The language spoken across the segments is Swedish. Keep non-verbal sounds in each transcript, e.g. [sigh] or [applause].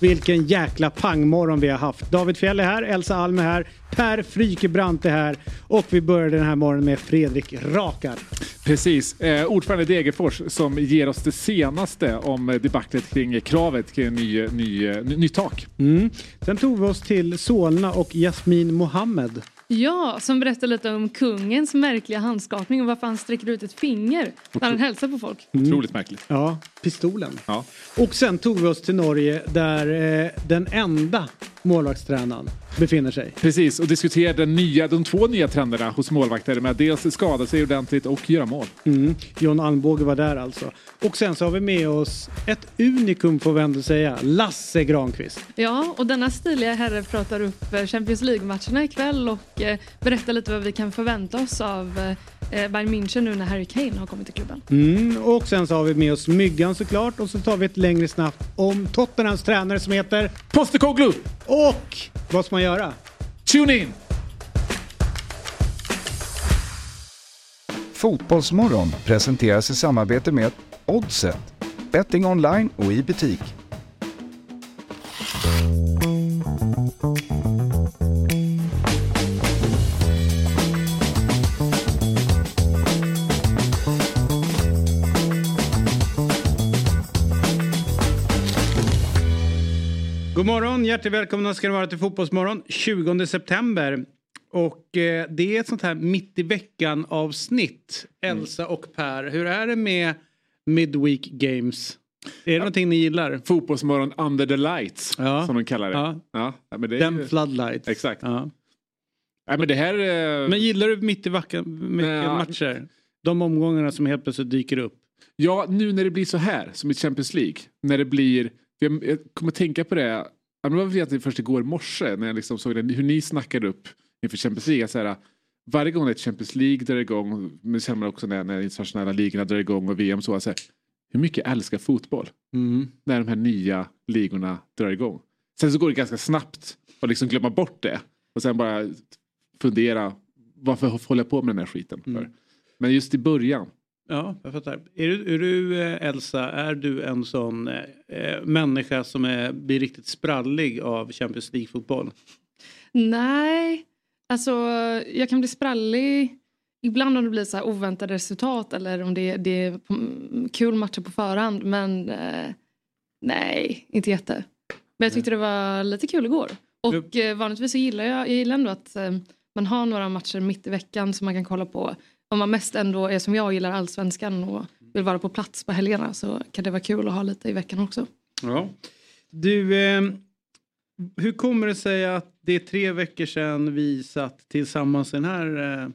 Vilken jäkla pangmorgon vi har haft. David Fjell är här, Elsa Alm är här, Per Frykebrant är här och vi börjar den här morgonen med Fredrik Rakar. Precis, eh, ordförande Degerfors som ger oss det senaste om debaclet kring kravet kring ny, ny, ny, ny tak. Mm. Sen tog vi oss till Solna och Jasmin Mohammed. Ja, som berättar lite om kungens märkliga handskakning och varför han sträcker ut ett finger när han hälsar på folk. Mm. Otroligt märkligt. Ja, pistolen. Ja. Och sen tog vi oss till Norge där eh, den enda målvaktstränaren befinner sig. Precis, och diskuterar den nya, de två nya trenderna hos målvakter med att dels skada sig ordentligt och göra mål. Mm. John Almbåge var där alltså. Och sen så har vi med oss ett unikum får vi ändå säga, Lasse Granqvist. Ja, och denna stiliga herre pratar upp eh, Champions League-matcherna ikväll och eh, berättar lite vad vi kan förvänta oss av eh, Bayern München nu när Harry Kane har kommit till klubben. Mm. Och sen så har vi med oss Myggan såklart och så tar vi ett längre snabbt om Tottenhams tränare som heter Postecoglou! Och vad ska man göra? Tune in! Fotbollsmorgon presenteras i samarbete med Oddset, betting online och i butik. Morgon, hjärtligt välkomna ska ni vara till Fotbollsmorgon 20 september. Och eh, det är ett sånt här mitt i veckan avsnitt. Elsa och Per, hur är det med Midweek Games? Är det någonting ni gillar? Fotbollsmorgon under the lights Ja. som de kallar det. Ja. Ja. men det Den ju... floodlights. Exakt. Ja. Nej, men det här... eh, Men gillar du mitt i veckan Ja. matcher? De omgångarna som helt plötsligt dyker upp. Ja, nu när det blir så här som i Champions League. När det blir... Jag kommer tänka på det. Det var egentligen först igår morse när jag liksom såg det, hur ni snackade upp inför Champions League. Så här, varje gång ett Champions League drar igång, men sen också när, när internationella ligorna drar igång och VM så. så här, hur mycket jag älskar fotboll Mm. när de här nya ligorna drar igång. Sen så går det ganska snabbt att liksom glömma bort det. Och sen bara fundera, varför håller jag på med den här skiten? För? Mm. Men just i början. Ja, jag fattar. Är du, är du eh, Elsa, är du en sån eh, eh, människa som är, blir riktigt sprallig av Champions League-fotboll? Nej, alltså jag kan bli sprallig ibland om det blir så oväntade resultat eller om det, det är mm, kul matcher på förhand. Men eh, nej, inte jätte. Men jag tyckte det var lite kul igår. Och eh, vanligtvis så gillar jag, jag gillar ändå att eh, man har några matcher mitt i veckan som man kan kolla på. Om man mest ändå är som jag och gillar allsvenskan och vill vara på plats på helgerna så kan det vara kul att ha lite i veckan också. Ja. Du, eh, hur kommer det sig att det är tre veckor sedan vi satt tillsammans i den här eh,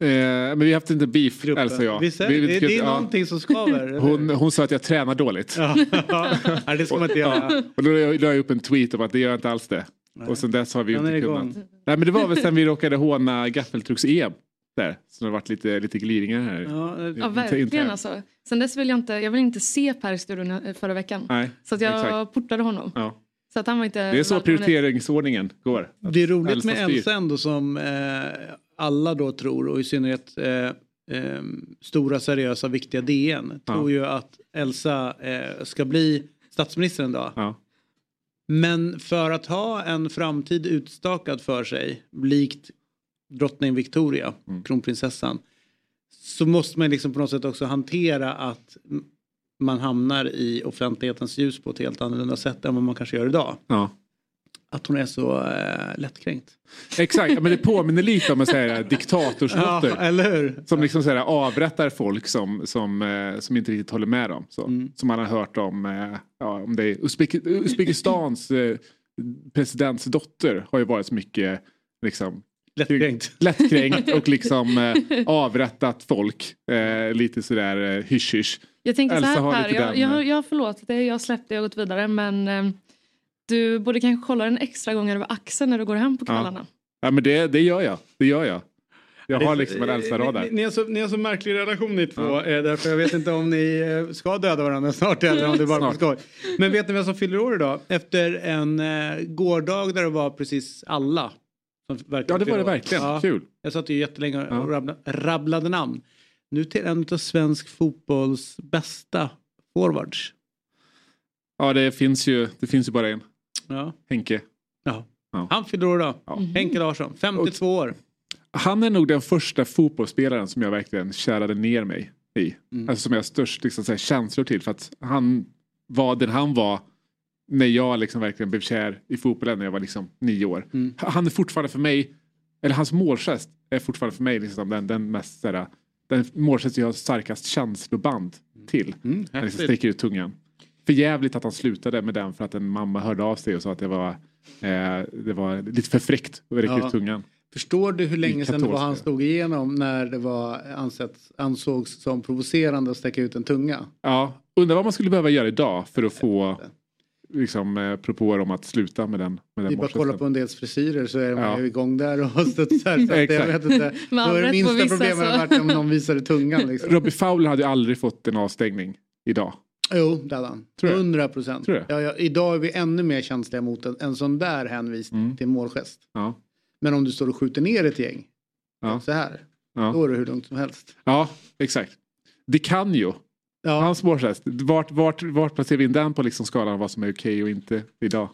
Eh, men vi har haft lite beef, gruppen? Elsa och jag. Visst är Vi- det, vi- det är ja. någonting som skaver. [laughs] hon, hon sa att jag tränar dåligt. Ja, Nej, det ska man inte göra. [laughs] Och då la jag la jag upp en tweet om att det gör jag inte alls det. Och sen dess har vi ju inte kunnat. Nej men det var väl sen vi råkade håna gaffeltrucks-EM. Där. Så det har varit lite, lite glidningar här. Ja, eh, Ja, verkligen alltså. Sen dess vill jag inte, jag vill inte se Per i studion eh, förra veckan. Nej, Så att jag exakt. portade honom. Ja. Så att han var inte Det är så prioriteringsordningen går. Det är roligt med. Elsa ändå som eh, alla då tror och i synnerhet eh, eh, stora seriösa viktiga DN Ja. tror ju att Elsa eh, ska bli statsminister en dag. Ja. Men för att ha en framtid utstakad för sig likt drottning Victoria, Mm. kronprinsessan, så måste man liksom på något sätt också hantera att man hamnar i offentlighetens ljus på ett helt annorlunda sätt än vad man kanske gör idag. Ja. Att hon är så eh, lättkränkt. Exakt, men det påminner lite om en [laughs] diktatorsdotter. Ja, eller hur? Som liksom så här avrättar folk som, som, eh, som inte riktigt håller med dem. Så. Mm. Som man har hört om, eh, ja, om det är Uzbek- Uzbekistans eh, presidents dotter har ju varit så mycket liksom, Lättkränkt. lättkränkt och liksom eh, avrättat folk. Eh, lite sådär eh, hysch-hysch. Jag tänker Elsa så har här Per, jag, den, jag, eh, jag har förlåtit dig, jag har släppt dig och gått vidare men eh, du borde kanske kolla en extra gång över axeln när du går hem på Ja. kvällarna. Ja men det, det gör jag. Det gör jag. Jag har liksom en Ni, Elsa-radar. ni, har så, ni har så märklig relation ni två. Eh, därför jag vet inte om ni eh, ska döda varandra snart eller om det är bara skoj. Men vet ni vem som fyller år idag? Efter en eh, gårdag där det var precis alla. Som Ja det var det verkligen. Ja, Kul. jag satt ju jättelänge och Ja. rabblade, rabblade namn. Nu till en av svensk fotbolls bästa forwards. Ja, det finns ju, det finns ju bara en. Ja. Henke. Ja. Ja. Han fyller år idag. Ja. Henke Larsson, 52 år. Han är nog den första fotbollsspelaren som jag verkligen kärade ner mig i. Mm. Alltså som jag har störst liksom, så här, känslor till. För att han var den han var när jag liksom verkligen blev kär i fotbollen när jag var liksom nio år. Mm. Han är fortfarande för mig, eller hans målgest är fortfarande för mig liksom den, den mest så här, den målgest jag har starkast känsloband till. Mm, Han liksom sticker ut tungan. För jävligt att han slutade med den för att en mamma hörde av sig och sa att det var, eh, det var lite för fräckt att räcka Ja. ut tungan. Förstår du hur länge sedan det var han stod igenom när det var ansett, ansågs som provocerande att sträcka ut en tunga? Ja, undrar vad man skulle behöva göra idag för att få liksom, eh, propåer om att sluta med den, med Det den är bara att kolla målgesten. på en dels frisyrer så är man Ja. ju igång där och [laughs] studsar. Så att jag vet inte. [laughs] Då all är det rätt på minsta problemet varit om någon visade tungan. [laughs] Liksom. Robbie Fowler hade ju aldrig fått en avstängning idag. Jo, det hade han. Tror jag. 100 procent. Ja, ja, idag är vi ännu mer känsliga mot en, en sån där hänvisning Mm. till målgest. Ja. Men om du står och skjuter ner ett gäng Ja. så här, Ja. då är det hur lugnt som helst. ja, exakt. Det kan ju. Ja, Hans målgest. Vart, vart, vart placerar vi in den på liksom skalan vad som är okej och inte idag?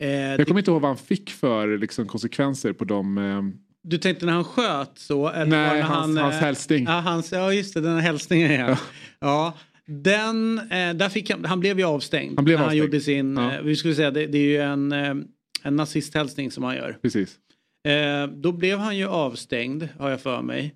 eh, Jag kommer inte ihåg vad han fick för liksom, konsekvenser på de... Eh, Du tänkte när han sköt så? Eller nej, när hans, han, hans eh, hälsning. Ja, hans, ja just det, den här hälsningen ja. ja. Den, eh, där fick han, han blev ju avstängd. Han blev när avstängd. Han gjorde sin, Ja. eh, vi skulle säga det, det är ju en, en nazisthälsning som han gör. Precis. Då blev han ju avstängd har jag för mig.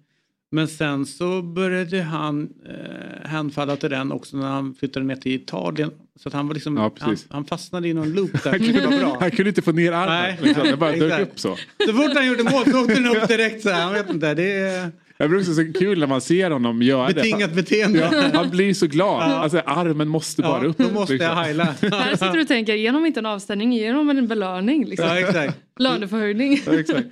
Men sen så började han eh, hänfalla till den också när han flyttade ner till Italien. Så att han var liksom, Ja, han, han fastnade i någon loop där. Han kunde, bra. han kunde inte få ner armen. Nej. Liksom. Det bara dök upp så. Så fort han gjorde mål så åkte den upp direkt så här. Han vet inte, det är Det blir också så kul när man ser honom göra betingat det. beteende. Ja, han blir så glad. Ja. Alltså, armen måste bara Ja, upp. då måste liksom. [laughs] jag heila. Här sitter du och tänker, ge dem inte en avstängning, ge dem en belöning. Liksom. Ja, exakt. Löneförhöjning. Ja, exakt.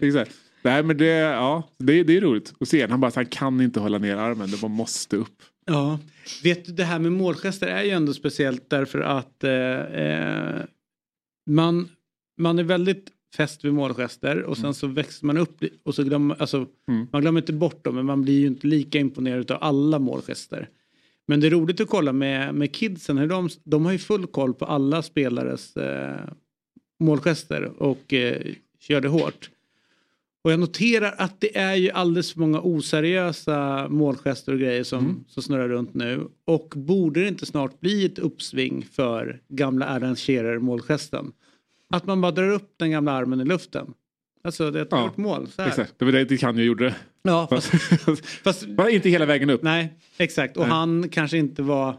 exakt. Nej, men det, ja, det, det är roligt att se. Han bara han kan inte hålla ner armen. Det bara måste upp. Ja, vet du det här med målgester är ju ändå speciellt därför att eh, eh, man, man är väldigt fäst vid målgester och sen så växer man upp och så glömmer, alltså, Mm. man glömmer inte bort dem men man blir ju inte lika imponerad av alla målgester. Men det är roligt att kolla med, med kidsen, hur de, de har ju full koll på alla spelares eh, målgester och eh, kör det hårt. Och jag noterar att det är ju alldeles för många oseriösa målgester och grejer som, Mm. som snurrar runt nu. Och borde det inte snart bli ett uppsving för gamla Scherer målgesten? Att man bara drar upp den gamla armen i luften. Alltså det är ett Ja, hårt mål. Så här. Exakt. Det var det kan jag gjorde. Ja, fast, fast, [laughs] inte hela vägen upp. nej, exakt. Och Nej. han kanske inte var...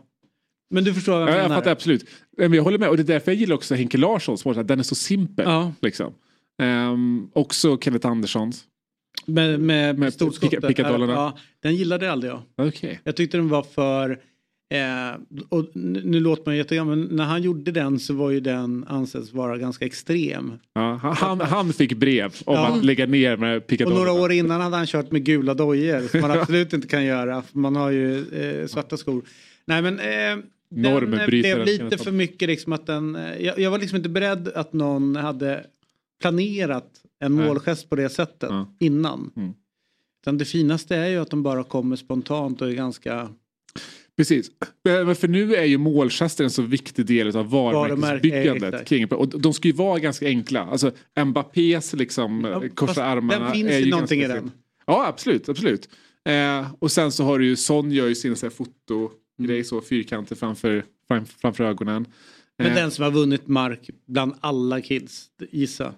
Men du förstår vad jag Ja, jag menar? fattar absolut. Men jag håller med. Och det är därför jag gillar också Henke Larssons mål. Den är så simpel. Ja, Liksom. Ehm, också Kenneth Anderssons. med, med, Med storskottet. pickadollerna. Ja, den gillade aldrig jag. Okej. Jag tyckte den var för... Eh, och nu låter man jättegammal men när han gjorde den så var ju den anses vara ganska extrem. Ja, han- han, fick brev om Ja. att lägga ner med Och pickadollerna. några år innan hade han kört med gula dojor som man [laughs] absolut inte kan göra för man har ju eh, svarta skor. Nej men eh, den eh, blev lite för mycket liksom att den... Eh, jag, jag var liksom inte beredd att någon hade planerat en Nej. målgest på det sättet Ja. innan. Mm. Utan det finaste är ju att de bara kommer spontant och är ganska... Precis. Men för nu är ju målgesten en så viktig del av varumärkesbyggandet. kring, och de ska ju vara ganska enkla. Alltså Mbappés liksom Ja, ja, korsa armarna. Den finns är ju någonting i den. Ja absolut, absolut. Eh, och sen så har du ju Son gör ju sin så här fotogrej så fyrkanter framför, fram, framför ögonen. Men Eh, den som har vunnit mark bland alla kids, gissa.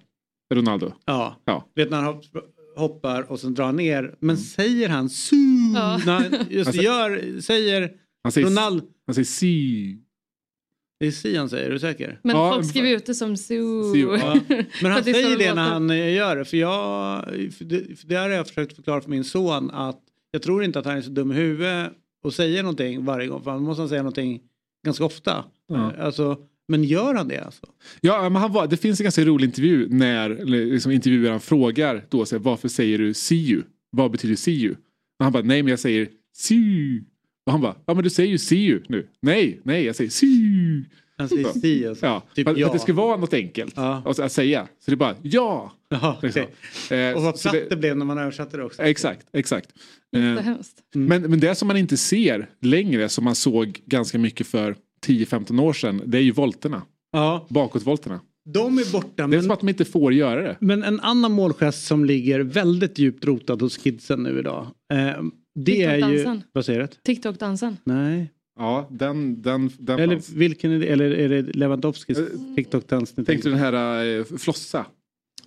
Ronaldo. Ja. Ja. Vet när han hopp- hoppar och sen drar ner. Men säger han su? Ja. [laughs] Han just Alltså- gör, säger Han säger, Ronaldo. han säger si. Det är si han säger, är du säker? Men Ja, folk skriver ut det som zoo. Zoo, [laughs] Ja. Men han säger det när han eh, gör det. För jag, för det, för det har jag försökt förklara för min son att jag tror inte att han är så dum i huvudet och säger någonting varje gång. För han måste säga någonting ganska ofta. Ja. Alltså, men gör han det alltså? Ja, men han var, det finns en ganska rolig intervju när liksom intervjuaren frågar då så här, varför säger du see you? Vad betyder see you? Och han bara nej men jag säger see you. Och han bara ja men du säger ju see you nu. Nej, nej jag säger see you. Han säger Ja. si alltså. Ja, Typ för, att- för ja. att det ska vara något enkelt Ja. att, att säga. Så det är bara ja. Ja, Liksom. okej. Eh, Och vad platt det blev när man översatte det också. Exakt, exakt. Det Eh, hemskt. men, men det som man inte ser längre som man såg ganska mycket för 10-15 år sedan det är ju volterna. Ja, Bakåtvolterna. de är borta. Det är Men, som att de inte får göra det. men en annan målgest som ligger väldigt djupt rotad hos kidsen nu idag. Eh, det är ju... Vad säger du? TikTok-dansen. Nej. Ja, den, den, den Eller fanns. vilken är det? Eller är det Lewandowskis TikTok-dans? ni Tänkte du den här eh, flossa?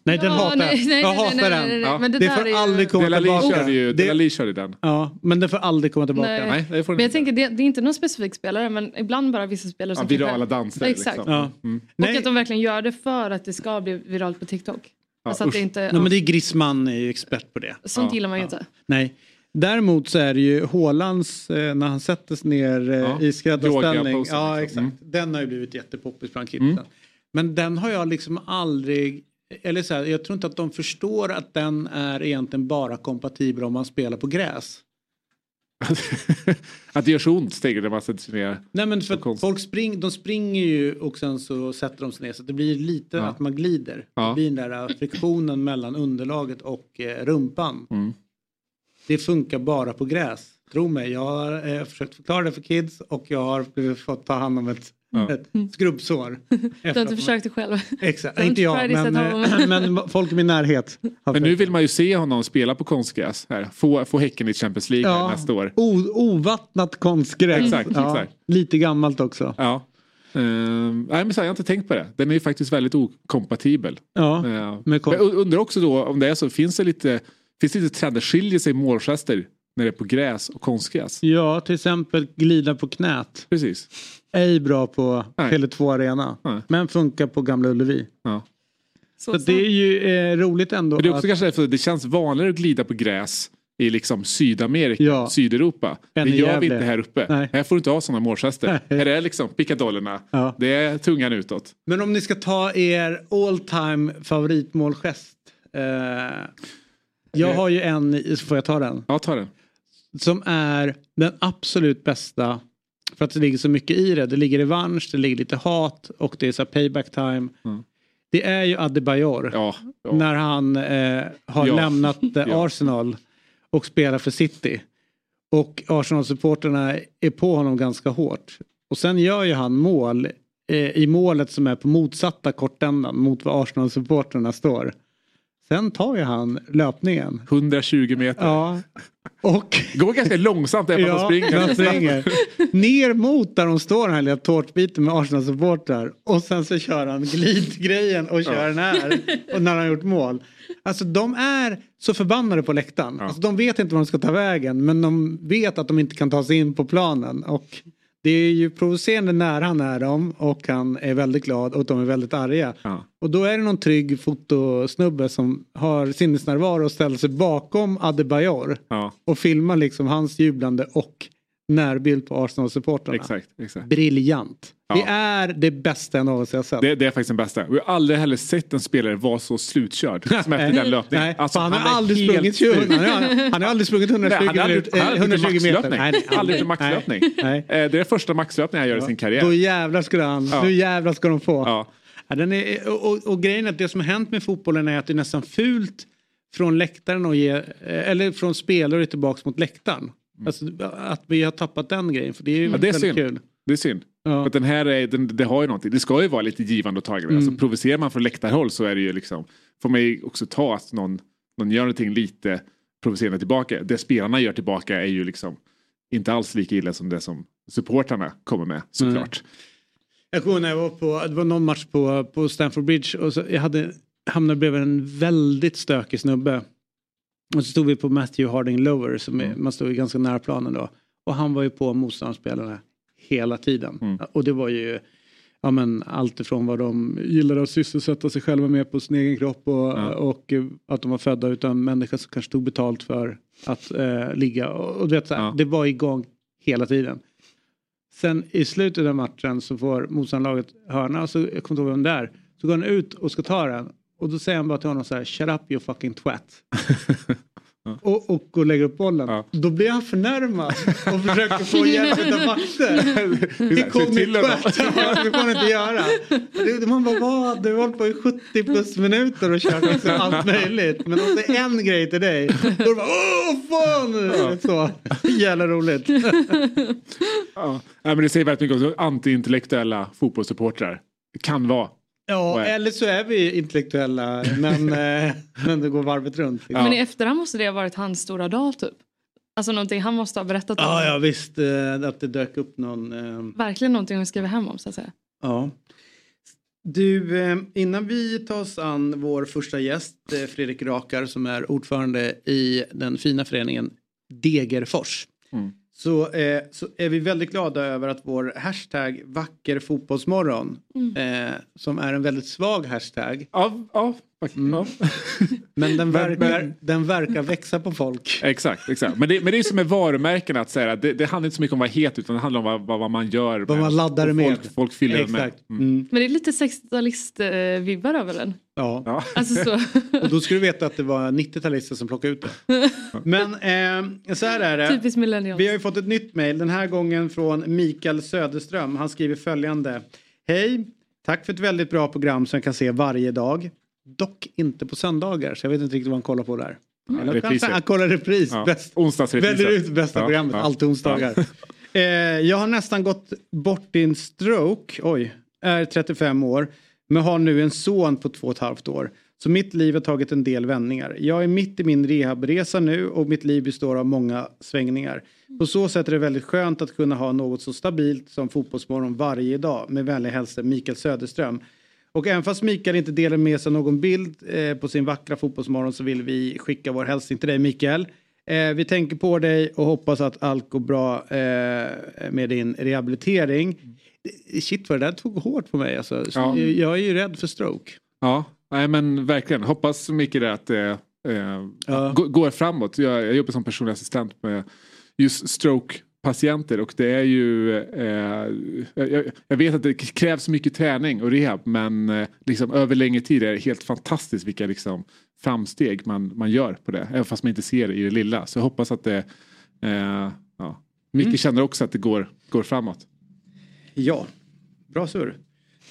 Nej, den Ja, hatar nej, jag. nej, Jag hatar nej, den. Ja. Men det, får ju- aldrig komma Delali tillbaka. körde ju, Det- Delali körde den. Ja, men den får aldrig komma tillbaka. Nej. Nej, det får den Men jag inte. tänker det, det är inte någon specifik spelare men ibland bara vissa spelare ja, som virala kanske- danser. Exakt. Liksom. Ja. Mm. Och Nej. att de verkligen gör det för att det ska bli viralt på TikTok. Ja, alltså att det inte, Nej, men det är Griezmann är ju expert på det. Sånt Ja, gillar man ju ja. inte. Nej. Däremot så är det ju Hålands eh, när han sätter sig ner eh, Ja. i skräddarställning. Ja liksom. exakt. Den har ju blivit jättepoppis bland kidsen. Mm. Men den har jag liksom aldrig eller så här, jag tror inte att de förstår att den är egentligen bara kompatibel om man spelar på gräs. [laughs] att det gör så ont, tänker när man sätter sig ner. Nej men för folk spring, de springer ju och sen så sätter de sig ner så det blir lite Ja. att man glider. Ja. Det blir den där friktionen mellan underlaget och eh, rumpan. Mm. Det funkar bara på gräs. Tro mig, jag har eh, försökt förklara det för kids och jag har blivit, fått ta hand om ett, Ja. ett skrubbsår. [laughs] Du har inte försökt det själv. Exakt, inte jag men, eh, men folk i min närhet. har Men nu vill man ju se honom spela på konstgräs. Här. Få, få Häcken i Champions League Ja. nästa år. O, ovattnat konstgräs. Exakt, ja, exakt. Lite gammalt också. Ja. Ehm, nej men så, här, jag har inte tänkt på det. Den är ju faktiskt väldigt okompatibel. Ja, Uh, med kon- men jag undrar också då om det är så, finns det lite, finns det lite trender, skiljer sig målgester när det är på gräs och konstgräs? ja, till exempel glida på knät. Precis. Ej bra på Nej. Tele2 Arena. Nej. Men funkar på Gamla Ullevi. Ja. Så, Så det är ju eh, roligt ändå. Men det är också att, kanske därför det känns vanligare att glida på gräs i liksom Sydamerika, Ja. Sydeuropa. Än det gör vi Gävle. inte här uppe. Nej. Här får du inte ha sådana målgester. Här är liksom pickadollerna. ja. Det är tungan utåt. Men om ni ska ta er all time favoritmålgest. Eh, jag Eh. har ju en, så får jag ta den. Ja, ta den. Som är den absolut bästa. För att det ligger så mycket i det. Det ligger revansch, det ligger lite hat och det är så payback time. Mm. Det är ju Adebayor. Ja. ja. När han eh, har Ja. lämnat eh. [laughs] Arsenal och spelar för City. Och Arsenal-supporterna är på honom ganska hårt. Och sen gör ju han mål eh, i målet som är på motsatta kortändan mot var Arsenal-supporterna står. Sen tar ju han löpningen. 120 meter. Ja. Och går ganska långsamt även man springer. man springer. Ner mot där de står den här lilla tårtbiten med Arsenal-supportrar. Och sen så kör han glidgrejen och kör den här. Och när han har gjort mål. Alltså de är så förbannade på läktaren. Ja. Alltså, de vet inte var de ska ta vägen. Men de vet att de inte kan ta sig in på planen. Och det är ju provocerande när han är dem. Och han är väldigt glad och de är väldigt arga. Ja. Och då är det någon trygg fotosnubbe som har sinnesnärvaro och ställer sig bakom Adebayor Ja, och filmar liksom hans jublande och närbild på Arsenal-supportrarna. exakt. exakt. Briljant. Ja. Det är det bästa jag någonsin har sett. Det, det är faktiskt den bästa. Och jag har aldrig heller sett en spelare vara så slutkörd [laughs] som efter den löpningen. Nej, Alltså, han, är har aldrig sprungit 20, slut. han, har, han har aldrig sprungit 120 Nej, han aldrig- han eh, 120 meter. Nej, nej, Aldrig maxlöpning. Nej. Eh, Det är första maxlöpningen han gör i sin karriär. Då jävlar ska han, Ja. nu jävlar ska de få. Ja. Ja, den är, och, och, och grejen är att det som har hänt med fotbollen är att det är nästan fult från läktaren och ge, eh, eller från spelare tillbaks mot läktaren. Alltså, att vi har tappat den grejen för det är ju Mm. Ja, det är väldigt synd. kul. Det är synd. Ja. För den här är, den, det har ju någonting. Det ska ju vara lite givande och tagande. Mm. Alltså, provocerar man från läktarhåll så är det ju liksom, får man ju också ta att någon, någon gör någonting lite provocerande tillbaka. Det spelarna gör tillbaka är ju liksom inte alls lika illa som det som supportrarna kommer med såklart. Jag kommer när jag var på, det var någon match på, på Stamford Bridge och så jag hade hamnade bredvid en väldigt stökig snubbe. Och så stod vi på Matthew Harding Lower, som är, Mm. man stod ju ganska nära planen då. Och han var ju på motståndarspelarna hela tiden. Mm. Och det var ju ja, men, allt ifrån vad de gillade att sysselsätta sig själva med på sin egen kropp och, Ja. och eh, att de var födda utan människor som kanske tog betalt för att eh, ligga. Och, och du vet, så här, Ja. Det var igång hela tiden. Sen i slutet av matchen så får motståndarlaget hörna och så, jag kommer inte ihåg vem det är. Så går han ut och ska ta den. Och då säger han bara till honom så här, shut up you fucking twat. [laughs] och, och och lägger upp bollen. Ja. Då blir han förnärmad och försöker få [laughs] hjälp av vakter. [laughs] Honom. skönt. Det får man inte göra. Det, man bara vad? Du har hållit på i 70 plus minuter och kört liksom allt möjligt. Men om det är en grej till dig. Då är det bara åh fan. Så. Jävla roligt. Ja. Men det säger väldigt mycket om antiintellektuella fotbollssupportrar. Det kan vara. Ja, Nej. eller så är vi intellektuella men, [laughs] eh, men det går varvet runt. Ja. Men i efterhand måste det ha varit hans stora dag typ. Alltså någonting han måste ha berättat om. Ja, ja visst eh, att det dök upp någon. Eh, Verkligen någonting att skriva hem om så att säga. ja. Du, innan vi tar oss an vår första gäst, Fredrik Rakar som är ordförande i den fina föreningen Degerfors. Mm. Så, eh, så är vi väldigt glada över att vår hashtag vacker fotbollsmorgon, eh, som är en väldigt svag hashtag, Ja, ja. Mm. ja. [laughs] men den Men- verkar, men- den verkar växa på folk. Exakt, exakt. Men det, men det är som med varumärkena att säga att det, det handlar inte så mycket om vara het utan det handlar om vad, vad, vad man gör. Vad man laddar och med. Folk, folk fyller det med. Exakt. Mm. Mm. Men det är lite 60-talist-vibbar över den. Ja. Ja. Alltså så. [laughs] Och då ska du veta att det var 90-talister som plockade ut det. Men eh, så här är det. Typiskt millennials. Vi har ju fått ett nytt mejl, den här gången från Mikael Söderström. Han skriver följande. Hej, tack för ett väldigt bra program som jag kan se varje dag. Dock inte på söndagar, så jag vet inte riktigt vad han kollar på där. Eller repriser. kanske han kollar repris. Ja. Bäst. Väljer ut bästa Ja, programmet, ja. alltid onsdagar. [laughs] eh, jag har nästan gått bort i en stroke, oj, är 35 år, men har nu en son på två och ett halvt år. Så mitt liv har tagit en del vändningar. Jag är mitt i min rehabresa nu och mitt liv består av många svängningar. På så sätt är det väldigt skönt att kunna ha något så stabilt som Fotbollsmorgon varje dag. Med vänlig hälsning Mikael Söderström. Och även fast Mikael inte delar med sig någon bild eh, på sin vackra Fotbollsmorgon så vill vi skicka vår hälsning till dig Mikael. Eh, vi tänker på dig och hoppas att allt går bra eh, med din rehabilitering. Shit vad det där tog hårt på mig alltså. Ja. Jag är ju rädd för stroke. Ja, nej men verkligen. Hoppas det att det eh, Ja. gå- går framåt. Jag, jag jobbar som personlig assistent med just stroke-patienter och det är ju... Eh, jag, jag vet att det krävs mycket träning och rehab men eh, liksom, över längre tid är det helt fantastiskt vilka liksom, framsteg man, man gör på det. Även fast man inte ser det i det lilla. Så jag hoppas att det... Eh, ja. Micke Mm. känner också att det går, går framåt. Ja, bra surr.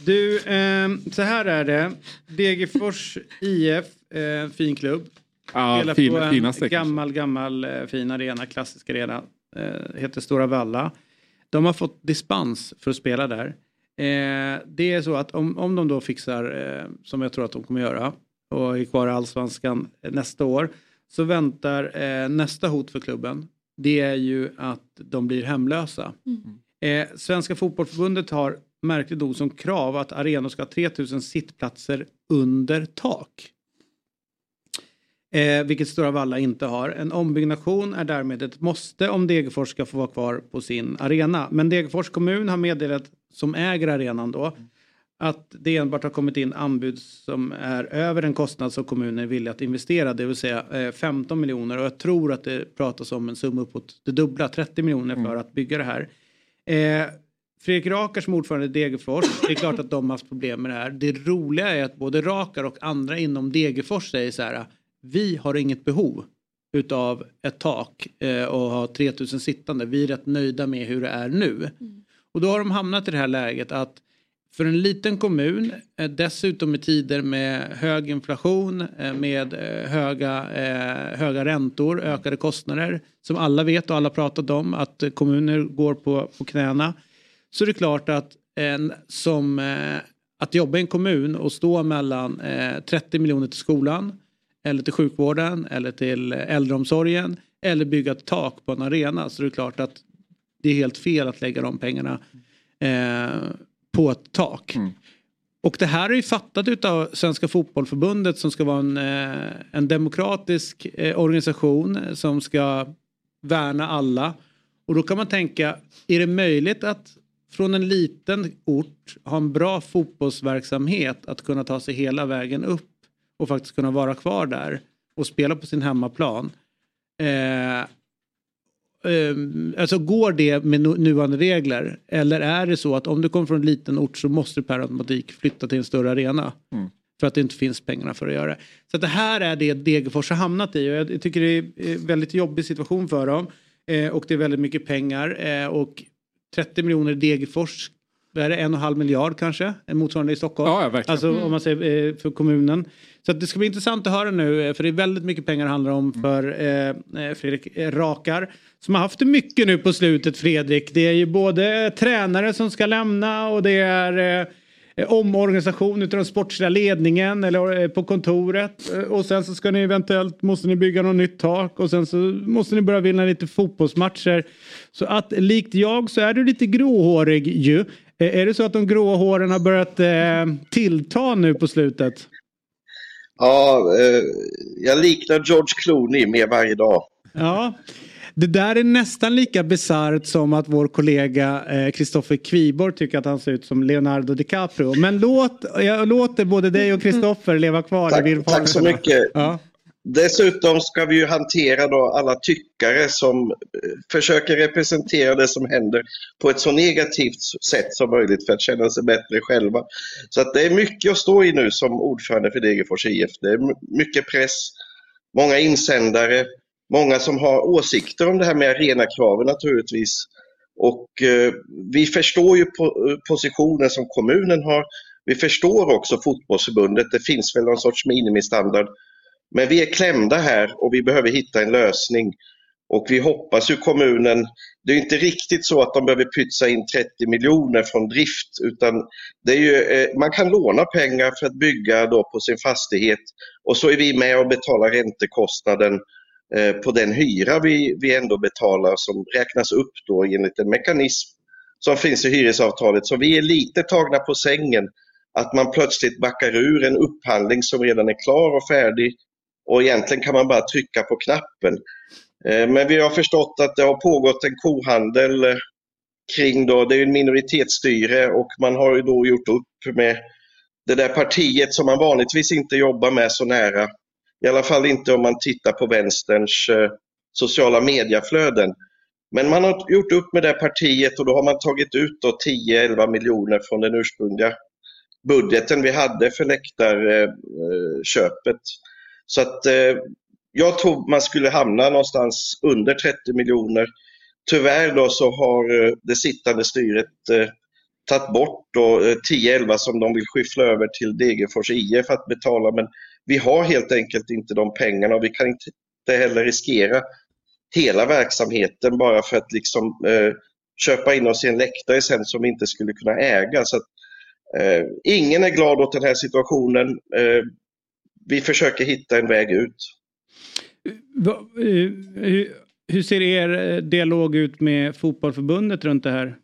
Du, ehm, så här är det. Degerfors IF, eh, fin klubb. Ja, Spelar fin, på en kanske. gammal, gammal eh, fin arena, klassisk arena. Eh, heter Stora Valla. De har fått dispens för att spela där. Eh, det är så att om, om de då fixar, eh, som jag tror att de kommer göra, och är kvar i allsvenskan nästa år, så väntar nästa hot för klubben. Det är ju att de blir hemlösa. Eh, Svenska fotbollförbundet har märkligt nog som krav att arenor ska ha 3000 sittplatser under tak. Eh, vilket Stora Valla inte har. En ombyggnation är därmed ett måste om Degerfors ska få vara kvar på sin arena. Men Degerfors kommun har meddelat, som äger arenan då, att det enbart har kommit in anbud som är över den kostnad som kommunen är villig att investera, det vill säga eh, 15 miljoner. Och jag tror att det pratas om en summa uppåt det dubbla, 30 miljoner för att bygga det här. Eh, Fredrik Rakar som ordförande i Degerfors, det är klart att de har haft problem med det här. Det roliga är att både Rakar och andra inom Degerfors säger så här, vi har inget behov utav ett tak eh, och ha 3000 sittande. Vi är rätt nöjda med hur det är nu. Och då har de hamnat i det här läget att för en liten kommun, eh, dessutom i tider med hög inflation, eh, med eh, höga, eh, höga räntor, ökade kostnader, som alla vet och alla pratat om, att kommuner går på, på knäna. Så det är klart att en, som, eh, att jobba i en kommun och stå mellan eh, 30 miljoner till skolan, eller till sjukvården, eller till äldreomsorgen, eller bygga ett tak på en arena, så det är klart att det är helt fel att lägga de pengarna eh, på ett tak. Mm. Och det här är ju fattat av Svenska Fotbollförbundet som ska vara en, eh, en demokratisk eh, organisation som ska värna alla. Och då kan man tänka, är det möjligt att från en liten ort ha en bra fotbollsverksamhet att kunna ta sig hela vägen upp och faktiskt kunna vara kvar där och spela på sin hemmaplan. Eh, Ehm, alltså går det med nu- nuvarande regler? Eller är det så att om du kommer från en liten ort så måste du per automatik flytta till en större arena? Mm. För att det inte finns pengarna för att göra det. Så det här är det Degerfors har hamnat i och jag tycker det är en väldigt jobbig situation för dem. Eh, och det är väldigt mycket pengar eh, och 30 miljoner i Degerfors vad är det, en och en halv miljard kanske? Motsvarande i Stockholm. Ja, ja, verkligen. Alltså om man säger eh, för kommunen. Så det ska bli intressant att höra nu eh, för det är väldigt mycket pengar det handlar om för eh, eh Fredrik Rakar. Som har haft det mycket nu på slutet Fredrik. Det är ju både tränare som ska lämna och det är eh, omorganisation utav den sportsliga ledningen eller på kontoret. Och sen så ska ni eventuellt måste ni bygga något nytt tak och sen så måste ni börja vinna lite fotbollsmatcher. Så att likt jag så är du lite gråhårig ju. Är det så att de gråa håren har börjat eh, tillta nu på slutet? Ja, eh, jag liknar George Clooney mer varje dag. Ja, det där är nästan lika bisarrt som att vår kollega Kristoffer eh, Kviborg tycker att han ser ut som Leonardo DiCaprio. Men låt, jag låter både dig och Kristoffer leva kvar tack, i din Tack så mycket. Ja. Dessutom ska vi ju hantera då alla tyckare som eh, försöker representera det som händer på ett så negativt sätt som möjligt för att känna sig bättre själva. Så att det är mycket att stå i nu som ordförande för Degerfors IF. Det är mycket press, många insändare, många som har åsikter om det här med arenakraven naturligtvis. Och eh, vi förstår ju po positionen som kommunen har. Vi förstår också fotbollsförbundet. Det finns väl någon sorts minimistandard men vi är klämda här och vi behöver hitta en lösning. Och vi hoppas ju kommunen, det är inte riktigt så att de behöver pytsa in 30 miljoner från drift utan det är ju, eh, man kan låna pengar för att bygga då på sin fastighet och så är vi med och betalar räntekostnaden eh, på den hyra vi, vi ändå betalar som räknas upp då enligt en mekanism som finns i hyresavtalet. Så vi är lite tagna på sängen att man plötsligt backar ur en upphandling som redan är klar och färdig och egentligen kan man bara trycka på knappen. Eh, men vi har förstått att det har pågått en kohandel eh, kring då, det är en minoritetsstyre och man har ju då gjort upp med det där partiet som man vanligtvis inte jobbar med så nära. I alla fall inte om man tittar på vänsterns eh, sociala medieflöden. Men man har gjort upp med det partiet och då har man tagit ut 10-11 miljoner från den ursprungliga budgeten vi hade för läktarköpet. Så att eh, jag tror man skulle hamna någonstans under 30 miljoner. Tyvärr då så har eh, det sittande styret eh, tagit bort 10-11 eh, som de vill skyffla över till Degerfors IF att betala men vi har helt enkelt inte de pengarna och vi kan inte heller riskera hela verksamheten bara för att liksom eh, köpa in oss i en läktare sen som vi inte skulle kunna äga. Så att, eh, ingen är glad åt den här situationen. Eh, vi försöker hitta en väg ut. Eh, hur ser er eh, dialog ut med fotbollförbundet runt det här?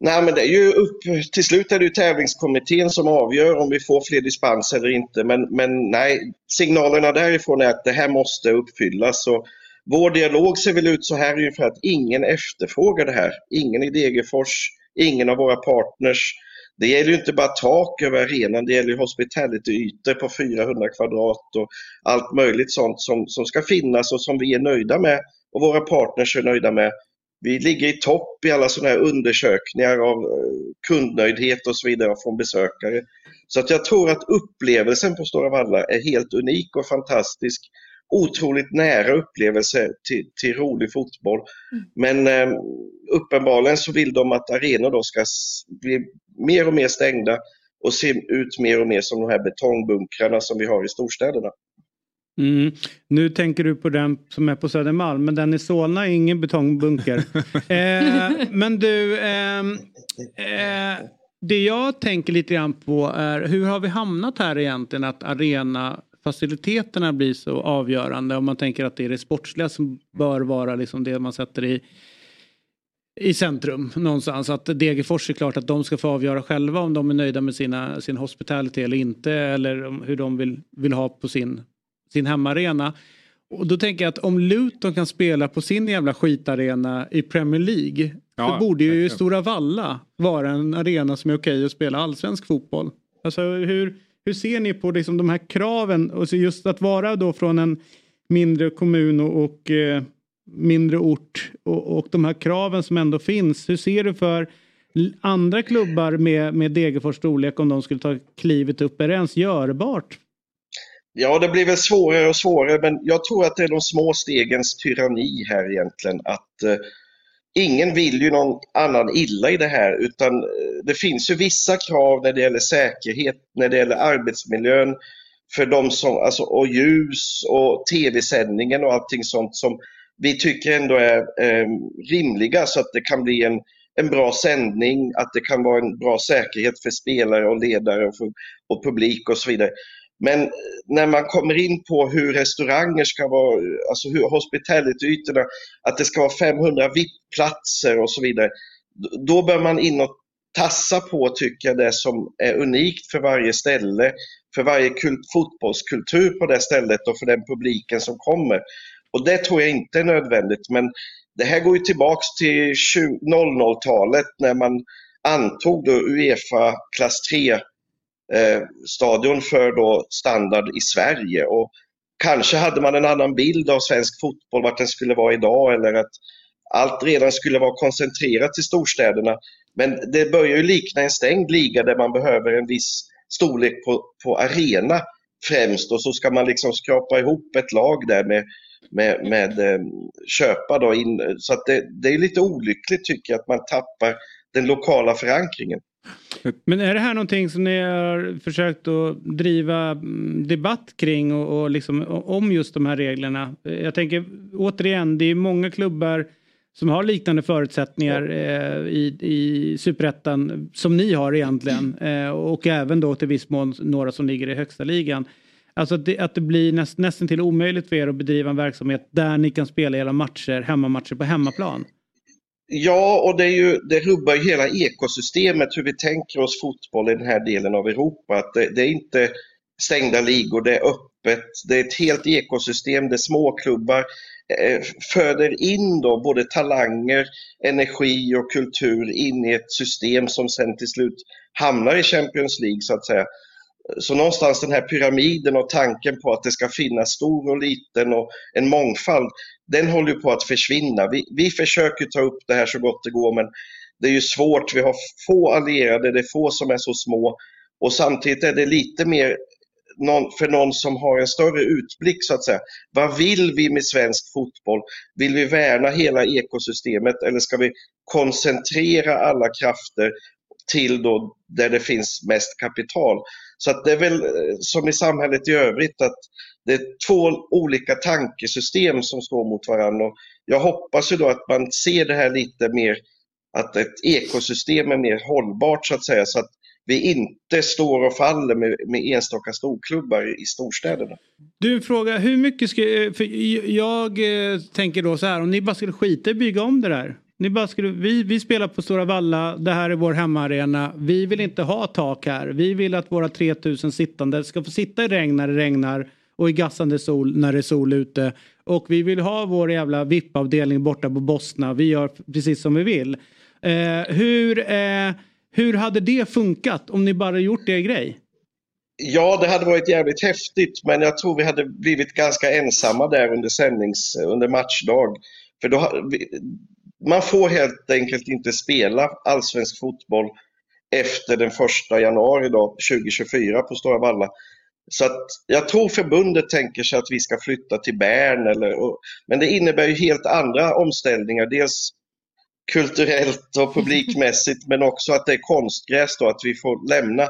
Nej, men det är ju upp, till slut är det ju tävlingskommittén som avgör om vi får fler dispenser eller inte. Men, men nej, signalerna därifrån är att det här måste uppfyllas. Och vår dialog ser väl ut så här ungefär att ingen efterfrågar det här. Ingen i Degerfors, ingen av våra partners det gäller ju inte bara tak över arenan, det gäller hospitality-ytor på 400 kvadrat och allt möjligt sånt som, som ska finnas och som vi är nöjda med och våra partners är nöjda med. Vi ligger i topp i alla sådana här undersökningar av eh, kundnöjdhet och så vidare från besökare. Så att jag tror att upplevelsen på Stora Valla är helt unik och fantastisk otroligt nära upplevelse till, till rolig fotboll. Mm. Men eh, uppenbarligen så vill de att arenor då ska bli mer och mer stängda och se ut mer och mer som de här betongbunkrarna som vi har i storstäderna. Mm. Nu tänker du på den som är på Södermalm men den i Solna är ingen betongbunker. [laughs] eh, men du, eh, eh, det jag tänker lite grann på är hur har vi hamnat här egentligen att arena faciliteterna blir så avgörande om man tänker att det är det sportsliga som bör vara liksom det man sätter i i centrum någonstans. Att Degerfors är klart att de ska få avgöra själva om de är nöjda med sina, sin hospitality eller inte eller hur de vill, vill ha på sin, sin hemmaarena. Och då tänker jag att om Luton kan spela på sin jävla skitarena i Premier League ja, så borde ju Stora Valla vara en arena som är okej att spela allsvensk fotboll. Alltså hur, hur ser ni på liksom de här kraven? Och just att vara då från en mindre kommun och, och eh, mindre ort och, och de här kraven som ändå finns. Hur ser du för andra klubbar med, med Degerfors storlek om de skulle ta klivet upp? Är det ens görbart? Ja, det blir väl svårare och svårare, men jag tror att det är de små stegens tyranni här egentligen. Att eh, ingen vill ju någon annan illa i det här, utan eh, det finns ju vissa krav när det gäller säkerhet, när det gäller arbetsmiljön, för de som, alltså, och ljus och tv-sändningen och allting sånt som vi tycker ändå är eh, rimliga så att det kan bli en, en bra sändning, att det kan vara en bra säkerhet för spelare och ledare och, för, och publik och så vidare. Men eh, när man kommer in på hur restauranger ska vara, alltså hur hospitality-ytorna, att det ska vara 500 VIP-platser och så vidare, då bör man in och tassa på, tycker jag, det som är unikt för varje ställe, för varje kult, fotbollskultur på det stället och för den publiken som kommer. Och det tror jag inte är nödvändigt, men det här går ju tillbaks till 00-talet när man antog då Uefa klass 3 eh, stadion för då standard i Sverige. Och kanske hade man en annan bild av svensk fotboll, vart den skulle vara idag eller att allt redan skulle vara koncentrerat till storstäderna. Men det börjar ju likna en stängd liga där man behöver en viss storlek på, på arena främst och så ska man liksom skrapa ihop ett lag där med, med, med eh, köpa då in. Så att det, det är lite olyckligt tycker jag att man tappar den lokala förankringen. Men är det här någonting som ni har försökt att driva mm, debatt kring och, och liksom, om just de här reglerna? Jag tänker återigen, det är många klubbar som har liknande förutsättningar eh, i, i superettan som ni har egentligen [clears throat] eh, och även då till viss mån några som ligger i högsta ligan. Alltså att det, att det blir näst, nästan till omöjligt för er att bedriva en verksamhet där ni kan spela era matcher, hemmamatcher på hemmaplan. Ja, och det, är ju, det rubbar ju hela ekosystemet hur vi tänker oss fotboll i den här delen av Europa. Att det, det är inte stängda ligor, det är öppet, det är ett helt ekosystem, det är småklubbar, Eh, föder in då både talanger, energi och kultur in i ett system som sen till slut hamnar i Champions League så att säga. Så någonstans den här pyramiden och tanken på att det ska finnas stor och liten och en mångfald, den håller på att försvinna. Vi, vi försöker ta upp det här så gott det går men det är ju svårt. Vi har få allierade, det är få som är så små och samtidigt är det lite mer någon, för någon som har en större utblick så att säga. Vad vill vi med svensk fotboll? Vill vi värna hela ekosystemet eller ska vi koncentrera alla krafter till då där det finns mest kapital? Så att det är väl eh, som i samhället i övrigt att det är två olika tankesystem som står mot varandra. Och jag hoppas ju då att man ser det här lite mer, att ett ekosystem är mer hållbart så att säga. Så att vi inte står och faller med, med enstaka storklubbar i storstäderna. Du, en fråga. Hur mycket ska... Eh, för jag eh, tänker då så här, om ni bara skulle skita i bygga om det där. Ni bara skulle, vi, vi spelar på Stora Valla, det här är vår hemmaarena. Vi vill inte ha tak här. Vi vill att våra 3000 sittande ska få sitta i regn när det regnar och i gassande sol när det är sol ute. Och vi vill ha vår jävla VIP-avdelning borta på Bosna. Vi gör precis som vi vill. Eh, hur... Eh, hur hade det funkat om ni bara gjort er grej? Ja, det hade varit jävligt häftigt, men jag tror vi hade blivit ganska ensamma där under sändnings, under matchdag. För då, man får helt enkelt inte spela allsvensk fotboll efter den första januari då, 2024 på Stora Valla. Så att jag tror förbundet tänker sig att vi ska flytta till Bern. Eller, och, men det innebär ju helt andra omställningar. Dels kulturellt och [laughs] publikmässigt men också att det är konstgräs då, att vi får lämna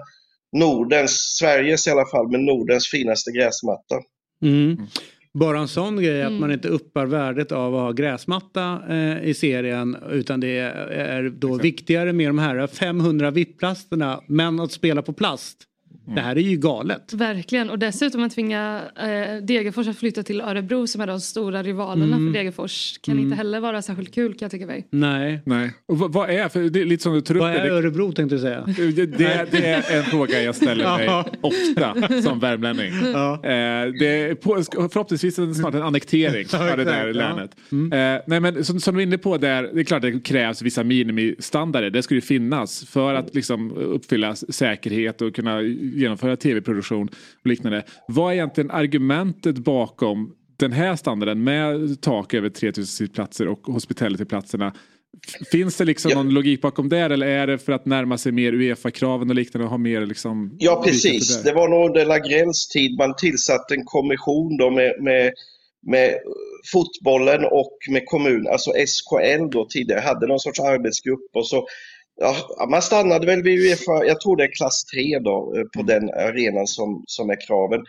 Nordens, Sveriges i alla fall, men Nordens finaste gräsmatta. Mm. Bara en sån grej att mm. man inte uppar värdet av att ha gräsmatta eh, i serien utan det är då Exakt. viktigare med de här 500 VIP-plasterna men att spela på plast. Mm. Det här är ju galet. Verkligen och dessutom att tvinga eh, Degerfors att flytta till Örebro som är de stora rivalerna mm. för Degerfors kan mm. inte heller vara särskilt kul kan jag tycka mig. Nej. Nej. Och vad, vad är, för det är lite som du tar upp Vad är Örebro tänkte du säga? Det, det, det är en fråga jag ställer mig ofta som värmlänning. Ja. Eh, det är på, förhoppningsvis är det snart en annektering av det där länet. Ja. Mm. Eh, nej men som, som du är inne på där, det är klart det krävs vissa minimistandarder. Det ska ju finnas för att liksom uppfylla säkerhet och kunna genomföra tv-produktion och liknande. Vad är egentligen argumentet bakom den här standarden med tak över 3000 sittplatser och hospitality-platserna Finns det liksom Ja. någon logik bakom det eller är det för att närma sig mer Uefa-kraven och liknande och ha mer liksom... Ja, precis. där? Det var nog under Lagrells tid man tillsatte en kommission då med, med, med fotbollen och med kommun, alltså SKL då tidigare, hade någon sorts arbetsgrupp och så Ja, man stannade väl vid Uefa, jag tror det är klass 3 då, eh, på den arenan som, som är kraven.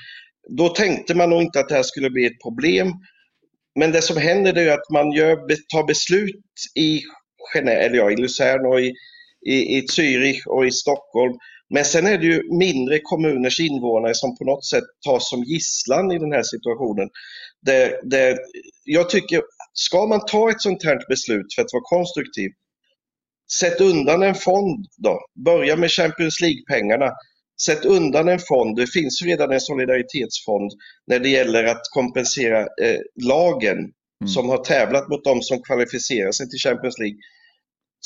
Då tänkte man nog inte att det här skulle bli ett problem. Men det som händer är att man gör, tar beslut i Genève, eller ja, i Luzern och i, i, i Zürich och i Stockholm. Men sen är det ju mindre kommuners invånare som på något sätt tas som gisslan i den här situationen. Det, det, jag tycker, ska man ta ett sånt här beslut för att vara konstruktiv, sätt undan en fond då. Börja med Champions League-pengarna. Sätt undan en fond. Det finns redan en solidaritetsfond när det gäller att kompensera eh, lagen som har tävlat mot de som kvalificerar sig till Champions League.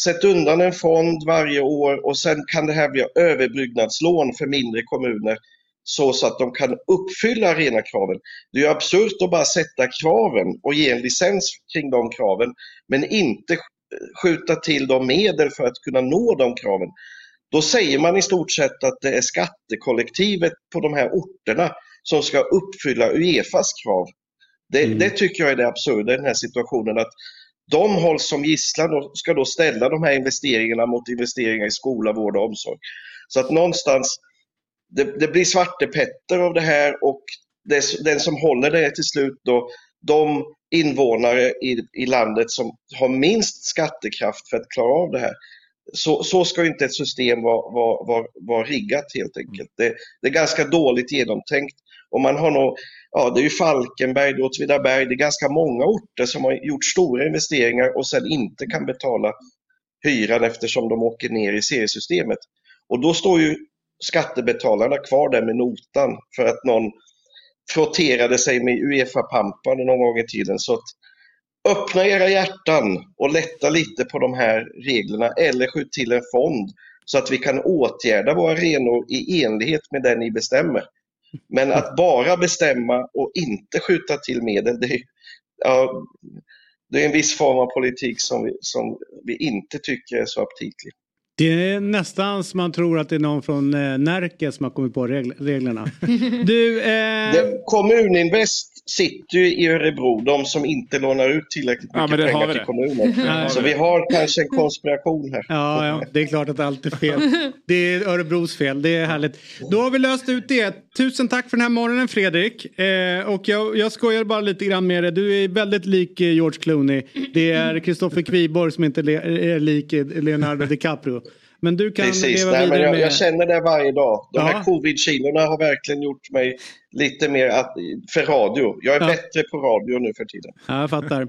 Sätt undan en fond varje år och sen kan det här bli överbyggnadslån för mindre kommuner så, så att de kan uppfylla arenakraven. Det är absurt att bara sätta kraven och ge en licens kring de kraven men inte skjuta till de medel för att kunna nå de kraven. Då säger man i stort sett att det är skattekollektivet på de här orterna som ska uppfylla Uefas krav. Det, Mm. det tycker jag är det absurda i den här situationen att de hålls som gisslan och ska då ställa de här investeringarna mot investeringar i skola, vård och omsorg. Så att någonstans, det, det blir Svarte Petter av det här och det, den som håller det till slut då de invånare i, i landet som har minst skattekraft för att klara av det här. Så, så ska inte ett system vara, vara, vara, vara riggat helt enkelt. Det, det är ganska dåligt genomtänkt. Och man har nog, ja det är ju Falkenberg, Åtvidaberg, det är ganska många orter som har gjort stora investeringar och sen inte kan betala hyran eftersom de åker ner i seriesystemet. Och då står ju skattebetalarna kvar där med notan för att någon frotterade sig med Uefa-pampan någon gång i tiden. Så att öppna era hjärtan och lätta lite på de här reglerna eller skjut till en fond så att vi kan åtgärda våra arenor i enlighet med det ni bestämmer. Men att bara bestämma och inte skjuta till medel, det är, ja, det är en viss form av politik som vi, som vi inte tycker är så aptitlig. Det är nästan som man tror att det är någon från eh, Närke som har kommit på regl- reglerna. [laughs] Du, eh, Kommuninvest sitter ju i Örebro, de som inte lånar ut tillräckligt Ja, mycket har pengar till kommunen. Ja, Så vi har kanske en konspiration här. Ja, ja, det är klart att allt är fel. Det är Örebros fel, det är härligt. Då har vi löst ut det. Tusen tack för den här morgonen Fredrik. Eh, och jag, jag skojar bara lite grann med dig. Du är väldigt lik eh, George Clooney. Det är Kristoffer Kviborg som inte är lik eh, Leonardo DiCaprio. Men du kan Precis, leva Nej, men vidare jag, med... jag känner det varje dag. De Ja. här covid-kilorna har verkligen gjort mig lite mer att, för radio. Jag är Ja. bättre på radio nu för tiden. Ja, jag fattar.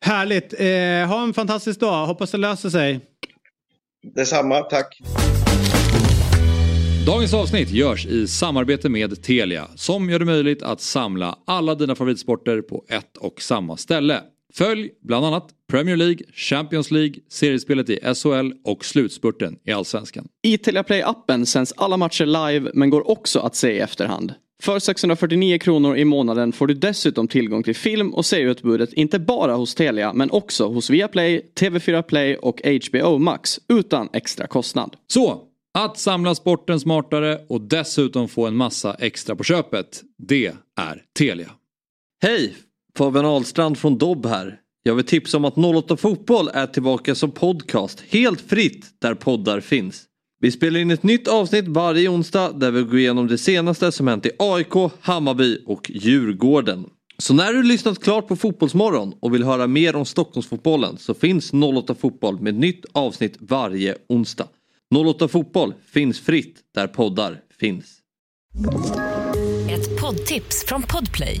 Härligt. Eh, ha en fantastisk dag. Hoppas det löser sig. Detsamma, tack. Dagens avsnitt görs i samarbete med Telia som gör det möjligt att samla alla dina favoritsporter på ett och samma ställe. Följ bland annat Premier League, Champions League, seriespelet i SHL och slutspurten i Allsvenskan. I Telia Play-appen sänds alla matcher live men går också att se i efterhand. För 649 kronor i månaden får du dessutom tillgång till film och serieutbudet inte bara hos Telia men också hos Viaplay, TV4 Play och HBO Max utan extra kostnad. Så, att samla sporten smartare och dessutom få en massa extra på köpet, det är Telia. Hej! Fabian Ahlstrand från Dobb här. Jag vill tipsa om att 08 Fotboll är tillbaka som podcast helt fritt där poddar finns. Vi spelar in ett nytt avsnitt varje onsdag där vi går igenom det senaste som hänt i AIK, Hammarby och Djurgården. Så när du lyssnat klart på Fotbollsmorgon och vill höra mer om Stockholmsfotbollen så finns 08 Fotboll med nytt avsnitt varje onsdag. 08 Fotboll finns fritt där poddar finns. Ett poddtips från Podplay.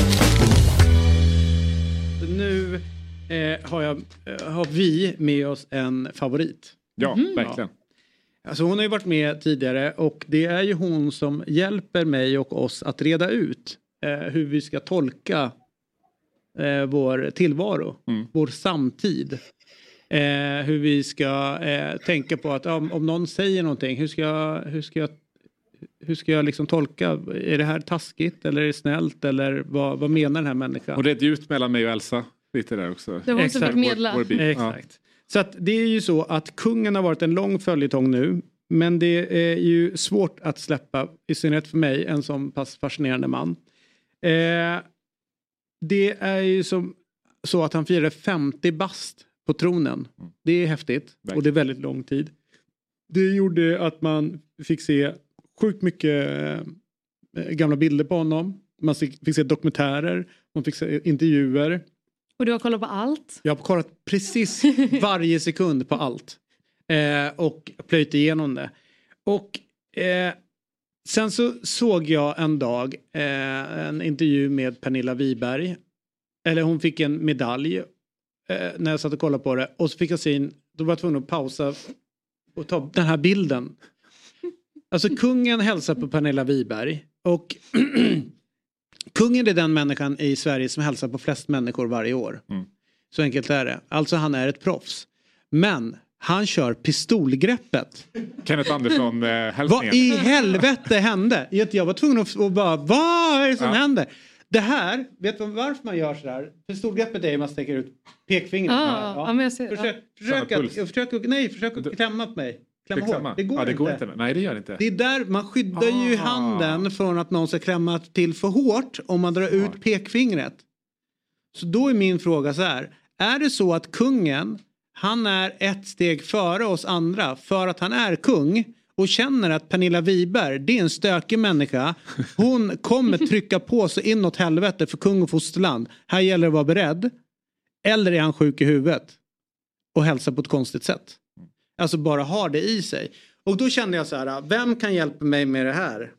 Eh, har, jag, eh, har vi med oss en favorit. Ja, Mhm. verkligen. Alltså hon har ju varit med tidigare och det är ju hon som hjälper mig och oss att reda ut eh, hur vi ska tolka eh, vår tillvaro, Mm. vår samtid. Eh, hur vi ska eh, tänka på att om, om någon säger någonting, hur ska jag, hur ska jag, hur ska jag liksom tolka? Är det här taskigt eller är det snällt eller vad, vad menar den här människan? Och redde ut mellan mig och Elsa lite där också. Det var fick medla. Vår, vår beef. Ja. Exakt. Så att det är ju så att kungen har varit en lång följetong nu. Men det är ju svårt att släppa, i synnerhet för mig, en sån pass fascinerande man. Eh, det är ju som så att han firade 50 bast på tronen. Det är häftigt och det är väldigt lång tid. Det gjorde att man fick se sjukt mycket eh, gamla bilder på honom. Man fick fick se dokumentärer, man fick se intervjuer. Och du har kollat på allt? Jag har kollat precis [laughs] varje sekund på allt. Eh, och plöjt igenom det. Och eh, sen så såg jag en dag eh, en intervju med Pernilla Wiberg. Eller hon fick en medalj eh, när jag satt och kollade på det. Och så fick jag se in, då var jag tvungen att pausa och ta den här bilden. Alltså kungen hälsar på Pernilla Wiberg. Och [clears throat] kungen är den människan i Sverige som hälsar på flest människor varje år. Så enkelt är det. Alltså han är ett proffs. Men han kör pistolgreppet. Kenneth Andersson eh, Vad i helvete hände? Jag var tvungen att bara, vad är det som Ja. händer? Det här, vet du varför man gör sådär? Pistolgreppet är att man sträcker ut pekfingret. Ah, ja, men jag ser- försök, ja. försök, Samma att, försöker, nej, försök att klämma på mig. Klämma hårt. Det går, ja, det inte. går inte. Nej, det gör det inte. Det är där man skyddar ju Ah. handen från att någon ska klämma till för hårt om man drar ut pekfingret. Så då är min fråga så här. Är det så att kungen, han är ett steg före oss andra för att han är kung och känner att Pernilla Wiberg, det är en stökig människa. Hon kommer [laughs] trycka på så inåt helvete för kung och fosterland. Här gäller det att vara beredd. Eller är han sjuk i huvudet och hälsar på ett konstigt sätt? Alltså bara har det i sig. Och då kände jag så här, vem kan hjälpa mig med det här?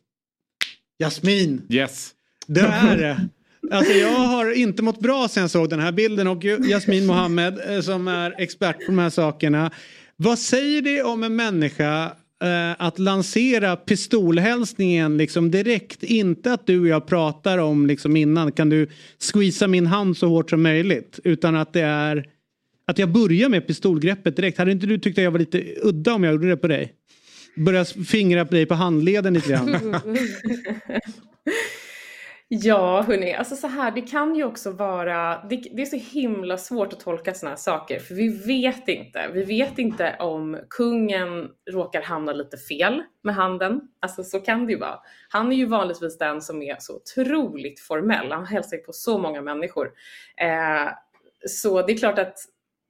Jasmin! Yes. Det är det. Alltså jag har inte mått bra sen jag såg den här bilden och Jasmin Mohammed eh, som är expert på de här sakerna. Vad säger det om en människa eh, att lansera pistolhälsningen liksom direkt? Inte att du och jag pratar om liksom innan, kan du squeeza min hand så hårt som möjligt? Utan att det är att jag börjar med pistolgreppet direkt. Hade inte du tyckt att jag var lite udda om jag gjorde det på dig? Börja fingra på dig på handleden lite grann. [laughs] Ja, hörni, alltså så här, det kan ju också vara, det, det är så himla svårt att tolka såna här saker, för vi vet inte. Vi vet inte om kungen råkar hamna lite fel med handen. Alltså så kan det ju vara. Han är ju vanligtvis den som är så otroligt formell. Han hälsar ju på så många människor. Eh, så det är klart att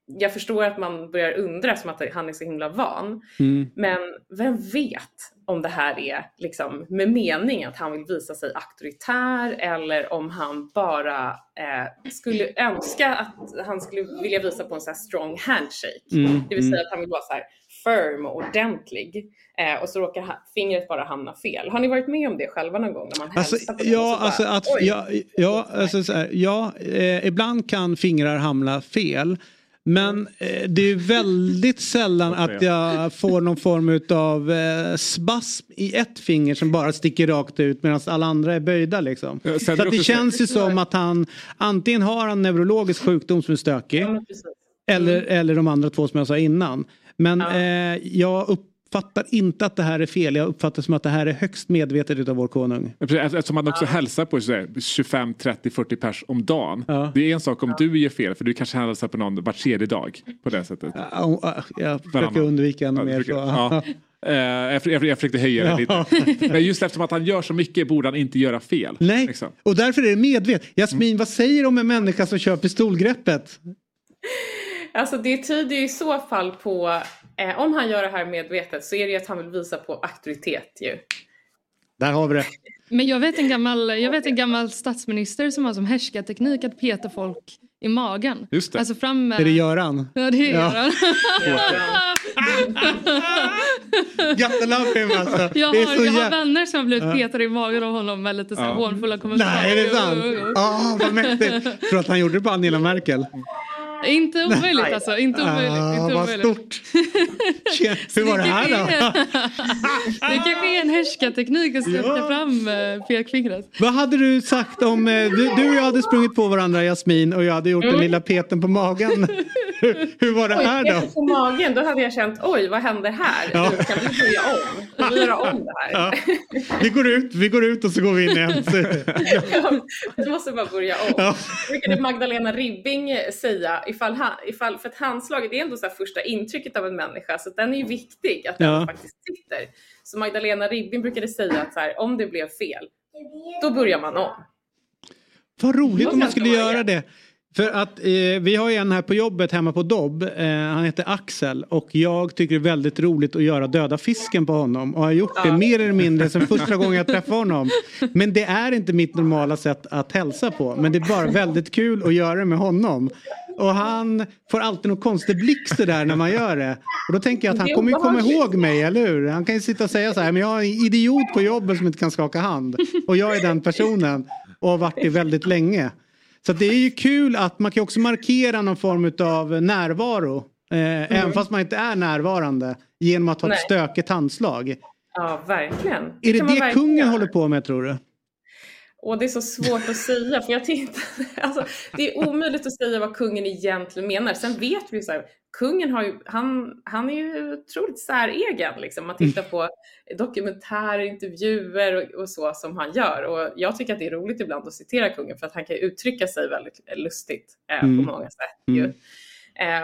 jag förstår att man börjar undra som att han är så himla van. Mm. Men vem vet om det här är liksom med mening att han vill visa sig auktoritär eller om han bara eh, skulle önska att han skulle vilja visa på en så här strong handshake. Mm, Det vill säga mm. att han vill vara så här firm och ordentlig eh, och så råkar ha- fingret bara hamna fel. Har ni varit med om det själva någon gång när man Alltså, på ja, så alltså bara, att, ja, ja, alltså så här, ja eh, ibland kan fingrar hamna fel. Men eh, det är väldigt [laughs] sällan att jag får någon form av eh, spasm i ett finger som bara sticker rakt ut medan alla andra är böjda. Liksom. sen Så det att det också- känns ju som att han antingen har en neurologisk sjukdom som är stökig eller, eller de andra två som jag sa innan. Men eh, jag uppfattar inte att det här är fel. Jag uppfattar som att det här är högst medvetet utav vår konung. Ja, Eftersom man också hälsar på så här 25, 30, 40 pers om dagen. Det är en sak om du gör fel för du kanske hälsar på någon var tredje dag. På det sättet. Ja, äh, Jag försöker Varannan. undvika ännu Ja, mer. försöker- Så. ja. Eh, jag, jag, jag försökte höja det Ja. lite. Men just eftersom att han gör så mycket borde han inte göra fel. Nej, Liksom. och därför är det medvetet. Jasmin, vad säger du om en människa som kör pistolgreppet? Alltså det tyder ju i så fall på, eh, om han gör det här medvetet så är det ju att han vill visa på auktoritet ju. Där har vi det. Men jag vet, en gammal, jag vet en gammal statsminister som har som härskarteknik att peta folk i magen. Just det. Alltså fram med... Är det Göran? Ja, det är Ja. Göran. Gotta love him alltså. Jag har, jag har vänner som har blivit Ja. petade i magen av honom med lite så här Ja. hånfulla kommentarer. Nej, är det sant? Ah, vad mäktigt. Tror att han gjorde det på Angela Merkel? Inte omöjligt alltså. Inte omöjligt. Ah, inte vad omöjligt. stort. Tjena, [laughs] Hur var det här då? [laughs] det kanske är en härskarteknik att stötta Ja. fram eh, pekfingret. Vad hade du sagt om eh, du, du och jag hade sprungit på varandra Jasmin och jag hade gjort den Mm. lilla peten på magen. [laughs] hur, [laughs] hur var det här Oj, då? på magen, då hade jag känt oj vad hände här? Ja. Nu kan vi börja om? Kan vi göra om det här? Ja. Vi går ut, vi går ut och så går vi in igen. [laughs] Vi måste bara börja om. Ja. brukade Magdalena Ribbing säga, ifall han, ifall, för att handslaget är ändå så här första intrycket av en människa, så den är ju viktig att den Ja. faktiskt sitter. Så Magdalena Ribbing brukade säga att så här, om det blev fel, då börjar man om. Vad roligt om man skulle göra det. För att eh, vi har ju en här på jobbet hemma på Dobb. Eh, han heter Axel och jag tycker det är väldigt roligt att göra döda fisken på honom och har gjort det Ja. mer eller mindre sen första gången jag träffade honom. Men det är inte mitt normala sätt att hälsa på. Men det är bara väldigt kul att göra det med honom. Och han får alltid någon konstig blick så där när man gör det. Och då tänker jag att han är kommer ju komma ihåg mig, eller hur? Han kan ju sitta och säga så här, men jag har en idiot på jobbet som inte kan skaka hand. Och jag är den personen och har varit det väldigt länge. Så det är ju kul att man kan också markera någon form av närvaro. Eh, Även fast man inte är närvarande. Genom att ha ett Nej. stökigt handslag. Ja, verkligen. Är det man det verkligen kungen håller på med tror du? Och det är så svårt att säga för jag tittar, [laughs] alltså, det är omöjligt att säga vad kungen egentligen menar. Sen vet vi ju så här, kungen har ju, han, han är ju otroligt säregen liksom. Man tittar på dokumentärer, intervjuer och, och så som han gör. Och jag tycker att det är roligt ibland att citera kungen för att han kan uttrycka sig väldigt lustigt eh, Mm. på många sätt. Ju. Mm.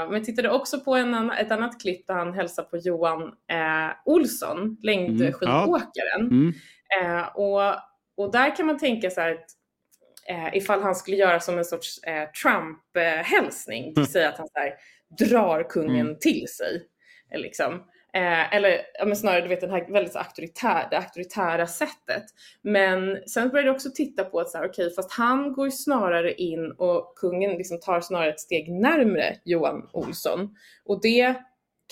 Eh, men tittade också på en ett annat klipp där han hälsar på Johan eh, Olsson, längdskidåkaren. Mm. Eh, och, och där kan man tänka så här att eh, ifall han skulle göra som en sorts eh, Trump-hälsning, vill säga att han så här, drar kungen Mm. till sig. eh, Liksom. Eh, eller men snarare du vet, den här väldigt auktoritär, det auktoritära sättet. Men sen började jag också titta på att så här, okej, fast han går snarare in och kungen liksom tar snarare ett steg närmre Johan Olsson. Och det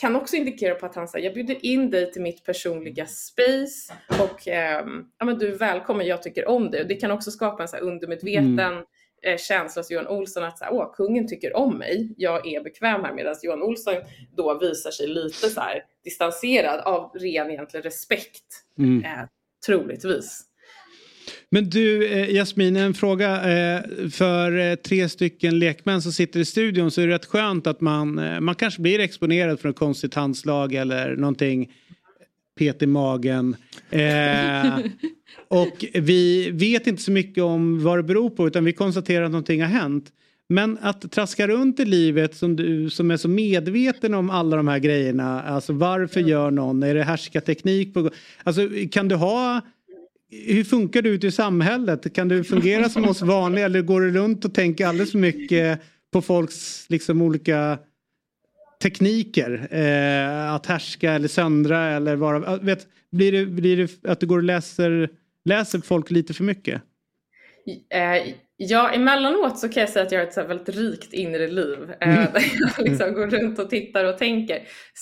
kan också indikera på att han säger jag bjuder in dig till mitt personliga space och ehm, ja, men du är välkommen, jag tycker om dig. Och det kan också skapa en så undermedveten Mm. eh, känsla hos Johan Olsson att så här, Åh, kungen tycker om mig, jag är bekväm här. Medan Johan Olsson då visar sig lite så här distanserad av ren egentligen respekt, Mm. eh, troligtvis. Men du eh, Jasmin, en fråga. Eh, för eh, tre stycken lekmän som sitter i studion så är det rätt skönt att man, eh, man kanske blir exponerad för ett konstigt handslag eller någonting. Pet i magen. [laughs] Och vi vet inte så mycket om vad det beror på utan vi konstaterar att någonting har hänt. Men att traska runt i livet som du som är så medveten om alla de här grejerna. Alltså varför gör någon? Är det härskarteknik? På, alltså kan du ha hur funkar du ute i samhället? Kan du fungera som oss vanliga eller går du runt och tänker alldeles för mycket på folks liksom olika tekniker? Eh, att härska eller söndra eller vara... Vet, blir, det, blir det att du går och läser, läser folk lite för mycket? Eh, ja, emellanåt så kan jag säga att jag har ett så väldigt rikt inre liv eh, Mm. där jag liksom går runt och tittar och tänker.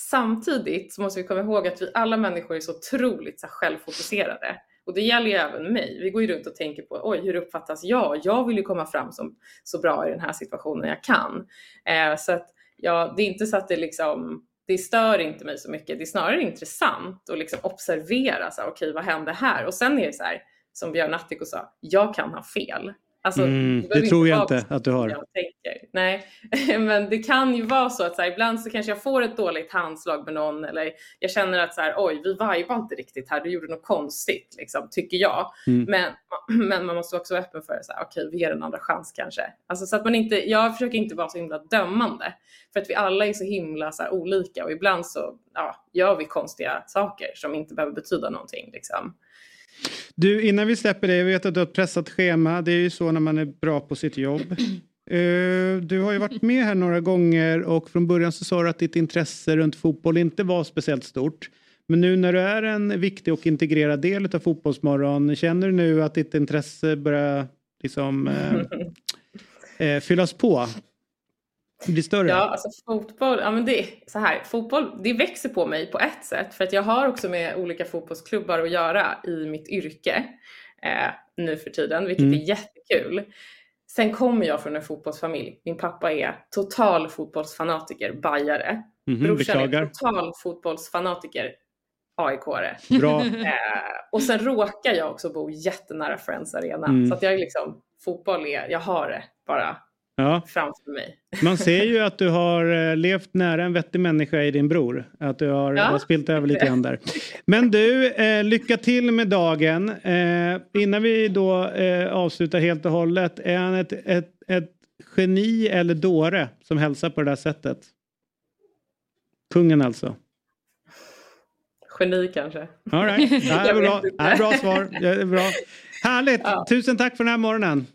Samtidigt så måste vi komma ihåg att vi alla människor är så otroligt så självfokuserade. Och det gäller ju även mig. Vi går ju runt och tänker på oj, hur uppfattas jag? Jag vill ju komma fram som så bra i den här situationen jag kan. Eh, så att ja, det är inte så att det liksom det stör inte mig så mycket. Det är snarare intressant att liksom observera, så här, okej vad hände här? Och sen är det så här, som Björn Attiko sa, jag kan ha fel. Alltså, Mm, det tror jag inte att du har. jag tänker. Nej, [laughs] men det kan ju vara så att så här, ibland så kanske jag får ett dåligt handslag med någon eller jag känner att så här, oj, vi vibar inte riktigt här, du gjorde något konstigt, liksom, tycker jag. Mm. Men, [clears throat] men man måste också vara öppen för här, okej, vi ger en andra chans kanske. Alltså, så att man inte, jag försöker inte vara så himla dömande för att vi alla är så himla så här, olika och ibland så ja, gör vi konstiga saker som inte behöver betyda någonting. Liksom. Du, innan vi släpper dig, jag vet att du har ett pressat schema. Det är ju så när man är bra på sitt jobb. Eh, du har ju varit med här några gånger och från början så sa du att ditt intresse runt fotboll inte var speciellt stort. Men nu när du är en viktig och integrerad del av Fotbollsmorgon, känner du nu att ditt intresse börjar liksom eh, eh fyllas på? Bli större? Ja, alltså fotboll, ja men det är så här, fotboll, det växer på mig på ett sätt för att jag har också med olika fotbollsklubbar att göra i mitt yrke eh, nu för tiden, vilket Mm. är jättekul. Sen kommer jag från en fotbollsfamilj. Min pappa är total fotbollsfanatiker, bajare. Mhm, Brorsan beklagar. är total fotbollsfanatiker, AIK-are. [laughs] Eh, och sen råkar jag också bo jättenära Friends Arena. Mm. Så att jag är liksom, fotboll är, jag har det bara Ja. framför mig. Man ser ju att du har eh, levt nära en vettig människa i din bror. Att du har, Ja, har spilt över lite grann där. Men du, eh, lycka till med dagen. Eh, innan vi då eh, avslutar helt och hållet. Är han ett, ett, ett geni eller dåre som hälsar på det där sättet? Kungen alltså. Geni kanske. All right. Det här är bra, det här är bra svar. Det är bra. Härligt! Tusen tack för den här morgonen.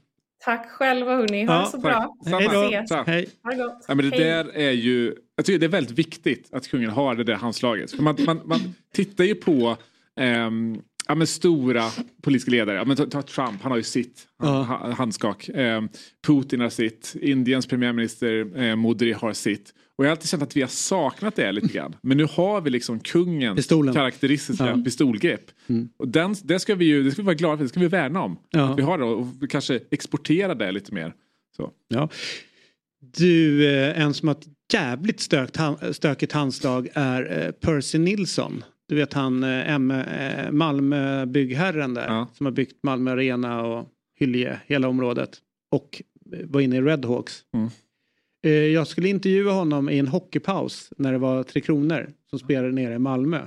Tack själva hörni, ha Ja, det så bra. Hej då. Hej. Ha det gott. Ja, men det Hej. där är ju, jag tycker det är väldigt viktigt att kungen har det där handslaget. För man, man, man tittar ju på ehm, ja, men stora politiska ledare. Ja, men ta, ta Trump, han har ju sitt Ja. ha- handskak. Ehm, Putin har sitt. Indiens premiärminister eh, Modi har sitt. Och jag har alltid känt att vi har saknat det lite grann. Men nu har vi liksom kungens Pistolen. karaktäristiska Ja. pistolgrepp. Och den, det ska vi ju det ska vi vara glada för, det ska vi värna om. Ja. Att vi har det och kanske exportera det lite mer. Så. Ja. Du, eh, en som har ett jävligt stökt, stökigt handslag är eh, Percy Nilsson. Du vet han eh, Malmö-byggherren där som har byggt Malmö Arena och Hyllie, hela området. Och var inne i Redhawks. Mm. Eh, Jag skulle intervjua honom i en hockeypaus när det var Tre Kronor som spelade nere i Malmö.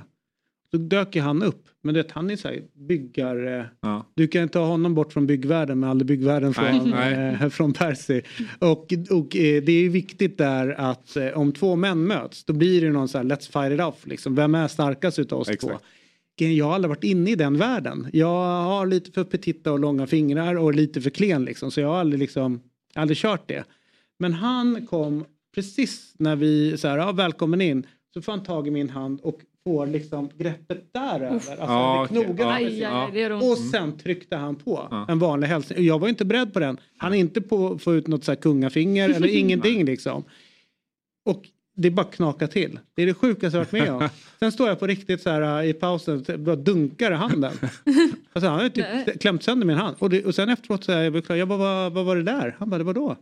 Då dök ju han upp. Men du vet, han är så här byggar... Ja. Du kan ta honom bort från byggvärlden men aldrig byggvärlden Nej, från, nej. eh, [laughs] från Percy. Och, och eh, det är viktigt där att eh, om två män möts då blir det någon så här let's fight it off. Liksom. Vem är starkast utav oss Exakt. två? Jag har aldrig varit inne i den världen. Jag har lite för petita och långa fingrar och lite för klen liksom. Så jag har aldrig liksom, aldrig kört det. Men han kom precis när vi så här, ja, välkommen in. Så får han tag i min hand och får liksom greppet där över. Alltså, Ja, knogarna Ja, gör ont. Och sen tryckte han på en vanlig hälsning. Jag var inte beredd på den. Han är inte på att få ut något så här kungafinger eller [laughs] ingenting liksom. Och det bara knakar till. Det är det sjukaste jag varit med om. [laughs] Sen står jag på riktigt så här äh, i pausen och bara dunkar i handen. [laughs] Alltså han har typ klämt sönder min hand. Och, det, och sen efteråt så här, jag, jag bara, vad, vad var det där? Han bara, det var då?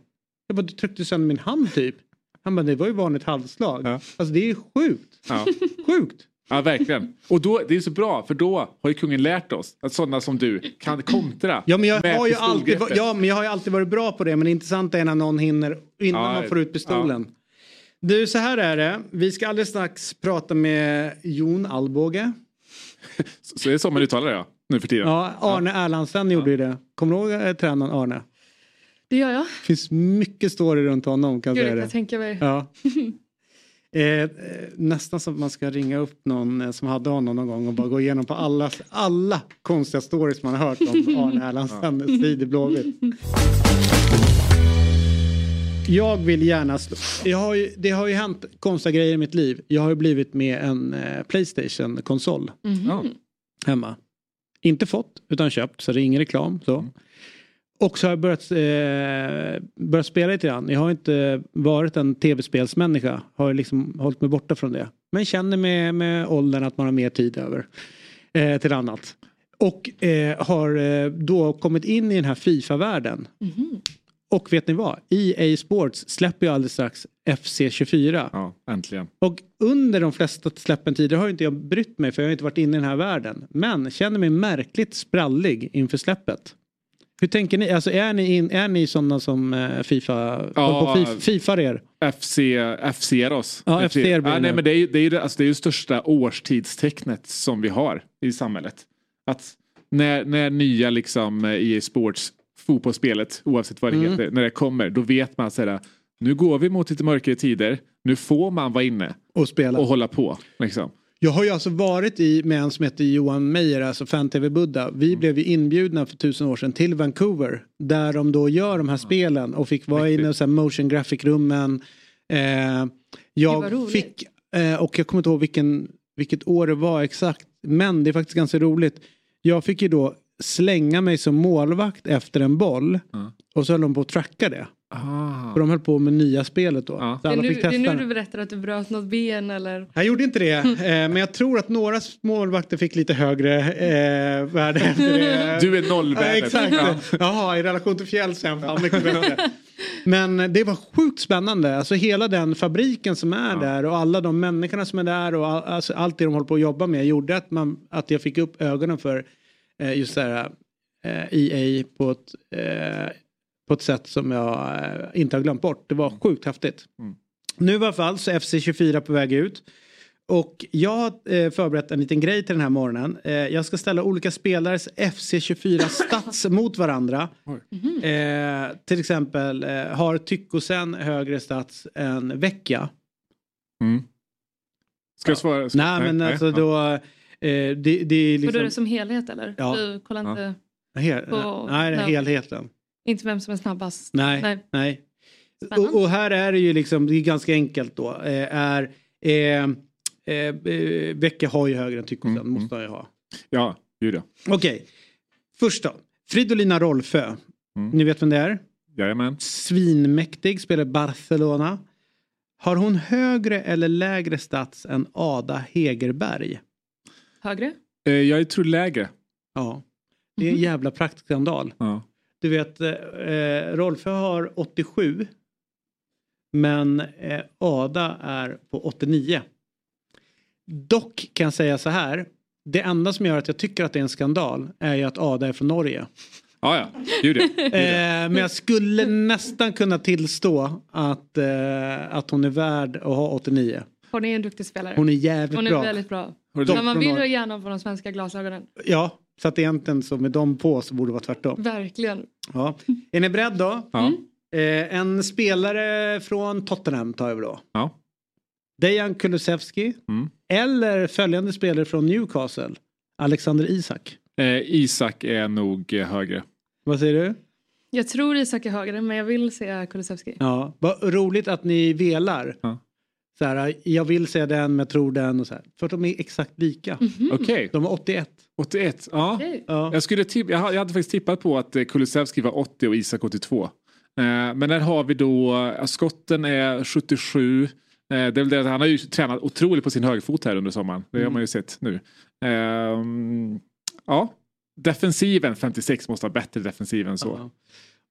Jag bara, du tryckte sönder min hand typ. Han bara, det var ju vanligt halvslag. Alltså det är sjukt. Ja. [laughs] Sjukt. Ja, verkligen. Och då, det är så bra, för då har ju kungen lärt oss att sådana som du kan kontra. Ja men, jag har ju alltid, ja men jag har ju alltid varit bra på det men det intressanta är när någon hinner innan Ja, man får ut pistolen. Du så här är det. Vi ska alldeles strax prata med Jon Alvbåge. [laughs] Så, så är det så man uttalar det ja, nu för tiden. Ja, Arne Erlandsen gjorde ju det. Kommer du ihåg eh, tränaren Arne? Det gör jag. Det finns mycket story runt honom kan jag Gud, säga jag det. tänka mig. Ja. [laughs] Eh, eh, nästan som att man ska ringa upp någon eh, som hade honom någon gång och bara gå igenom på alla, alla konstiga stories man har hört om [laughs] Arne Erlandsen, strid i Blåvitt. Jag vill gärna slå. Jag har ju, det har ju hänt konstiga grejer i mitt liv. Jag har ju blivit med en eh, Playstation-konsol Mhm. hemma. Inte fått utan köpt så det är ingen reklam. Så. Och så har jag börjat, eh, börjat spela lite grann. Jag har inte varit en tv-spelsmänniska. Har liksom hållit mig borta från det. Men känner med, med åldern att man har mer tid över eh, till annat. Och eh, har eh, då kommit in i den här Fifa-världen. Mhm. Och vet ni vad? EA Sports släpper ju alldeles strax FC24. Ja, äntligen. Och under de flesta släppen tidigare har inte jag brytt mig för jag har inte varit inne i den här världen. Men känner mig märkligt sprallig inför släppet. Hur tänker ni? Alltså är ni, in, är ni sådana som eh, Fifa, Ja. på Fifa, er? FC, FC oss. Ja, FC det ja, nej, men det är ju det, är det, alltså, det, är största årstidstecknet som vi har i samhället. Att när, när nya liksom EA Sports fotbollsspelet, oavsett vad det Mm. heter, när det kommer, då vet man här, nu går vi mot lite mörkare tider, nu får man vara inne och spela och hålla på. Liksom. Jag har ju alltså varit i med en som heter Johan Meijer, alltså fan-tv-Budda. Vi Mm. blev ju inbjudna för tusen år sedan till Vancouver. Där de då gör de här spelen och fick vara inne i så motion graphic-rummen. Eh, jag fick, eh, och jag kommer inte ihåg vilken, vilket år det var exakt. Men det är faktiskt ganska roligt. Jag fick ju då slänga mig som målvakt efter en boll. Och så höll de på att tracka det. Ah. För de höll på med nya spelet då. Ja. Så Det är, nu, det är nu du berättar att du bröt något ben eller? Jag gjorde inte det, [laughs] eh, men jag tror att några målvakter fick lite högre eh, värde efter det. [laughs] Du är nollvärdet. Ja, exakt. Ja. Jaha, i relation till Fjällsen, mycket bättre. Men det var sjukt spännande. Alltså hela den fabriken som är där och alla de människorna som är där och all, alltså allt det de håller på att jobba med gjorde att, man, att jag fick upp ögonen för eh, just det här eh, EA på ett, eh, på ett sätt som jag eh, inte har glömt bort. Det var sjukt häftigt. Mm. Nu i alla fall så är FC24 på väg ut. Och jag har eh, förberett en liten grej till den här morgonen. Eh, jag ska ställa olika spelares FC24 [laughs] stats mot varandra. Eh, till exempel har Tyckosen högre stats än Vecchia? Mm. Ska jag svara? Ska- Nej, men alltså då... Eh, det, det är Får du liksom... det som helhet eller? Ja. Du kollar inte, Hel, på- nej, det är ja. helheten. Inte vem som är snabbast? Nej, nej. Nej. Och, och här är det ju liksom, det är ganska enkelt då. Eh, är, eh, eh, Vecchia har ju högre än Tyckosen, Mm, måste han ju ha. Ja, gud ja. Okej, först då. Fridolina Rolfö. Mm. Ni vet vem det är? Jajamän. Svinmäktig, spelar Barcelona. Har hon högre eller lägre stats än Ada Hegerberg? Högre? Eh, jag tror lägre. Ja. Det är en jävla praktskandal. Ja. Du vet, eh, Rolfö har 87. Men eh, Ada är på 89. Dock kan jag säga så här. Det enda som gör att jag tycker att det är en skandal är ju att Ada är från Norge. Ja, ja. Gud ja. Eh, men jag skulle nästan kunna tillstå att, eh, att hon är värd att ha 89. Hon är en duktig spelare. Hon är jävligt Hon är bra. väldigt bra. Men man vill ju gärna få de svenska glasögonen. Ja, så att egentligen så med dem på så borde det vara tvärtom. Verkligen. Ja. Är ni beredd då? Ja. Eh, en spelare från Tottenham tar vi då. Ja. Dejan Kulusevski. Mm. Eller följande spelare från Newcastle. Alexander Isak. Eh, Isak är nog eh, högre. Vad säger du? Jag tror Isak är högre men jag vill se Kulusevski. Ja, vad roligt att ni velar. Ja. Så här, jag vill säga den men jag tror den och så här. För att de är exakt lika. Okej. De är 81. 81. Ja. Ja. Jag, skulle tipp- jag, hade, jag hade faktiskt tippat på att eh, Kulusevski var 80 och Isak 82. Eh, men där har vi då, skotten är 77. Eh, det är väl det, han har ju tränat otroligt på sin högerfot här under sommaren. Det har man ju sett nu. Ehm, ja, defensiven 56 måste ha bättre defensiv än så.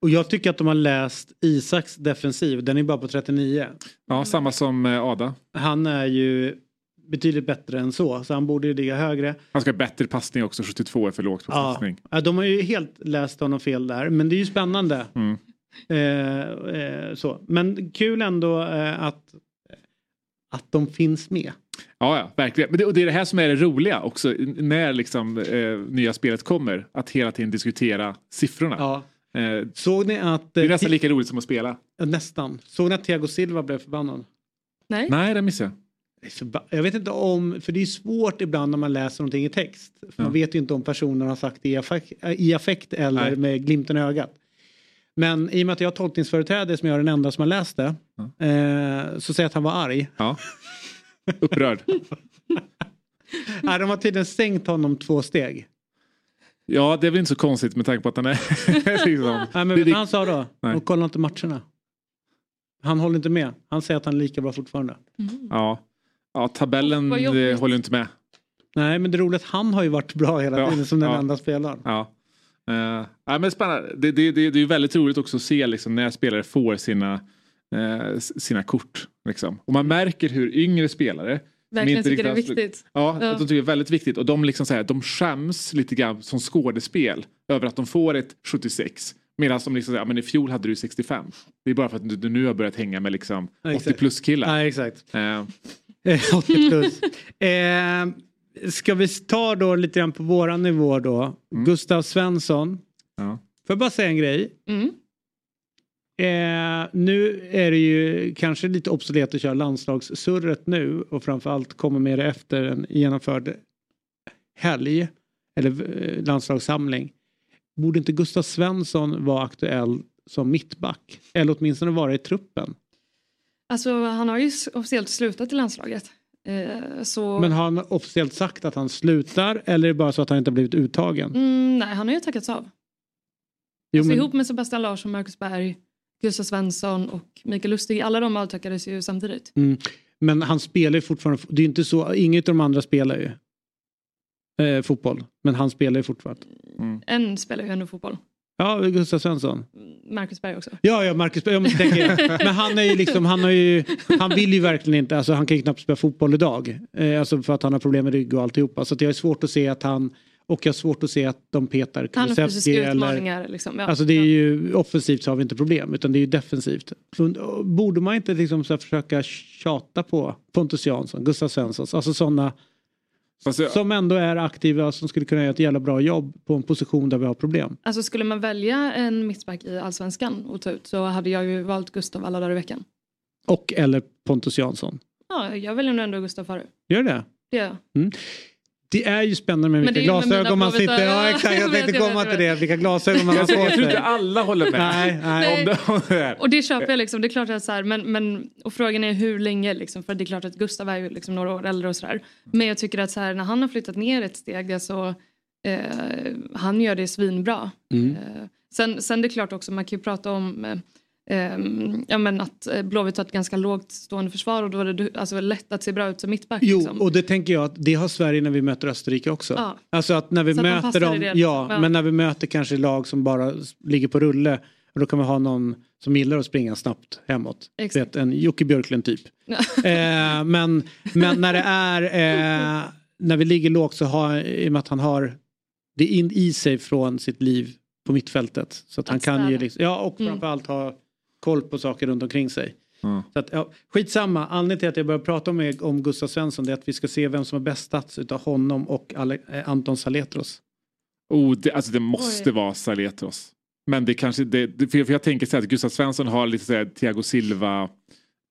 Och jag tycker att de har läst Isaks defensiv. Den är bara på 39. Ja, samma som Ada. Han är ju betydligt bättre än så. Så han borde ju ligga högre. Han ska ha bättre passning också, 72 är för lågt på Ja. passning. Ja, de har ju helt läst honom fel där. Men det är ju spännande. Mm. Eh, eh, så. Men kul ändå eh, att, att de finns med. Ja, ja, verkligen. Men det, och det är det här som är det roliga också när liksom, eh, nya spelet kommer. Att hela tiden diskutera siffrorna. Ja. Eh, Såg ni att... det är eh, nästan lika roligt som att spela. Nästan. Såg ni att Thiago Silva blev förbannad? Nej? Nej, det missade jag. Förba- Jag vet inte om, för det är svårt ibland när man läser någonting i text. För. Man vet ju inte om personen har sagt det i affekt, i affekt eller Nej. med glimten i ögat. Men i och med att jag har tolkningsföreträde som jag är den enda som har läst det. Eh, så säger jag att han var arg. Ja. Upprörd. [laughs] Nej, de har tydligen sänkt honom två steg. Ja, det är väl inte så konstigt med tanke på att han är... [laughs] [laughs] liksom, Nej, men vet du han sa då? Nej. De kollar inte matcherna. Han håller inte med. Han säger att han är lika bra fortfarande. ja. Ja, tabellen eh, håller inte med. Nej, men det är roligt att han har ju varit bra hela Ja, tiden som den ja. enda spelaren. Ja. Uh, ja, men spännande. Det, det, det, det är ju väldigt roligt också att se liksom, när spelare får sina, eh, s- sina kort. Liksom. Och man märker hur yngre spelare Verkligen inte tycker det är viktigt. Ja, Ja. att de tycker det är väldigt viktigt. Och de, liksom så här, de skäms lite grann som skådespel över att de får ett 76. Medan de liksom säger, ja, men i fjol hade du 65. Det är bara för att du, du nu har börjat hänga med liksom Ja, 80 exakt. plus killar. Nej, exakt. Eh, Eh, [laughs] 80 plus. eh, ska vi ta då lite grann på våran nivå då. Gustav Svensson. ja. Får jag bara säga en grej? Mm. Eh, nu är det ju kanske lite obsolet att köra landslagssurret nu och framförallt kommer med det efter en genomförd helg eller eh, landslagssamling. Borde inte Gustav Svensson vara aktuell som mittback? Eller åtminstone vara i truppen? Alltså han har ju officiellt slutat i landslaget. Eh, så... Men har han officiellt sagt att han slutar eller är det bara så att han inte har blivit uttagen? mm, nej, han har ju tackats av. Jo, alltså, men- Ihop med Sebastian Larsson, Marcus Berg, Gustav Svensson och Mikael Lustig. Alla de avtackades ju samtidigt. Mm. Men han spelar ju fortfarande, det är inte så, inget av de andra spelar ju eh, fotboll. Men han spelar ju fortfarande. En spelar ju ändå fotboll. Ja, Gustav Svensson. Marcus Berg också. Ja, ja, Marcus Berg. Ja, men, tänker jag. [laughs] men han är ju liksom, han har ju, han vill ju verkligen inte, alltså han kan ju knappt spela fotboll idag. Eh, alltså för att han har problem med rygg och alltihopa. Så att jag har svårt att se att han, och jag har svårt att se att de petar Kulusevski utmaningar. Liksom. Ja. Alltså det är ju offensivt så har vi inte problem utan det är ju defensivt. Borde man inte liksom så försöka tjata på Pontus Jansson, Gustav Svensson, alltså sådana jag- som ändå är aktiva som skulle kunna göra ett jävla bra jobb på en position där vi har problem. Alltså skulle man välja en mittback i allsvenskan och ta ut så hade jag ju valt Gustav alla dagar i veckan. Och eller Pontus Jansson. Ja, jag väljer nog ändå Gustav före. Gör det? Det gör jag. Mm. Det är ju spännande med vilka glasögon man sitter... Ja exakt, jag [laughs] tänkte komma till det. Vilka glasögon man har på jag tror inte sig. alla håller med. Nej, nej. Om det. Och det köper jag liksom. Det är klart att så här, men, men, och frågan är hur länge liksom. För det är klart att Gustav är ju liksom några år äldre och sådär. Men jag tycker att så här, när han har flyttat ner ett steg, alltså, eh, han gör det svinbra. Mm. Eh, sen, sen det är klart också, man kan ju prata om eh, ehm, ja, men att eh, Blåvitt har ett ganska lågt stående försvar och då är det alltså, lätt att se bra ut som mittback. Jo, liksom. och det tänker jag att det har Sverige när vi möter Österrike också. Ja. Alltså att när vi Så möter dem, det, ja, liksom. Ja. men när vi möter kanske lag som bara ligger på rulle och då kan vi ha någon som gillar att springa snabbt hemåt. Vet, en Jocke Björklund typ. [laughs] eh, men, men när det är, eh, när vi ligger lågt så har, i och med att han har det in i sig från sitt liv på mittfältet. Så att han Att kan ju, liksom, ja och Mm. framförallt ha koll på saker runt omkring sig. Mm. Så att, ja, skitsamma, anledningen till att jag börjar prata om, om Gustav Svensson det är att vi ska se vem som har bäst stats utav honom och Ale, eh, Anton Saletros. Oh, det, alltså det måste Oj. vara Saletros. Men det kanske, det, det, för jag- för jag tänker så här att Gustav Svensson har lite så här Thiago Silva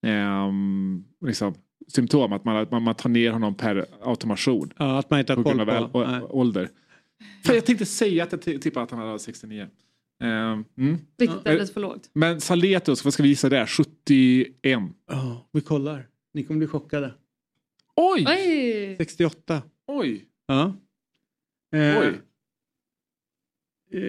ehm, liksom, symptom. Att man, man, man tar ner honom per automation. Ja, att man inte har På grund koll av på. ålder. Fan, jag tänkte säga att jag tippade att han hade 69. Ehm, mm. Vilket är lite för lågt. Men Saletros, vad ska vi gissa där? 71. Ja, vi kollar. Ni kommer bli chockade. Oj! Oj! 68. Oj! Ja. Eh, Oj. eh,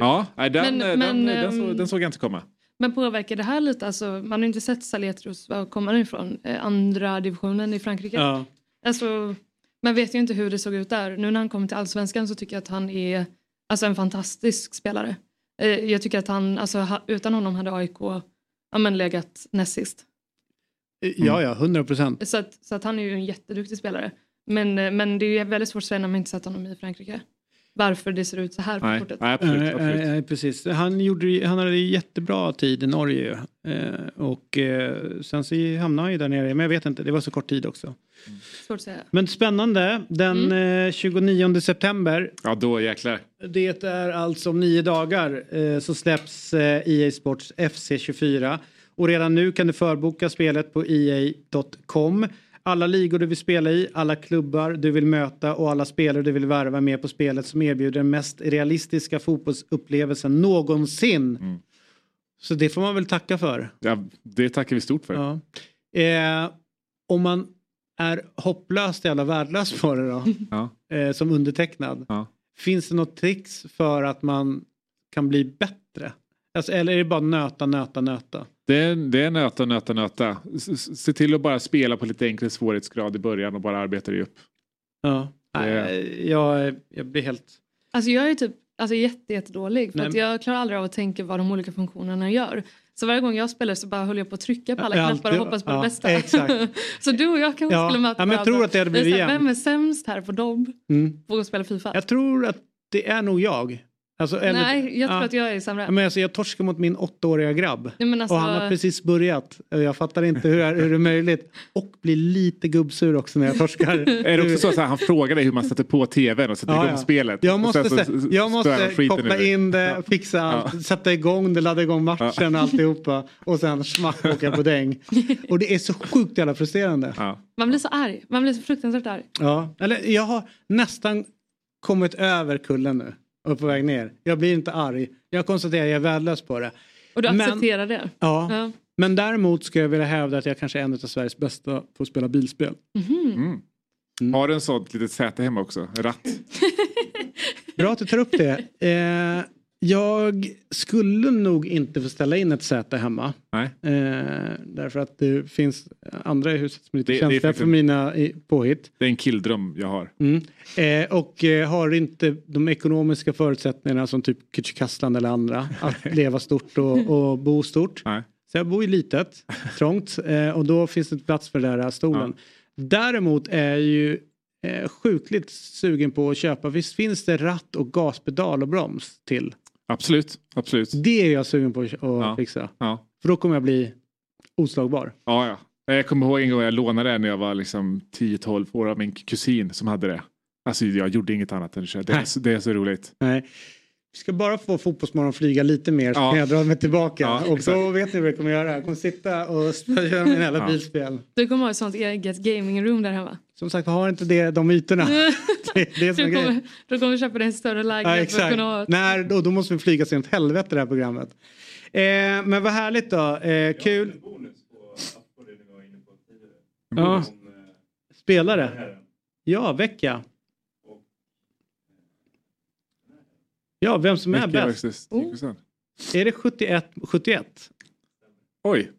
Ja, nej, den, Men- den, men, den, den, så, ehm, den såg jag inte komma. Men påverkar det här lite? Alltså, man har inte sett Saletros, var kommer han ifrån? Eh, andra divisionen i Frankrike? ja. Alltså, man vet ju inte hur det såg ut där. Nu när han kommer till allsvenskan så tycker jag att han är alltså, en fantastisk spelare. Eh, jag tycker att han, alltså, utan honom hade AIK ja, men, legat näst sist. ja, ja, 100 procent. Så att, så att han är ju en jätteduktig spelare. Men, eh, men det är väldigt svårt att säga när man inte sett honom i Frankrike. Varför det ser ut så här på Nej, kortet. nej absolut. Nej, absolut. precis. Han, gjorde, han hade jättebra tid i Norge eh, och eh, sen så hamnade han ju där nere, men jag vet inte, det var så kort tid också. Svårt att säga. Men spännande, den eh, 29 september, Ja, då jäklar. det är alltså om nio dagar eh, så släpps eh, EA Sports FC24. Och redan nu kan du förboka spelet på EA.com. Alla ligor du vill spela i, alla klubbar du vill möta och alla spelare du vill värva med på spelet som erbjuder den mest realistiska fotbollsupplevelsen någonsin. Mm. Så det får man väl tacka för. Ja, det tackar vi stort för. Ja. Eh, om man är hopplöst jävla värdelös på det då, [laughs] Ja. eh, som undertecknad. Ja. Finns det något tricks för att man kan bli bättre? Alltså, eller är det bara nöta, nöta, nöta? Det är, det är nöta, nöta, nöta. Se till att bara spela på lite enklare svårighetsgrad i början och bara arbeta dig upp. Ja. Nej, jag, jag blir helt... Alltså jag är typ alltså jätte, jättedålig. För Nej, att men- jag klarar aldrig av att tänka vad de olika funktionerna gör. Så varje gång jag spelar så bara höll jag på att trycka på alla Ja, knappar och hoppas på ja, det bästa. exakt. [laughs] så du och jag kanske Ja, skulle möta ja, men jag tror att det hade blivit jämnt. Vem är sämst här på dobb Mm. på att spela Fifa? Jag tror att det är nog jag. Alltså, eller, Nej, jag tror ja. att jag är sämre. Ja, Men alltså, jag torskar mot min åttaåriga grabb. Nej, men alltså, Och han har precis börjat. Jag fattar inte hur, är- hur det är möjligt. Och blir lite gubbsur också när jag torskar. [laughs] Är det också så att han frågar dig hur man sätter på tvn och sätter Ja, igång ja. spelet? Jag måste, så jag måste koppla dig. in det, fixa allt, sätta igång det, ladda igång matchen och alltihopa. Och sen smack åka på däng. Och det är så sjukt jävla frustrerande. Ja. Man blir så arg. Man blir så fruktansvärt arg. Ja, eller jag har nästan kommit över kullen nu. Och på väg ner. Jag blir inte arg. Jag konstaterar att jag är värdelös på det. Och du Men- accepterar det. Ja. Ja. Men däremot skulle jag vilja hävda att jag kanske är en av Sveriges bästa på att spela bilspel. Mhm. Mm. Har du en sån litet säte hemma också? Ratt? [laughs] Bra att du tar upp det. Eh, Jag skulle nog inte få ställa in ett säte hemma. Eh, därför att det finns andra i huset som är lite Det- det är känsliga för mina påhitt. Det är en killdröm jag har. Mm. Eh, och eh, har inte de ekonomiska förutsättningarna som typ Kücükaslan eller andra [laughs] att leva stort och, och bo stort. Nej. Så jag bor i litet, trångt eh, och då finns det plats för den där stolen. Däremot är jag ju eh, sjukligt sugen på att köpa, visst finns det ratt och gaspedal och broms till? Absolut, absolut. Det är jag sugen på att Ja. fixa. Ja. För då kommer jag bli oslagbar. Ja, ja. Jag kommer ihåg en gång jag lånade det när jag var liksom 10-12 år av min kusin som hade det. Alltså jag gjorde inget annat än att köra. Det är, så- det är så roligt. Nej. Vi ska bara få Fotbollsmorgon flyga lite mer så Ja. kan jag dra mig tillbaka. Ja, och exakt. då vet ni vad jag kommer göra. Jag kommer sitta och spöa mina [laughs] jävla Ja. bilspel. Du kommer ha ett sånt eget gamingrum där hemma. Som sagt, har inte det, de ytorna. [laughs] det är det är Du kommer, du kommer köpa dig en större Ja, lägenhet för att kunna ha ett... Nej, då, då måste vi flyga åt helvete det här programmet. Eh, men vad härligt då. Eh, kul. Ja. Spelare. Ja, vecka. Ja, vem som är bäst. 10%. Är det 71, 71? Oj.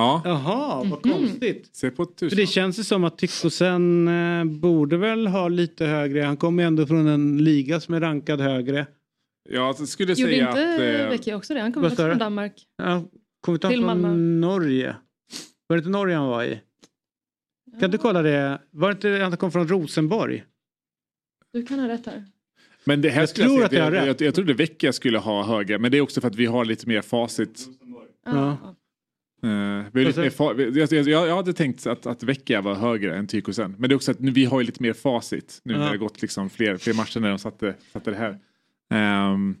Ja. Jaha, vad Mhm. konstigt. Se på För tusen. det känns ju som att Tyckosen eh, borde väl ha lite högre. Han kommer ju ändå från en liga som är rankad högre. Jag skulle Gjorde säga inte att... Eh, Vecchia också det? Han kommer vad också sa från? Danmark. Ja, kommer inte han Till från Malmö. Norge? Var det inte Norge han var i? Kan du kolla det? Var det inte han kom från Rosenborg? Du kan ha rätt här. men det här Jag skulle tror säga, att jag har jag, rätt. jag, jag trodde Vecchia skulle ha höga. Men det är också för att vi har lite mer facit. Ja. Eh, fa- jag, jag, hade tänkt att, att Vecchia var högre än Tykosen. Men det är också att nu, vi har ju lite mer facit. Nu Ja. när det gått liksom fler, fler matcher när de satte, satte det här. Ehm,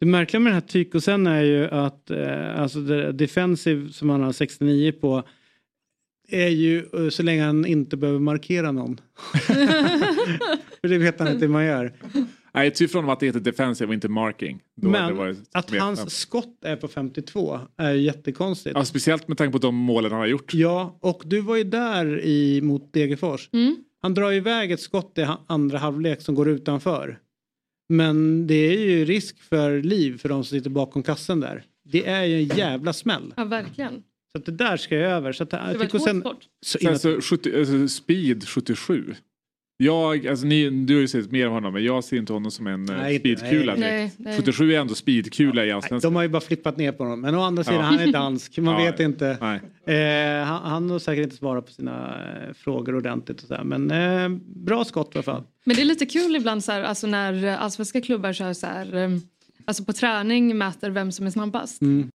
Det märkliga med den här Tykosen är ju att eh, alltså det defensive som han har 69 på är ju eh, så länge han inte behöver markera någon. [laughs] [laughs] För det vet han inte hur man gör. Nej, jag tycker från att det heter defensive och inte marking. Då Men att hans skott är på 52 är jättekonstigt. Ja, speciellt med tanke på de målen han har gjort. Ja, och du var ju där i, mot Degerfors. Mm. Han drar iväg ett skott i andra halvlek som går utanför. Men det är ju risk för liv för de som sitter bakom kassen där. Det är ju en jävla smäll. Ja, verkligen. Så att det där ska jag över. Så att, Det var ett hårt sport. så Sen så 70, alltså speed 77. Jag, alltså ni, du har ju sett mer av honom men jag ser inte honom som en eh, Nej, speedkula nej. Nej, nej. 77 är ändå speedkula i nej, allsvenskan. de har ju bara flippat ner på honom. Men å andra sidan, Ja. han är dansk. Man [laughs] Ja, vet inte. Nej. Eh, han, han har säkert inte svarat på sina eh, frågor ordentligt. Och så här. Men eh, bra skott i alla fall. Men det är lite kul ibland så här, alltså när allsvenska klubbar kör så här, eh, alltså på träning mäter vem som är snabbast. Mm.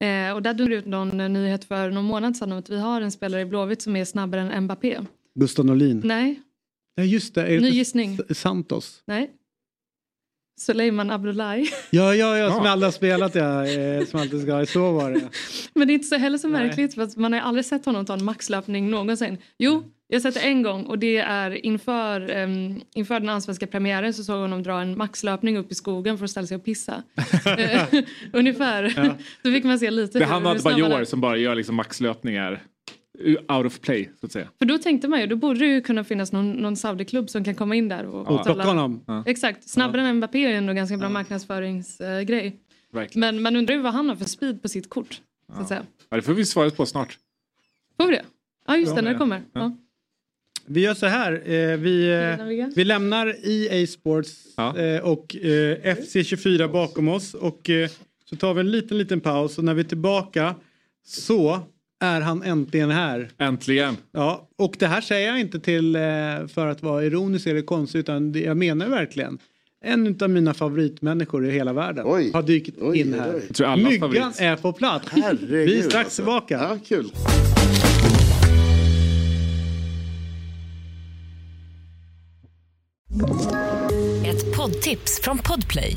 Eh, och där det ut någon nyhet för någon månad sedan om att vi har en spelare i Blåvitt som är snabbare än Mbappé. Gustav Norlin. Nej, Ja just det. Ny gissning. Santos. Nej. Suleiman Abdullahi. [laughs] Ja, ja, ja, som Ja. alla har spelat ja. Eh, som alltid ska. Så var det. Men det är inte så heller så Nej. märkligt för att man har aldrig sett honom ta en maxlöpning någonsin. Jo, jag har sett det en gång och det är inför, um, inför den allsvenska premiären så såg jag honom dra en maxlöpning upp i skogen för att ställa sig och pissa. [laughs] Eh, [laughs] Ungefär. Ja. Då fick man se lite Det är han och. Bajor som bara gör liksom maxlöpningar out of play så att säga. För då tänkte man ju, då borde det ju kunna finnas någon, någon Saudi-klubb som kan komma in där och, ställa- plocka honom. Ja. Exakt, snabbare än Mbappé är ändå ganska bra marknadsföringsgrej. Verkligen. Men man undrar ju vad han har för speed på sitt kort. Så att säga. Ja, det får vi svaret på snart. Får vi det? Ja just det, Ja, när det ja. kommer. Ja. Ja. Vi gör så här. Eh, vi, eh, vi lämnar EA Sports Ja. eh, och eh, FC24 bakom oss. Och eh, så tar vi en liten, liten paus. Och när vi är tillbaka så är han äntligen här. Äntligen. Ja, och det här säger jag inte till eh, för att vara ironisk eller konstig utan jag menar verkligen. En av mina favoritmänniskor i hela världen Oj. har dykt Oj, in oj, här. oj. Allas Myggan favorit. är på plats. Herregud, Vi är strax alltså. tillbaka. Ja, kul. Ett poddtips från Podplay.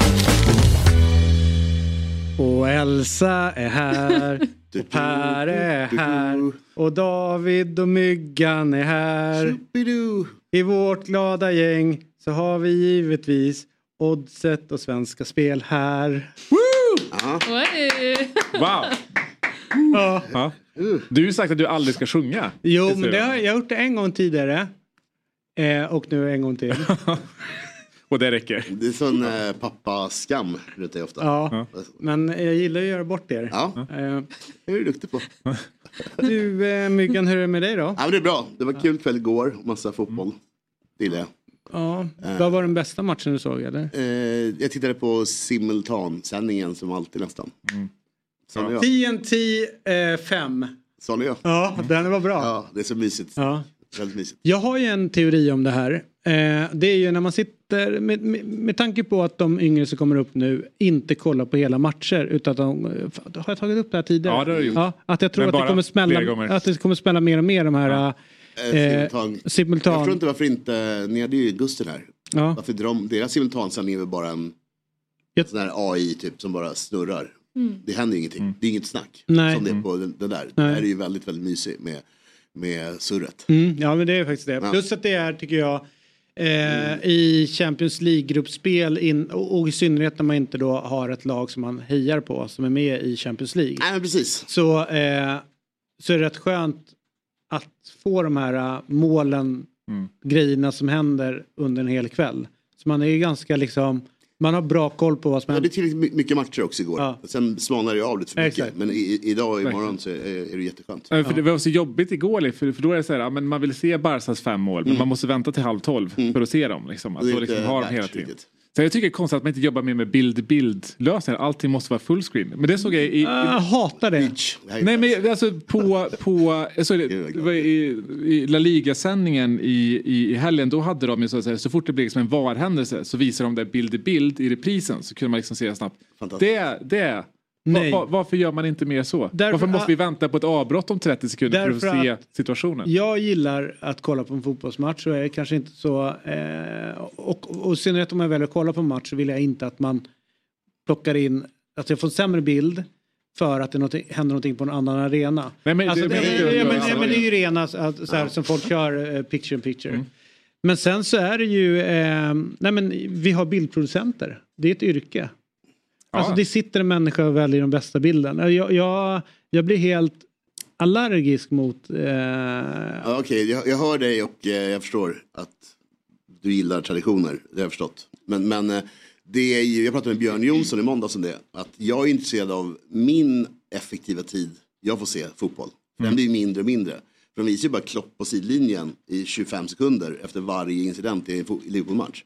Och Elsa är här. [laughs] Och Per är här. Och David och Myggan är här. I vårt glada gäng så har vi givetvis Oddset och Svenska Spel här. Wow! [laughs] Ja. Du har ju sagt att du aldrig ska sjunga. Jo, men det jag. har jag gjort det en gång tidigare. Eh, och nu en gång till. [laughs] Och det räcker. Det är sån eh, pappaskam runt dig ofta. Ja, men jag gillar att göra bort er. Ja. Eh, Det är du duktig på. du eh, Myggan, hur är det med dig då? Ja, men det är bra. Det var kul kväll igår. Massa fotboll. Det gillar jag. Ja, vad var den bästa matchen du såg eller? Eh, jag tittade på simultansändningen som alltid nästan. Ni ja? TNT 5. Sa ni ja? Ja, den var bra. Ja, det är så mysigt. Ja. Väldigt mysigt. Jag har ju en teori om det här. Eh, det är ju när man sitter, med, med, med tanke på att de yngre som kommer upp nu inte kollar på hela matcher utan att de, eh, har jag tagit upp det här tidigare? Ja, det har du gjort. Ja, att jag tror Men att det kommer smälla, att det kommer smälla mer och mer de här Eh, eh, simultan. Jag förstår inte varför inte, ni hade ju Gusten här. Ja. Varför de, deras simultansändning är väl bara en sån här AI typ som bara snurrar. Mm. Det händer ju ingenting. Det är inget snack. Nej. Som det är på den, den där. Det här är ju väldigt, väldigt mysigt med, med surret. Mm, ja men det är faktiskt det. Ja. Plus att det är tycker jag eh, i Champions League-gruppspel och i synnerhet när man inte då har ett lag som man hejar på som är med i Champions League. Nej men precis. Så, eh, så är det rätt skönt att få de här eh, målen, Mm. grejerna som händer under en hel kväll. Så man är ju ganska liksom, man har bra koll på vad som Ja, händer. det är tillräckligt my- mycket matcher också igår. Ja. Sen smalnar det ju av lite för mycket. Exakt. Men i, idag och imorgon så är, är det jätteskönt. Ja, För det var så jobbigt igår, för, för då är det så här, ja, men man vill se Barsas fem mål, men man måste vänta till halv tolv för att se dem. Liksom. Att Mm. Då liksom inte ha dem hela tiden. riktigt. Så jag tycker det är konstigt att man inte jobbar mer med bild-bild lösningar. Allting måste vara fullscreen. Men det såg jag i... i Jag hatar det. Nej men alltså på, på jag såg det, det var i, i La Liga-sändningen i, i, i helgen då hade de ju så att säga, så fort det blir liksom en VAR-händelse så visar de det bild i bild i reprisen så kunde man liksom se snabbt. Fantastiskt. Det, det Nej. va, va, varför gör man inte mer så? Därför varför måste vi vänta på ett avbrott om 30 sekunder för att se att- situationen? Jag gillar att kolla på en fotbollsmatch och är kanske inte så... Eh, och, och synnerhet om jag väljer att kolla på en match så vill jag inte att man plockar in... Att jag får en sämre bild för att det någonting- händer någonting på en annan arena. Nej, men det- alltså, det, men det- ja, men, ja, men det är ju rena att, så här, som folk kör eh, picture in picture. Mm. Men sen så är det ju... Eh, nej men vi har bildproducenter. Det är ett yrke. Alltså det sitter en människa och väljer de bästa bilderna. Jag, jag, jag blir helt allergisk mot... Eh, Ja, Okej, jag, jag hör dig och eh, jag förstår att du gillar traditioner. Det har jag förstått. Men, men eh, det är ju, jag pratade med Björn Jonsson i måndags om det. Att jag är intresserad av min effektiva tid jag får se fotboll. För Den blir mindre och mindre. För de visar ju bara Klopp på sidlinjen i 25 sekunder efter varje incident i en Liverpool-match.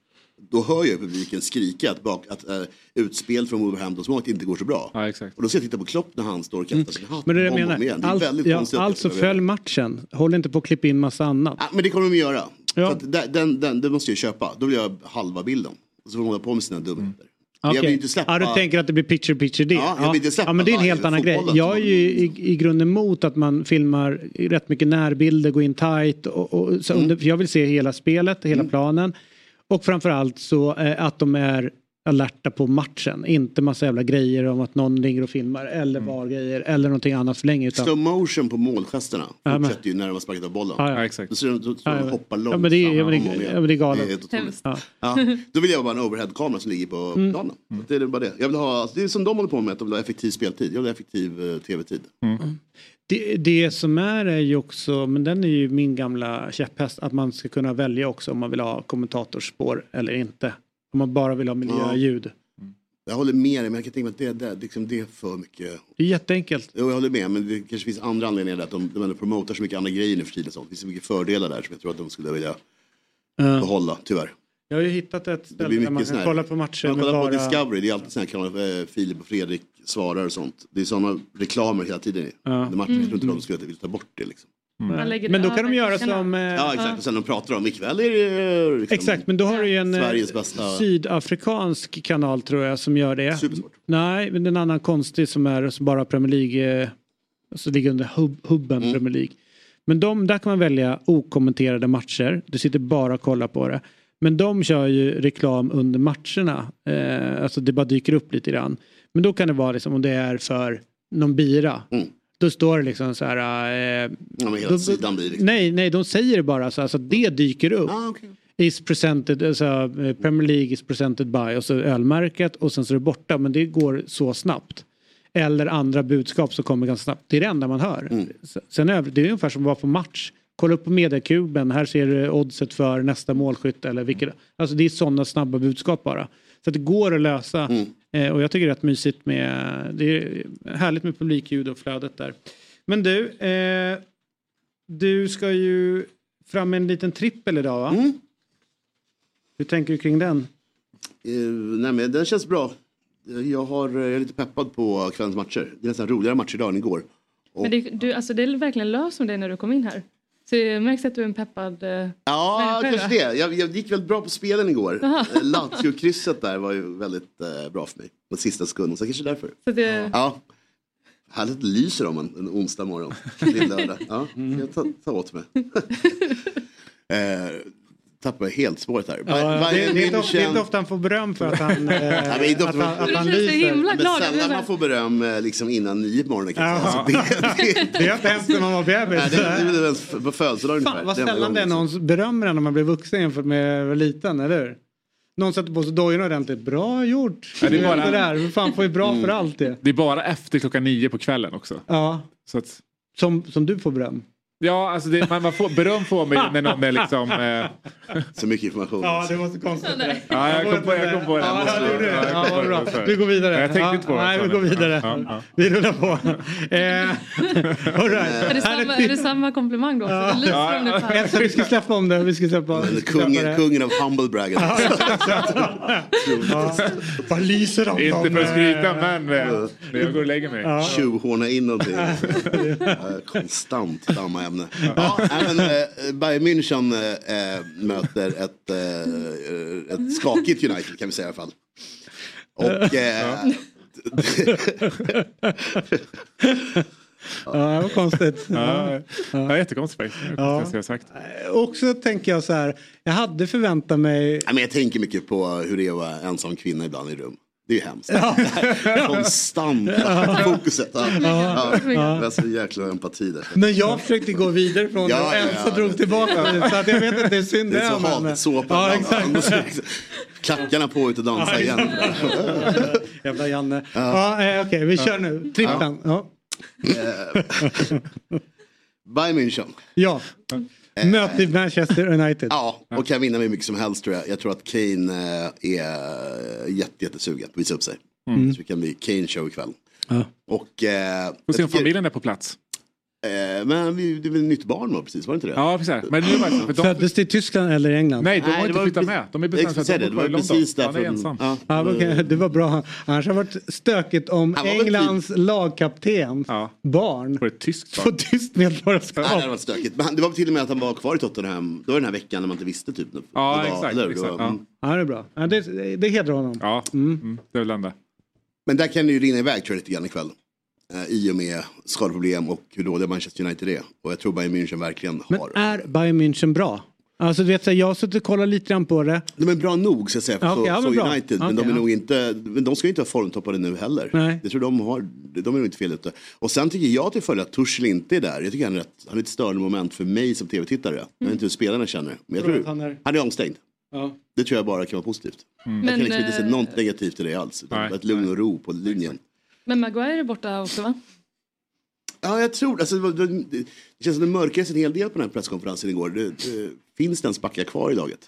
Då hör jag publiken skrika att, bak, att äh, utspel från Wolverhamptons inte går så bra. Ja, exakt. Och då ska jag titta på Klopp när han står och kastar sin hatt Men det är det jag menar. Det är Allt, ja, konstigt. alltså följ matchen. Håll inte på att klippa in massa annat. Ja, men det kommer de att göra. Ja. Att den, den, den, den måste jag köpa. Då vill jag ha halva bilden. Och så får de hålla på med sina dumheter. Jag Okej. vill inte släppa... Ja, du tänker att det blir picture picture det. Ja, jag vill inte släppa ja, men det är en helt annan grej. Jag är ju i, i grunden emot att man filmar rätt mycket närbilder, går in tight och, och så Mm. under, för jag vill se hela spelet, hela planen. Och framförallt så eh, att de är alerta på matchen. Inte massa jävla grejer om att någon ringer och filmar eller Mm. VAR-grejer eller någonting annat för länge. Utan, Slow motion på målgesterna Ja, fortsätter ju när de har sparkat av bollen. Ja, ja. Ja, exakt. Då ser de, då, så Ja, de ja. hoppar Ja, långsamt. men det är- ja, men det- ja, men det är galet. otroligt. Hemskt. ja. Ja, då vill jag bara ha en overhead-kamera som ligger på Mm. planen. Det är bara det. Jag vill ha, det är som de håller på med, att de vill ha effektiv speltid. Jag vill ha effektiv eh, tv-tid. Det, det som är är ju också, men den är ju min gamla käpphäst, att man ska kunna välja också om man vill ha kommentatorspår eller inte. Om man bara vill ha miljöljud. Jag håller med dig, men jag kan tänka mig att det, det, liksom, det är för mycket. Det är jätteenkelt. Jo, jag håller med, men det kanske finns andra anledningar där. Att de, de ändå promotar så mycket andra grejer nu för tiden. Sånt. Det finns så mycket fördelar där som jag tror att de skulle vilja Ja. behålla, tyvärr. Jag har ju hittat ett ställe där man kan kolla på matcher Man med kollar på bara... Discovery, det är alltid här kanaler, eh, Filip och Fredrik svarar och sånt. Det är sådana reklamer hela tiden. Ja. Ja. Matchen, jag tror inte de skulle vilja ta bort det liksom. Man lägger Men då kan de göra som... eh, Ja, exakt. Och sen de pratar om ikväll är det liksom, Exakt, men då har du ju en eh, bästa- sydafrikansk kanal tror jag som gör det. Supersport. Nej, men det är en annan konstig som är som bara Premier League, eh, alltså ligger under hub, hubben Mm. Premier League. Men de, där kan man välja okommenterade matcher. Du sitter bara och kollar på det. Men de kör ju reklam under matcherna. Eh, alltså det bara dyker upp lite grann. Men då kan det vara liksom om det är för någon bira. Då står det liksom så här. Eh, Ja, men hela då- sidan blir liksom. Nej, nej, de säger det bara så alltså, att det dyker upp. Ah, okay. Is presented, alltså, eh, Premier League is presented by och så ölmärket och sen så är det borta men det går så snabbt. Eller andra budskap som kommer ganska snabbt. Det är det enda man hör. Mm. Sen det är ungefär som att vara på match. Kolla upp på mediakuben, här ser du oddset för nästa målskytt eller vilket. Alltså det är sådana snabba budskap bara. Så att det går att lösa. Mm. Eh, och jag tycker det är rätt mysigt med, det är härligt med publikljud och flödet där. Men du, eh, du ska ju fram med en liten trippel idag va? Mm. Hur tänker du kring den? Eh, nej, men den känns bra. Eh, Jag, har, jag är lite peppad på kvällens matcher. Det är nästan roligare matcher idag än igår. Men det, du, alltså, det är verkligen löst om dig när du kom in här. Så det märks att du är en peppad eh, Ja, människa kanske det. Jag, jag gick väldigt bra på spelen igår. Eh, Lazio-krysset där var ju väldigt eh, bra för mig. På sista sekunden, så kanske därför. Så det, Ja. Härligt lyser om en, en onsdag morgon. Är lördag. Ja, [laughs] jag tar, tar åt mig. [laughs] eh, tappar helt spåret här. Ja, det, det, är inte, ofta- det är inte ofta han får beröm för att han, [laughs] eh, Ja, att han, att han lyser. himla Men sällan man får beröm eh, liksom innan nio på morgonen. Ja. Alltså, [laughs] det, det, Det har inte hänt när man var bebis. Nej, det, det, det, på födelsedagen Fan vad ungefär. sällan det är någon som berömmer en när man blir vuxen jämfört med när liten, eller hur? Någon sätter på sig dojorna ordentligt. Bra gjort! Ja, det är bara- det där. Fan får ju bra för allt det. Det är bara efter klockan nio på kvällen också. Ja, Så att, som, som du får beröm. Ja, alltså det, man, man får, beröm får man ju när någon är liksom... Eh, [laughs] Så mycket information. Ja, det var så konstigt. ja, jag kom på, jag kom på det. Ja, Jag det gjorde du. ja, Ja, det. bra. Vi går vidare. Ja, Jag tänkte Ja, inte på det. Nej, vi går vidare. Ja, ja. Vi rullar på. Eh, [laughs] all right. är, det samma, är det samma komplimang då? Det Ja, det. Elsa, vi ska släppa om det. Vi ska släppa, vi ska släppa Kungen, det. kungen av humble brag. [laughs] Ja, Vad lyser de? Inte för att skryta men eh, jag går och lägger mig. Tjuvhåna in någonting. Ja, Konstant samma ämne. Ja, men, eh, Bayern München eh, eh, möter ett, eh, ett skakigt United kan vi säga i alla fall. Och... Eh, Ja, [laughs] det var konstigt. Ja, ja. jättekonstigt faktiskt. Ja. Ja. Jag sagt. Också tänker jag så här. Jag hade förväntat mig. nej, men jag tänker mycket på hur det är att vara ensam kvinna ibland i rum. Det är hemskt. [laughs] Konstant fokuset. Ja. Ja. Jag har så jäkla empati där. Men jag försökte gå vidare från Ja, det och ja, Elsa ja. drog tillbaka det. Så att jag vet att det är synd Det är så men-. Ja. Man måste liksom Klackarna på ut och dansa Ja, igen. Jävla Janne. Ja, eh, Okej, vi kör nu. Trippen. Ja. [laughs] Bayern München. ja. Möte Manchester United. Ja, och kan vinna med mycket som helst tror jag. Jag tror att Kane eh, är jätte, jättesugen på att visa upp sig. Mm. Så det kan bli Kane show ikväll. Ja. Och... Eh, Får se om familjen är på plats. Eh, men det är väl ett nytt barn då precis, var det inte det? Ja, precis. Men nu var det, för de, Föddes det i Tyskland eller England? nej, de Nej, har det inte flyttat med. De är bestämda det, de det var precis Han är därför. ensam. Ja, Ja, okej, det var bra. Annars har det varit stökigt om Englands lagkapten, Ja. barn, Får ett tyskt får barn. tyst Nej, det hade medborgarskap. varit stökigt. Men det var till och med att han var kvar i Tottenham. Det var den här veckan när man inte visste typ. Ja, Det var- exakt, eller? Det exakt, var- ja. mm. Ja, det är bra. Ja, det, det hedrar honom. Ja, mm. det är väl där. Men där kan det ju rinna iväg tror jag lite grann ikväll. Eh, I och med skadeproblem och hur dåliga Manchester United är. Och jag tror Bayern München verkligen Men har. är Bayern München bra? Alltså du vet, jag har suttit och kollat lite grann på det. De är bra nog så att säga Ja, okej, så, ja, men. United. Men Okej, de är ja. nog inte, men de ska ju inte vara formtoppade nu heller. Nej. Jag tror de har, de är nog inte fel ute. Och sen tycker jag till följd att Tuchel inte är där. Jag tycker han är, rätt, han är ett störande moment för mig som tv-tittare. Jag vet inte hur spelarna känner. Men jag Tror han är- han är avstängd. Ja. Det tror jag bara kan vara positivt. Jag Men, kan liksom inte se eh, något negativt i det alls. Nej. ett lugn och ro på linjen. Men Maguire är borta också va? Ja, jag tror alltså, det, det, det känns som det mörkades en hel del på den här presskonferensen igår. Det, det, finns det ens backar kvar i laget?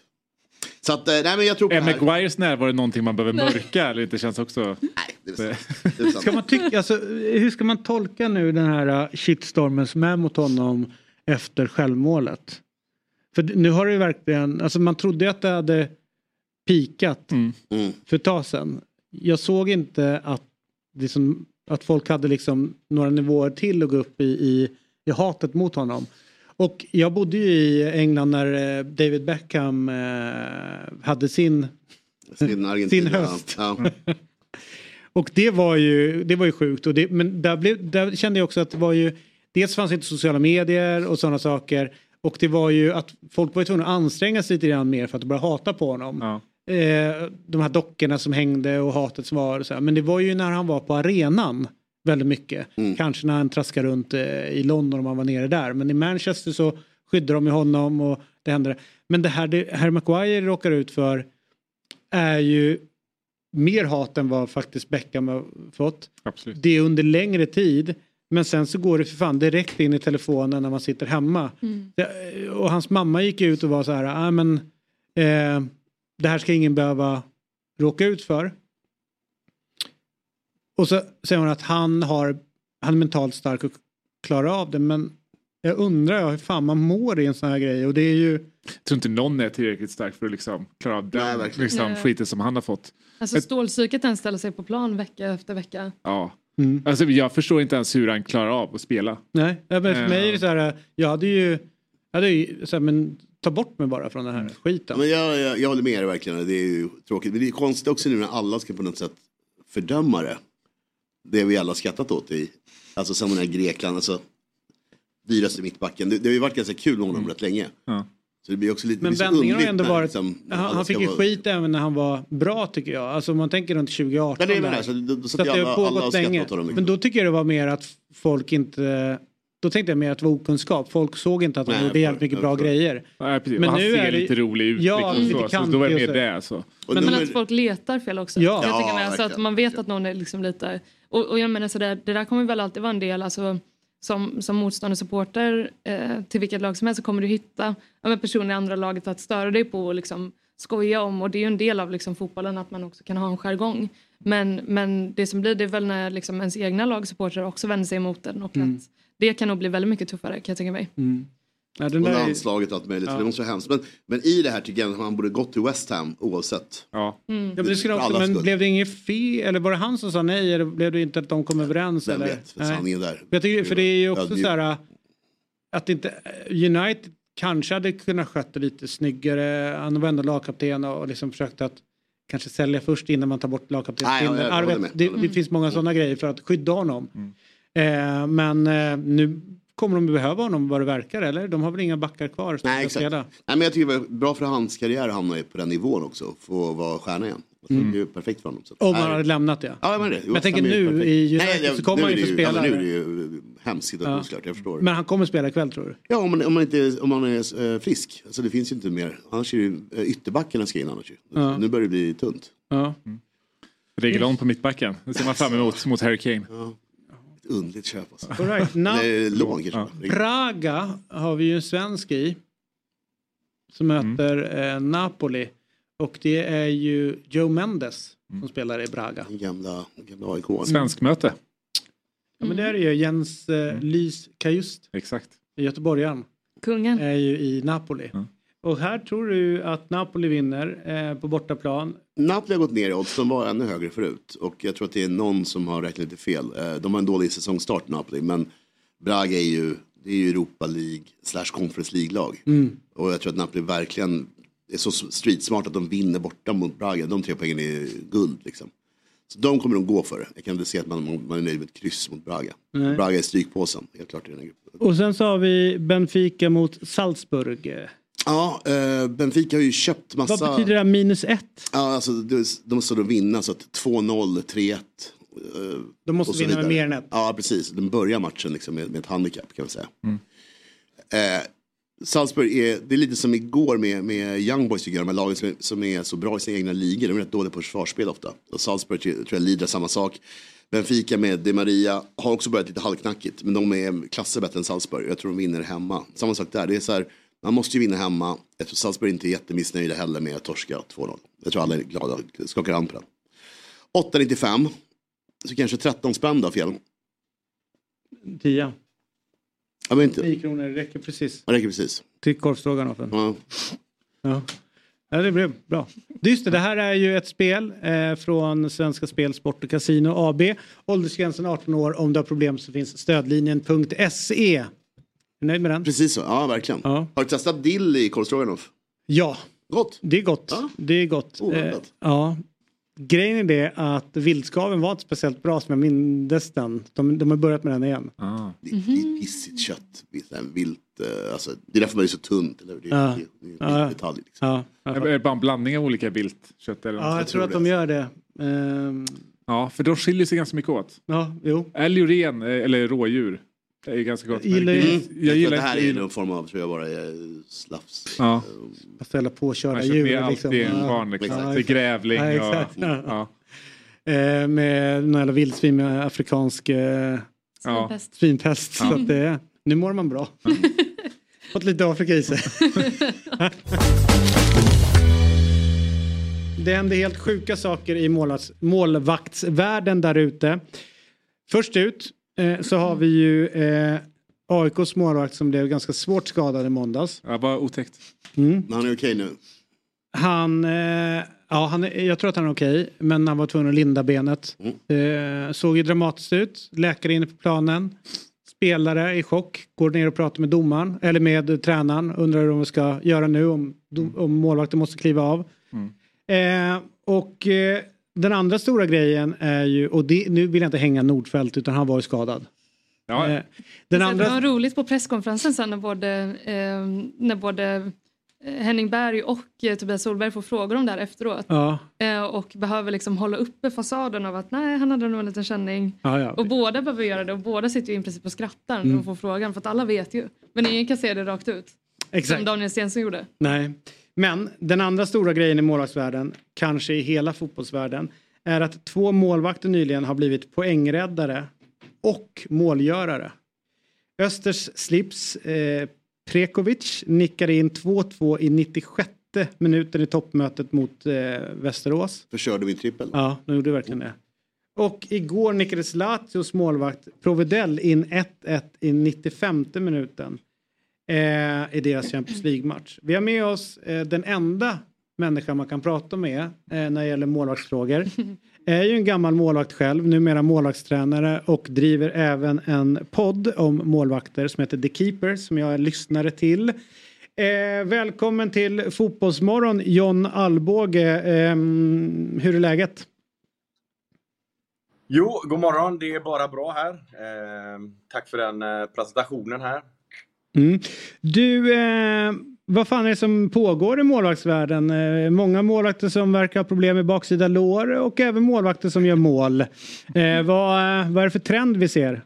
Så att, eh, nej men jag tror på Är. Maguires närvaro någonting man behöver mörka? Eller inte känns också... Det är sant. Det är sant. Ska man tycka, alltså, hur ska man tolka nu den här uh, shitstormen som är mot honom efter självmålet? För nu har det ju verkligen, alltså man trodde ju att det hade pikat Mm. Mm. för ett tag sedan. Jag såg inte att, liksom, att folk hade liksom några nivåer till att gå upp i, i, i hatet mot honom. Och jag bodde ju i England när eh, David Beckham eh, hade sin Sin, Sin höst. Ja. [laughs] Och det var ju, det var ju sjukt. Och det, men där, blev, där kände jag också att det var ju... Dels fanns inte sociala medier och sådana saker. Och det var ju att folk var ju tvungna att anstränga sig lite grann mer för att börja hata på honom. Ja. Eh, de här dockorna som hängde och hatet som var. Och så här. Men det var ju när han var på arenan väldigt mycket. Kanske när han traskade runt eh, i London om han var nere där. Men i Manchester så skyddade de ju honom och det hände. Men det här det Harry Maguire råkar ut för är ju mer hat än vad faktiskt Beckham har fått. Absolut. Det är under längre tid. Men sen så går det för fan direkt in i telefonen när man sitter hemma. Mm. Det- Och hans mamma gick ut och var så här, ah, men eh, det här ska ingen behöva råka ut för. Och så säger hon att han har, han är mentalt stark och klarar av det. Men jag undrar hur fan man mår i en sån här grej. Och det är ju... Jag tror inte någon är tillräckligt stark för att liksom klara av den liksom, Nej. skiten som han har fått. Alltså stålpsyket den ställer sig på plan vecka efter vecka. Ja. Alltså, jag förstår inte ens hur han klarar av att spela. Nej, men för mig är det så här, jag hade ju, hade ju så här, men ta bort mig bara från den här skiten. Men jag, jag, jag håller med dig verkligen. Det är ju tråkigt. Men det är konstigt också nu när alla ska på något sätt fördöma det. Det vi alla skrattat åt i, alltså som den här Grekland, alltså dyraste mittbacken. Det, det har ju varit ganska kul med honom rätt länge. Ja. Så det blir också lite Men vändningen har ändå varit, liksom han, han fick ju vara- skit även när han var bra tycker jag. Alltså om man tänker runt 2018. Ja, det är väl där. det. Så då- då Så att det har pågått länge. honom, liksom. Men då tycker jag det var mer att folk inte, då tänkte jag mer att det var okunskap. Folk såg inte att han gjorde jävligt mycket bra grejer. Nej, precis. Men han ser lite rolig ut. Ja, liksom, lite så. Så då är och det så. mer det. Så. Men, men att folk letar fel också. Ja. Jag Ja, tycker med, alltså att man vet att någon är liksom lite... Och, och jag menar sådär, det där kommer väl alltid vara en del, alltså som, som motståndarsupporter eh, till vilket lag som helst så kommer du hitta ja, personer i andra laget att störa dig på och liksom skoja om och det är ju en del av liksom fotbollen att man också kan ha en jargong. Men, men det som blir det är väl när liksom ens egna lagsupportrar också vänder sig emot den och Mm. att det kan nog bli väldigt mycket tuffare kan jag tänka mig. Ja, den och landslaget och allt möjligt. Ja. Så det måste vara hemskt. Men, men i det här tycker jag att han borde gått till West Ham oavsett. Ja. Ja, men det också, men blev det inget fel? Eller var det han som sa nej? Eller blev det inte att de kom överens? Vem eller? vet, för sanningen där. Jag tycker, för det är ju också så här att inte United kanske hade kunnat sköta det lite snyggare. Han var ändå lagkapten och liksom försökte att kanske sälja först innan man tar bort ja, vet, med. det, Mm. det finns många sådana grejer för att skydda honom. Eh, men eh, nu kommer de behöva honom vad det verkar eller? De har väl inga backar kvar Nej, exakt. spela. Nej, men jag tycker det var bra för hans karriär att hamna på den nivån också. Få vara stjärna igen. Alltså, Mm. Det är ju perfekt för honom. Så. Om han hade lämnat det. Ja, men det. Men jag tänker nu i United så kommer han är ju få spela. Ja, men nu är det ju hemsk situation Ja. såklart, jag förstår. Men han kommer spela ikväll tror du? Ja, om man, om man, inte, om man är eh, frisk. Alltså det finns ju inte mer. Annars är det ju eh, ytterbackarna ska in annars ju. Ja. Nu börjar det bli tunt. Ja. Regelon på mittbacken. Det ser man fram emot mot Harry Kane. Ett underligt köp alltså. All right, na- Eller lån kanske. Braga har vi ju en svensk i. Som möter eh, Napoli. Och det är ju Joe Mendes som spelar i Braga. Den gamla, gamla AIK. Svenskmöte. Ja men det är det ju Jens eh, Lys Kajust. Exakt. Göteborgaren. Kungen. Är ju i Napoli. Och här tror du att Napoli vinner eh, på bortaplan. Napoli har gått ner i odds, de var ännu högre förut. Och jag tror att det är någon som har räknat lite fel. Eh, De har en dålig säsongstart Napoli, men Braga är ju, det är ju Europa League slash Conference League-lag. Mm. Och jag tror att Napoli verkligen är så streetsmart att de vinner borta mot Braga. De tre poängen är guld liksom. Så de kommer de gå för. Jag kan inte se att man, man är nöjd med ett kryss mot Braga. Nej. Braga är strykpåsen, helt klart i den här gruppen. Och sen så har vi Benfica mot Salzburg. Ja, eh, Benfica har ju köpt massa... Vad betyder det här minus ett? Ja, alltså, de, de måste då vinna så att 2-0, 3-1. eh, De måste vinna med mer än ett. Ja, precis. De börjar matchen liksom med, med ett handikapp kan man säga. Eh, Salzburg är, det är lite som igår med, med Young Boys tycker jag, de här lagen som är, som är så bra i sina egna ligor. De är rätt dåliga på försvarsspel ofta. Och Salzburg tror jag lider av samma sak. Benfica med Di Maria har också börjat lite halvknackigt. Men de är klasser bättre än Salzburg. Jag tror de vinner hemma. Samma sak där. Det är så här, man måste ju vinna hemma. Eftersom Salzburg inte är jättemissnöjda heller med att torska 2-0. Jag tror alla är glada. Skakar hand på den. 8,95. Så kanske 13 spänn då fel. 10. Ja, men inte. 10 kronor räcker precis. Det räcker precis. Till korvstroganoffen. Ja. Ja. ja, det blev bra. Just det, det här är ju ett spel eh, från Svenska Spel, Sport och Casino AB. Åldersgränsen 18 år. Om du har problem så finns stödlinjen.se. Är nöjd med den? Precis så, ja verkligen. Ja. Har du testat dill i korv stroganoff? Ja. Gott. Det är gott. Det är gott. Eh, ja. grejen är det att viltskaven var inte speciellt bra som jag mindes den. De, de har börjat med den igen. Ah. Det, det är pissigt kött. Det är vilt, eh, alltså, det är därför man är så tunt. Eller? Det, Ja. det, det, det är Ja. detalj. Liksom. Ja, Är det bara en blandning av olika viltkött? Eller ja något? jag tror att de gör det. Ehm, Ja, för de skiljer sig ganska mycket åt. ja, jo. Älg och ren, eh, eller rådjur, det är ganska gott. Gillar Men ju- det- Jag, Jag gillar att det här inte är någon form av, tror jag bara är slafs. Ja. Att ställa påkörda djur. med liksom. alltid en Ja. barn liksom. Ja, till exakt. grävling Ja, och... exakt. Ja. Ja. Eh, med någon jävla vildsvin med afrikansk eh, Ja. Svinpest. svinpest. Ja. Så att det, nu mår man bra. [laughs] Fått lite Afrika i sig. [laughs] det händer helt sjuka saker i målvakts, målvaktsvärlden där ute. Först ut eh, så har vi ju eh, AIKs målvakt som blev ganska svårt skadad i måndags. Ja, bara otäckt. Mm. Men han är okej nu. Han, eh, ja, han, är- jag tror att han är okej, men han var tvungen att linda benet. Eh, såg ju dramatiskt ut. Läkare inne på planen. Spelare i chock. Går ner och pratar med domaren, eller med tränaren. Undrar hur de ska göra nu om, om målvakten måste kliva av. Eh, och eh, den andra stora grejen är ju, och det, nu vill jag inte hänga Nordfeldt utan han var ju skadad. Ja. Eh, den andra... Det var roligt på presskonferensen sen när både, eh, när både eh, Henning Berg och eh, Tobias Solberg får frågor om det här efteråt. Ja, Eh, och behöver liksom hålla uppe fasaden av att nej, han hade nog en liten känning. ja, ja. Och båda behöver göra det och båda sitter ju i princip och skrattar när Mm. de får frågan för att alla vet ju. Men ingen kan se det rakt ut. Exakt. Som Daniel Stensson gjorde. Nej, men den andra stora grejen i målvaktsvärlden, kanske i hela fotbollsvärlden, är att två målvakter nyligen har blivit poängräddare och målgörare. Östers slips eh, Prekovic nickade in 2-2 i 96 minuten i toppmötet mot eh, Västerås. Förstörde min trippel. Ja, de gjorde verkligen det. Och igår nickades Lazios målvakt Provedel in 1-1 i 95 minuten eh, i deras Champions League-match. Vi har med oss eh, den enda människan man kan prata med eh, när det gäller målvaktsfrågor. [laughs] Är ju en gammal målvakt själv, numera målvaktstränare och driver även en podd om målvakter som heter The Keeper som jag är lyssnare till. Eh, välkommen till Fotbollsmorgon John Alvbåge. Eh, hur är läget? Jo, god morgon. Det är bara bra här. Eh, tack för den eh, presentationen här. Mm. Du, eh, vad fan är det som pågår i målvaktsvärlden? Eh, många målvakter som verkar ha problem med baksida lår och även målvakter som gör mål. Eh, vad, vad är det för trend vi ser?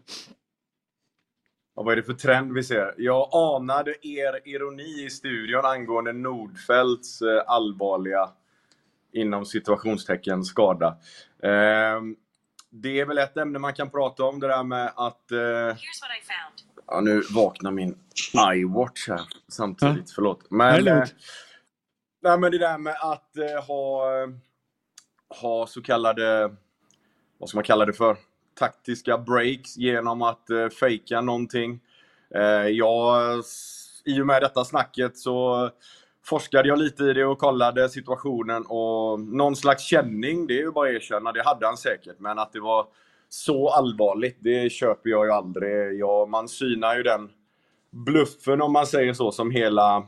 Ja, vad är det för trend vi ser? Jag anade er ironi i studion angående Nordfeldts eh, allvarliga, inom situationstecken, skada. Eh, det är väl ett ämne man kan prata om, det där med att... Eh, ja, nu vaknar min iWatch här samtidigt, förlåt. Det är Men, eh, nej, men det där med att eh, ha, ha så kallade, vad ska man kalla det för? Taktiska breaks genom att eh, fejka någonting. Eh, jag, I och med detta snacket så forskade jag lite i det och kollade situationen och någon slags känning, det är ju bara att erkänna, det hade han säkert. Men att det var så allvarligt, det köper jag ju aldrig. Ja, man synar ju den bluffen om man säger så, som hela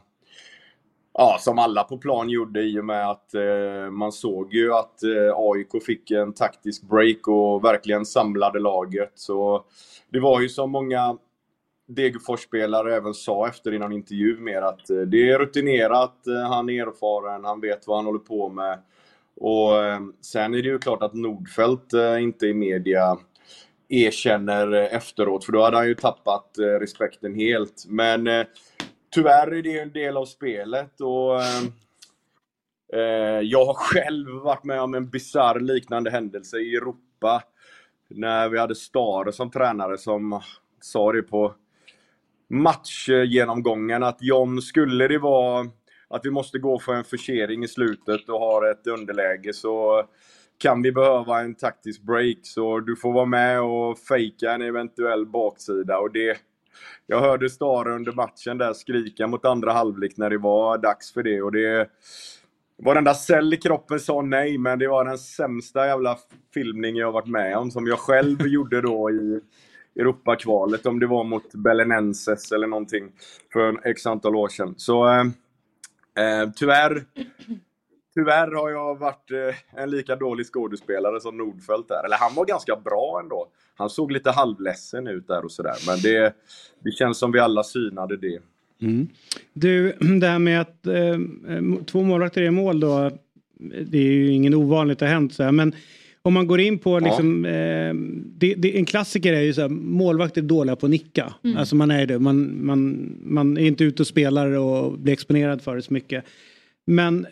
Ja, som alla på plan gjorde i och med att eh, man såg ju att eh, AIK fick en taktisk break och verkligen samlade laget. Så det var ju som många Degerfors-spelare även sa efter i någon intervju mer att eh, det är rutinerat, eh, han är erfaren, han vet vad han håller på med. Och eh, sen är det ju klart att Nordfeldt eh, inte i media erkänner eh, efteråt, för då hade han ju tappat respekten helt. Men tyvärr är det en del av spelet och eh, jag har själv varit med om en bizarr liknande händelse i Europa. När vi hade Stare som tränare som sa det på matchgenomgången att John, skulle det vara att vi måste gå för en forcering i slutet och har ett underläge så kan vi behöva en taktisk break. Så du får vara med och fejka en eventuell baksida. Och det, jag hörde Stare under matchen där skrika mot andra halvlek när det var dags för det. Och det Varenda cell i kroppen sa nej, men det var den sämsta jävla filmning jag varit med om. Som jag själv [laughs] gjorde då i Europakvalet, om det var mot Belenenses eller någonting för en x antal år sedan. Så eh, eh, tyvärr, tyvärr har jag varit eh, en lika dålig skådespelare som Nordfeldt där. Eller han var ganska bra ändå. Han såg lite halvledsen ut där och sådär. Men det, det känns som vi alla synade det. Mm. Du, [clears throat] det här med att eh, eh två målvakter är i mål då. Det är ju ingen ovanligt att ha hänt så här, men om man går in på liksom, eh, det, det, en klassiker är ju så här, målvakter är dåliga på att nicka. Mm. Alltså man är det, man, man, man är inte ute och spelar och blir exponerad för det så mycket. Men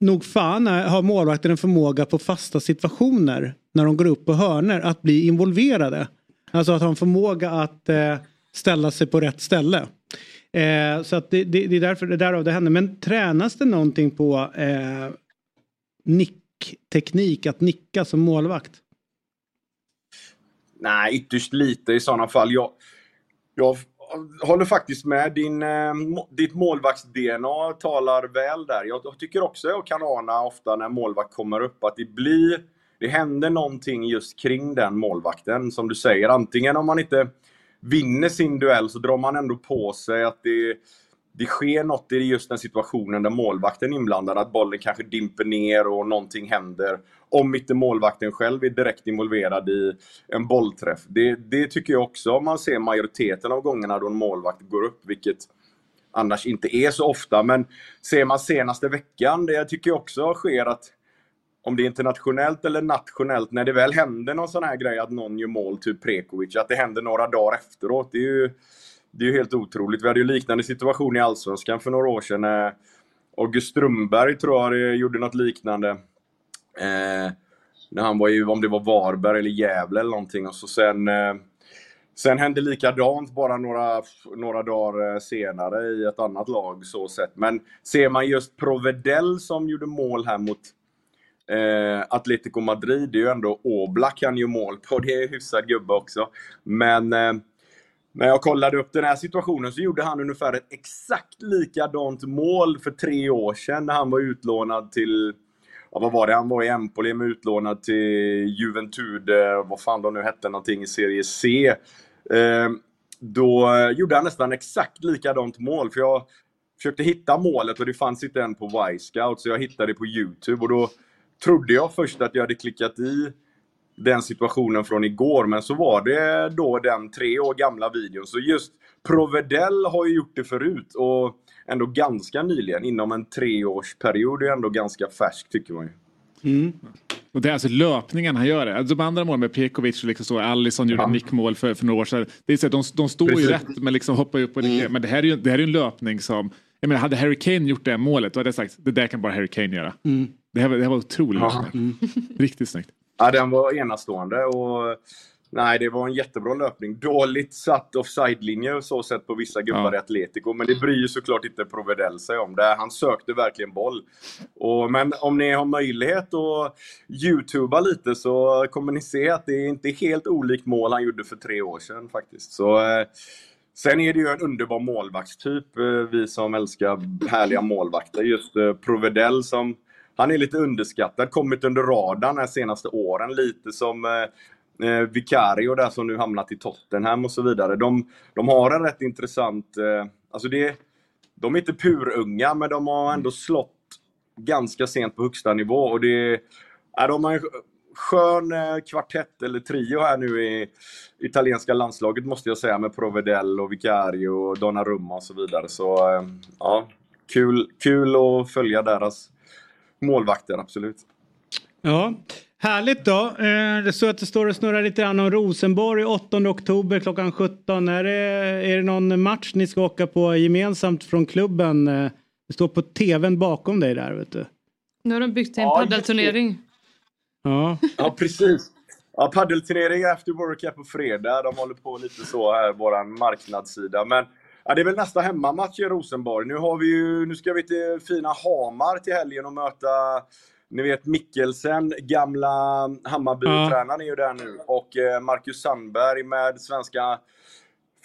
nog fan är- har målvakten en förmåga på fasta situationer när de går upp på hörner att bli involverade. Alltså att ha en förmåga att eh, ställa sig på rätt ställe. Eh, så att det, det, det är därför det är därav det händer. Men tränas det någonting på eh, teknik att nicka som målvakt? Nej, ytterst lite i sådana fall. Jag, jag håller faktiskt med. Din, eh, ditt målvakts-DNA talar väl där. Jag, jag tycker också jag kan ana ofta när målvakt kommer upp att det blir... Det händer någonting just kring den målvakten, som du säger. Antingen om man inte vinner sin duell så drar man ändå på sig att det, det sker något i just den situationen där målvakten är inblandad. Att bollen kanske dimper ner och någonting händer. Om inte målvakten själv är direkt involverad i en bollträff. Det, det tycker jag också om man ser majoriteten av gångerna då en målvakt går upp, vilket annars inte är så ofta. Men ser man senaste veckan, det tycker jag också sker att om det är internationellt eller nationellt, när det väl händer någon sån här grej att någon gör mål, typ Prekovic, att det händer några dagar efteråt. Det är ju, det är ju helt otroligt. Vi hade ju liknande situation i Allsvenskan för några år sedan. Eh, August Strömberg tror jag gjorde något liknande. Eh, när han var i, om det var Varberg eller Gävle eller någonting. Och så sen, eh, sen hände likadant bara några, några dagar eh, senare i ett annat lag. så sett. Men ser man just Provedel som gjorde mål här mot Eh, Atletico Madrid, det är ju ändå Oblak han gör mål på. Det är hyfsad gubbe också. Men eh, när jag kollade upp den här situationen så gjorde han ungefär ett exakt likadant mål för tre år sedan när han var utlånad till Ja, vad var det? Han var i Empoli men utlånad till Juventud, vad fan de nu hette, någonting i serie C. Eh, då gjorde han nästan exakt likadant mål. För jag försökte hitta målet och det fanns inte än på Y-scout så jag hittade det på Youtube och då trodde jag först att jag hade klickat i den situationen från igår, men så var det då den tre år gamla videon. Så just Provedel har ju gjort det förut och ändå ganska nyligen, inom en treårsperiod. Är ändå ganska färskt tycker man ju. Och det är alltså löpningen han gör det. Alltså de andra målen med Pekovic och liksom så, Alisson gjorde nickmål för, för några år sedan. Det är så de, de står ju Precis. rätt men liksom hoppar upp och mm. Men det här är ju det här är ju en löpning som, jag menar hade Harry Kane gjort det målet då hade jag sagt det där kan bara Harry Kane göra. Mm. Det, här, var- det här var otroligt Ja. löpning. Riktigt snyggt. Ja, den var enastående och nej, det var en jättebra löpning. Dåligt satt offside-linje så sett på vissa gubbar i Atletico, men det bryr ju såklart inte Provedel sig om. Det, han sökte verkligen boll. Och, men om ni har möjlighet att youtuba lite så kommer ni se att det är inte helt olikt mål han gjorde för tre år sedan faktiskt. Så, eh, Sen är det ju en underbar målvaktstyp, eh, vi som älskar härliga målvakter. Just eh, Provedel som, han är lite underskattad, kommit under radarn de senaste åren. Lite som eh, eh, Vicario där som nu hamnat i Tottenham och så vidare. De, de har en rätt intressant, eh, alltså det, de är inte purunga men de har ändå slått ganska sent på högsta nivå och det, ja, de har en skön eh, kvartett eller trio här nu i italienska landslaget måste jag säga med Provedel och Vicario och Donnarumma och så vidare. Så eh, ja, kul, kul att följa deras målvakter, absolut. Ja, härligt då. Eh, det står att det står och snurrar lite grann om Rosenborg 8 oktober klockan 17. Är det, är det någon match ni ska åka på gemensamt från klubben? Eh, Det står på tvn bakom dig där vet du. Nu har de byggt en Ja, paddelturnering. Ja. Ja, precis. Ja, paddelturnering efter World Cup på fredag. De håller på lite så här, våran marknadssida. Men ja, det är väl nästa hemmamatch i Rosenborg. Nu, har vi ju, nu ska vi till fina Hamar till helgen och möta ni vet Mikkelsen, gamla Hammarby-tränaren är ju där nu. Och eh, Marcus Sandberg med svenska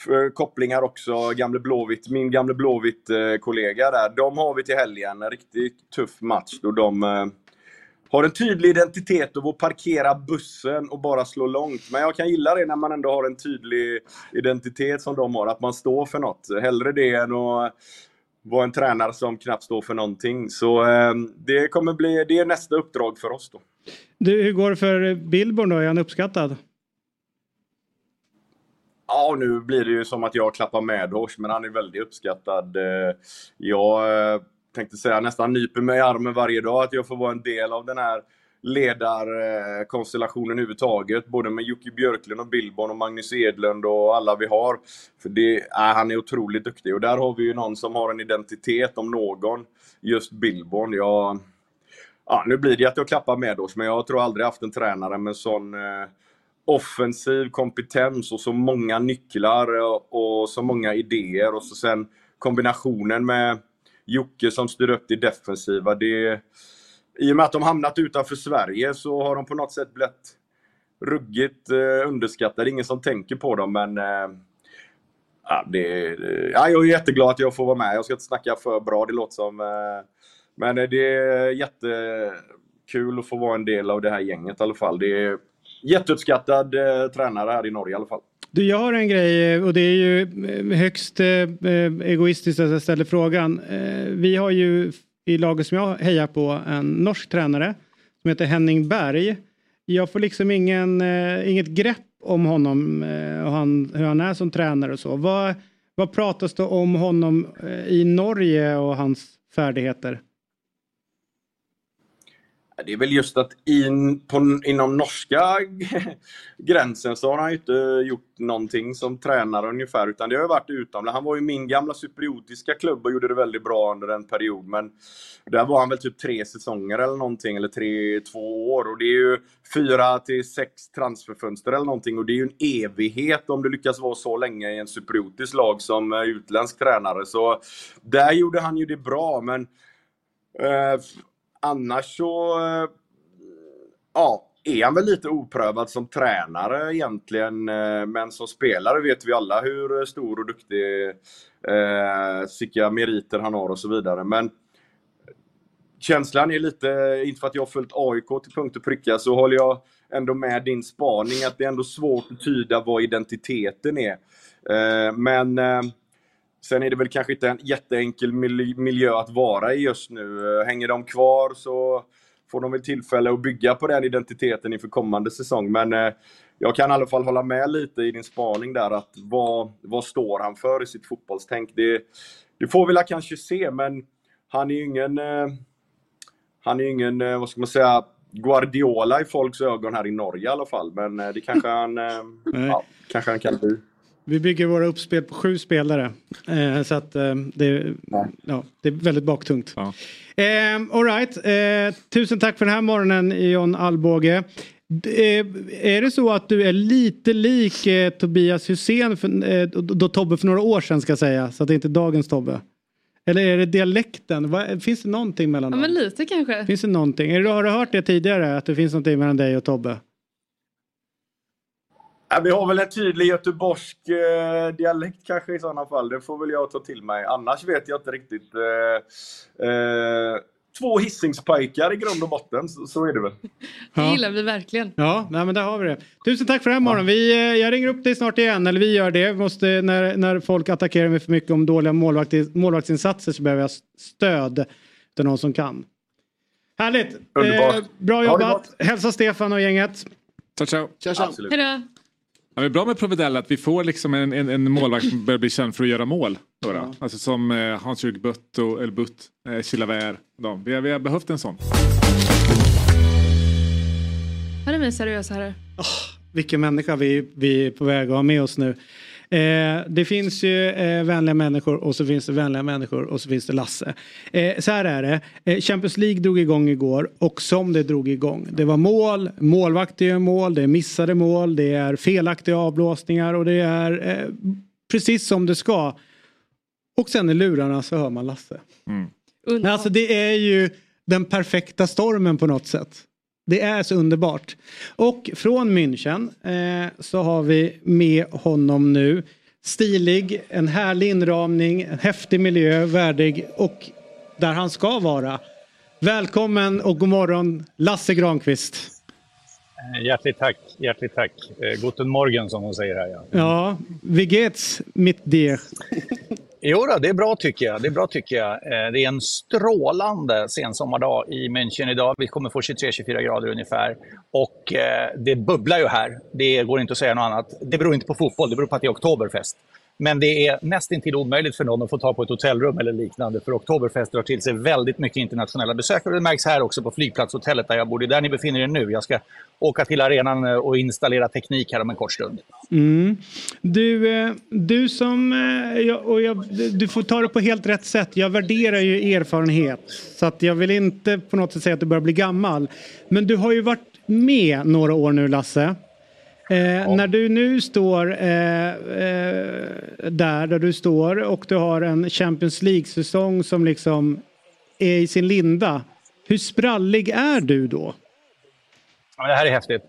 eh, kopplingar också, gamle Blåvitt, min gamle Blåvitt-kollega eh, där. De har vi till helgen. En riktigt tuff match då de har en tydlig identitet av att parkera bussen och bara slå långt. Men jag kan gilla det när man ändå har en tydlig identitet som de har, att man står för något. Hellre det än att vara en tränare som knappt står för någonting. Så eh, det kommer bli, det är nästa uppdrag för oss då. Du, hur går det för Billborn då? Är han uppskattad? Ja, nu blir det ju som att jag klappar med Hors, men han är väldigt uppskattad. Eh, Jag eh, tänkte säga nästan nyper mig i armen varje dag att jag får vara en del av den här ledarkonstellationen överhuvudtaget. Både med Jocke Björklund och Billborn och Magnus Edlund och alla vi har. För det, äh, han är otroligt duktig och där har vi ju någon som har en identitet om någon. Just Billborn. Jag, ja, nu blir det att jag klappar med oss, men jag tror aldrig haft en tränare med sån eh, offensiv kompetens och så många nycklar och, och så många idéer och så sen kombinationen med Jocke som styr upp det defensiva. Det, I och med att de hamnat utanför Sverige så har de på något sätt blivit ruggigt eh, underskattade. Ingen som tänker på dem men eh, ja, det, eh, ja, jag är jätteglad att jag får vara med. Jag ska inte snacka för bra, det låter som. Eh, men eh, det är jättekul att få vara en del av det här gänget i alla fall. Det är jätteuppskattad eh, tränare här i Norge i alla fall. Du, jag har en grej eh, och det är ju eh, högst eh, eh, egoistiskt att jag ställer frågan. Eh, vi har ju i laget som jag hejar på en norsk tränare som heter Henning Berg. Jag får liksom ingen, eh, inget grepp om honom eh, och han, hur han är som tränare och så. Vad, vad pratas det om honom eh, i Norge och hans färdigheter? Det är väl just att in, på, inom norska [laughs] gränsen så har han ju inte gjort någonting som tränare ungefär, utan det har ju varit utomlands. Han var ju min gamla cypriotiska klubb och gjorde det väldigt bra under en period, men där var han väl typ tre säsonger eller någonting, eller tre, två år. Och det är ju fyra till sex transferfönster eller någonting, och det är ju en evighet om du lyckas vara så länge i en cypriotisk lag som eh, utländsk tränare. Så där gjorde han ju det bra, men eh, annars så eh, ja, är han väl lite oprövad som tränare egentligen. Eh, men som spelare vet vi alla hur stor och duktig, eh, vilka meriter han har och så vidare. Men känslan är lite, inte för att jag har följt AIK till punkt och pricka, så håller jag ändå med din spaning att det är ändå svårt att tyda vad identiteten är. Eh, Men eh, Sen är det väl kanske inte en jätteenkel mil- miljö att vara i just nu. Eh, Hänger de kvar så får de väl tillfälle att bygga på den identiteten inför kommande säsong. Men eh, jag kan i alla fall hålla med lite i din spaning där att vad, vad står han för i sitt fotbollstänk? Det, det får vi väl kanske se, men han är ju ingen, eh, han är ingen, vad ska man säga, Guardiola i folks ögon här i Norge i alla fall. Men det kanske han, ja, kanske han kan bli. Vi bygger våra uppspel på sju spelare. Eh, så att eh, det, ja, det är väldigt baktungt. Ja. Eh, all right. eh, tusen tack för den här morgonen John Alvbåge. Eh, är det så att du är lite lik eh, Tobias Hysén för, eh, då, Tobbe för några år sedan ska jag säga. Så att det inte är dagens Tobbe. Eller är det dialekten? Vad- finns det någonting mellan Ja dem? men lite kanske. Finns det någonting? Är det, har du hört det tidigare? Att det finns någonting mellan dig och Tobbe? Ja, vi har väl en tydlig göteborgsk eh, dialekt kanske i sådana fall. Det får väl jag ta till mig. Annars vet jag inte riktigt. Eh, eh, två hissingspojkar i grund och botten, så, så är det väl. [laughs] Det gillar vi verkligen. Ja, nej, men där har vi det. Tusen tack för den här morgonen. Vi, eh, jag ringer upp dig snart igen, eller vi gör det. Vi måste, när, när folk attackerar mig för mycket om dåliga målvakt, målvaktsinsatser så behöver jag stöd till någon som kan. Härligt! Underbart. Eh, bra jobbat! Hälsa Stefan och gänget. Ciao, ciao. Ciao, ciao. Hejdå. Ja, det är bra med Provedel att vi får liksom en, en, en målvakt som börjar bli känd för att göra mål. Då, då. Alltså som eh, Hans-Jörg Butt och El Butt, eh, Chilavert. Vi, har, vi har behövt en sån. Här är vi seriösa herrar. Vilken människa vi, vi är på väg att ha med oss nu. Eh, det finns ju eh, vänliga människor och så finns det vänliga människor och så finns det Lasse. Eh, så här är det. Eh, Champions League drog igång igår och som det drog igång. Det var mål, målvakter gör mål, det är missade mål, det är felaktiga avblåsningar och det är eh, precis som det ska. Och sen i lurarna så hör man Lasse. Men Alltså det är ju den perfekta stormen på något sätt. Det är så underbart. Och från München eh, så har vi med honom nu. Stilig, en härlig inramning, en häftig miljö, värdig och där han ska vara. Välkommen och god morgon Lasse Granqvist. Eh, Hjärtligt tack, hjärtligt tack. Eh, Guten Morgen som hon säger här. Ja. Ja, wie geht's mit dir? [laughs] Jo då, det är bra tycker jag. Det är bra tycker jag. Eh, Det är en strålande sensommardag i München idag. Vi kommer få 23-24 grader ungefär. Och eh, det bubblar ju här. Det går inte att säga något annat. Det beror inte på fotboll, det beror på att det är Oktoberfest. Men det är nästintill omöjligt för någon att få tag på ett hotellrum eller liknande. För Oktoberfest drar till sig väldigt mycket internationella besökare. Det märks här också på flygplatshotellet där jag bor. Det är där ni befinner er nu. Jag ska åka till arenan eh, och installera teknik här om en kort stund. Mm. Du, eh, du som, eh, jag- och jag, du får ta det på helt rätt sätt. Jag värderar ju erfarenhet. Så att jag vill inte på något sätt säga att du börjar bli gammal. Men du har ju varit med några år nu Lasse. Eh, När du nu står eh, eh, där, där du står och du har en Champions League-säsong som liksom är i sin linda. Hur sprallig är du då? Ja, det här är häftigt.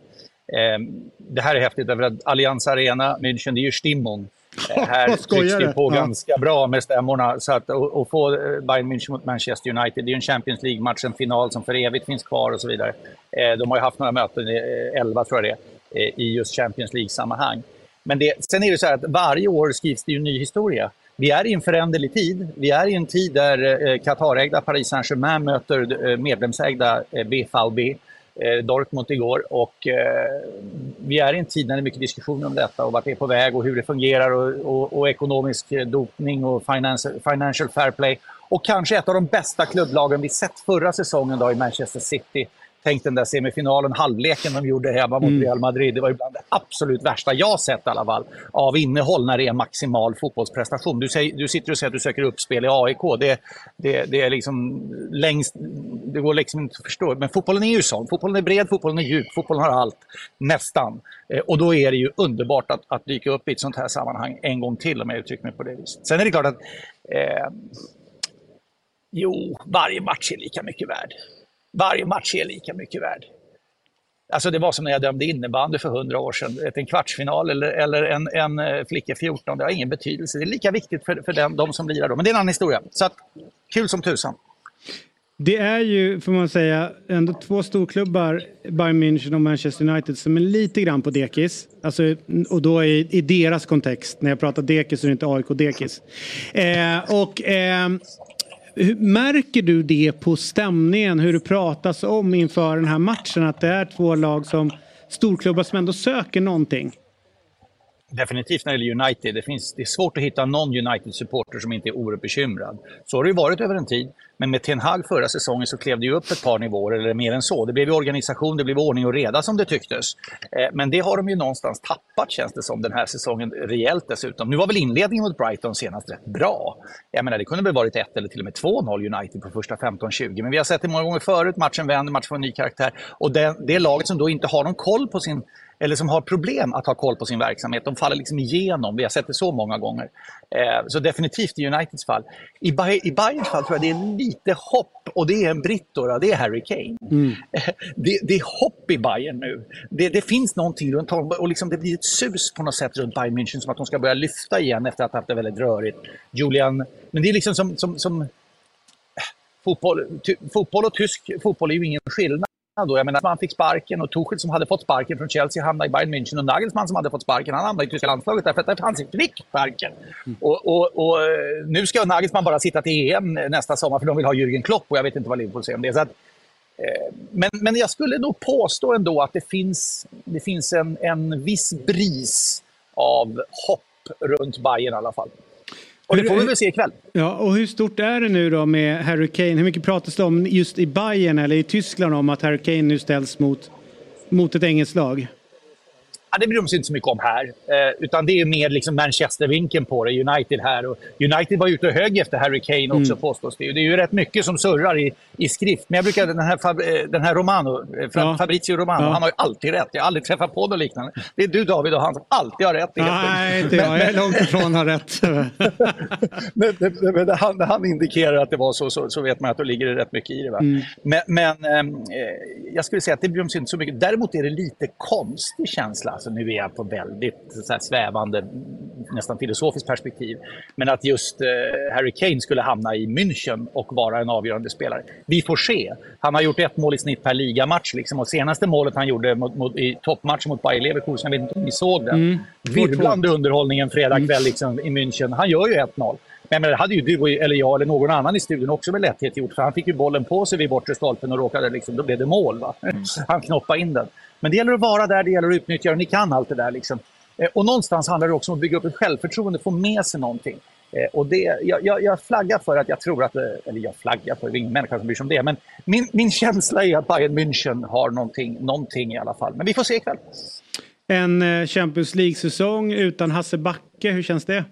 Eh, det här är häftigt därför att Allianz Arena, München, det är ju Stimmung. Eh, [laughs] här trycks det på Ja. ganska bra med stämmorna. Så att, och, och få Bayern München mot Manchester United, det är ju en Champions League-match, en final som för evigt finns kvar och så vidare. Eh, de har ju haft några möten, eh, 11 tror jag det är, Eh, i just Champions League-sammanhang. Men det, sen är det så här att varje år skrivs det ju en ny historia. Vi är i en föränderlig tid. Vi är i en tid där eh, Qatarägda Paris Saint-Germain möter eh, medlemsägda eh, BVB eh, Dortmund igår. Och, eh, vi är i en tid när det är mycket diskussioner om detta och vart det är på väg och hur det fungerar och, och, och ekonomisk eh, dopning och finance, financial fair play. Och kanske ett av de bästa klubblagen vi sett förra säsongen då i Manchester City. Tänk den där semifinalen, halvleken de gjorde hemma mot Mm. Real Madrid. Det var ju bland det absolut värsta jag sett i alla fall. Av innehåll när det är maximal fotbollsprestation. Du, säger, du sitter och säger att du söker uppspel i AIK. Det, det, det är liksom längst... Det går liksom inte att förstå. Men fotbollen är ju sån. Fotbollen är bred, fotbollen är djup, fotbollen har allt. Nästan. Eh, Och då är det ju underbart att, att dyka upp i ett sånt här sammanhang en gång till om jag uttrycker mig på det viset. Sen är det klart att eh, Jo, varje match är lika mycket värd. Varje match är lika mycket värd. Alltså det var som när jag dömde innebandy för hundra år sedan. En kvartsfinal eller, eller en, en eh, flicka 14, det har ingen betydelse. Det är lika viktigt för, för den, de som lirar då. Men det är en annan historia. Så att, kul som tusan. Det är ju, får man säga, ändå två storklubbar, Bayern München och Manchester United, som är lite grann på dekis. Alltså, och då i, i deras kontext. När jag pratar dekis så är det inte AIK-dekis. Eh, och eh, märker du det på stämningen, hur det pratas om inför den här matchen? Att det är två lag som storklubbar som ändå söker någonting? Definitivt när det gäller United. Det, finns, det är svårt att hitta någon United-supporter som inte är oerhört bekymrad. Så har det ju varit över en tid. Men med Ten Hag förra säsongen så klev det ju upp ett par nivåer, eller mer än så. Det blev ju organisation, det blev ordning och reda som det tycktes. Eh, men det har de ju någonstans tappat känns det som den här säsongen rejält dessutom. Nu var väl inledningen mot Brighton senast rätt bra. Jag menar det kunde väl varit ett eller till och med 2-0 United på första 15-20. Men vi har sett det många gånger förut. Matchen vänder, matchen får en ny karaktär. Och det, det laget som då inte har någon koll på sin eller som har problem att ha koll på sin verksamhet. De faller liksom igenom. Vi har sett det så många gånger. Eh, så definitivt i Uniteds fall. I, Bay- I Bayerns fall tror jag det är lite hopp och det är en britt det är Harry Kane. Det, det är hopp i Bayern nu. Det, det finns någonting runt om och liksom det blir ett sus på något sätt runt Bayern München som att de ska börja lyfta igen efter att ha haft det väldigt rörigt. Julian, men det är liksom som, som, som fotboll, ty, fotboll och tysk fotboll är ju ingen skillnad. Då. Jag menar, man fick sparken och Tuchel som hade fått sparken från Chelsea hamnade i Bayern München och Nagelsmann som hade fått sparken han hamnade i tyska landslaget därför att han fick sparken. Och, och, och, eh, nu ska Nagelsmann bara sitta till EM nästa sommar för de vill ha Jürgen Klopp och jag vet inte vad Liverpool säger om det. Så att, eh, men, men jag skulle nog påstå ändå att det finns, det finns en, en viss bris av hopp runt Bayern i alla fall. Och det får vi väl se ikväll. Ja, och hur stort är det nu då med Harry Kane? Hur mycket pratas det om just i Bayern eller i Tyskland om att Harry Kane nu ställs mot, mot ett engelskt lag? Ja, det bryr de sig inte så mycket om här. Eh, utan det är mer liksom Manchester-vinkeln på det. United här. Och United var ute och högg efter Harry Kane också Mm. påstås det. Det är ju rätt mycket som surrar i, i skrift. Men jag brukar, den här, Fab, eh, den här Romano, eh, Ja. Fabrizio Romano, Ja. han har ju alltid rätt. Jag har aldrig träffat på något liknande. Det är du David och han som alltid har rätt. Nej, [laughs] inte jag. Jag är långt ifrån har rätt. [laughs] Men, men, men han, han indikerar att det var så, så, så vet man att då ligger det rätt mycket i det. Va? Mm. Men, men ehm, eh, jag skulle säga att det bryr de sig inte så mycket. Däremot är det lite konstig känsla. Alltså, nu är jag på väldigt så svävande nästan filosofiskt perspektiv. Men att just eh, Harry Kane skulle hamna i München och vara en avgörande spelare. Vi får se. Han har gjort ett mål i snitt per ligamatch. Liksom, och senaste målet han gjorde mot, mot, i toppmatchen mot Bayer Leverkusen, jag vet inte om ni såg den. Mm. Virvlande underhållning en fredagkväll liksom, i München. Han gör ju 1-0. Men, men det hade ju du eller jag eller någon annan i studion också med lätthet gjort. För han fick ju bollen på sig vid bortre stolpen och råkade liksom, då blev det mål. Va? [laughs] Han knoppade in den. Men det gäller att vara där, det gäller att utnyttja det. Ni kan allt det där. Liksom. Eh, och någonstans handlar det också om att bygga upp ett självförtroende, få med sig någonting. Eh, och det, jag, jag, jag flaggar för att jag tror att, eh, eller jag flaggar för, det är ingen människa som bryr sig om det, men min, min känsla är att Bayern München har någonting, någonting i alla fall. Men vi får se ikväll. En Champions League-säsong utan Hasse Backe, hur känns det?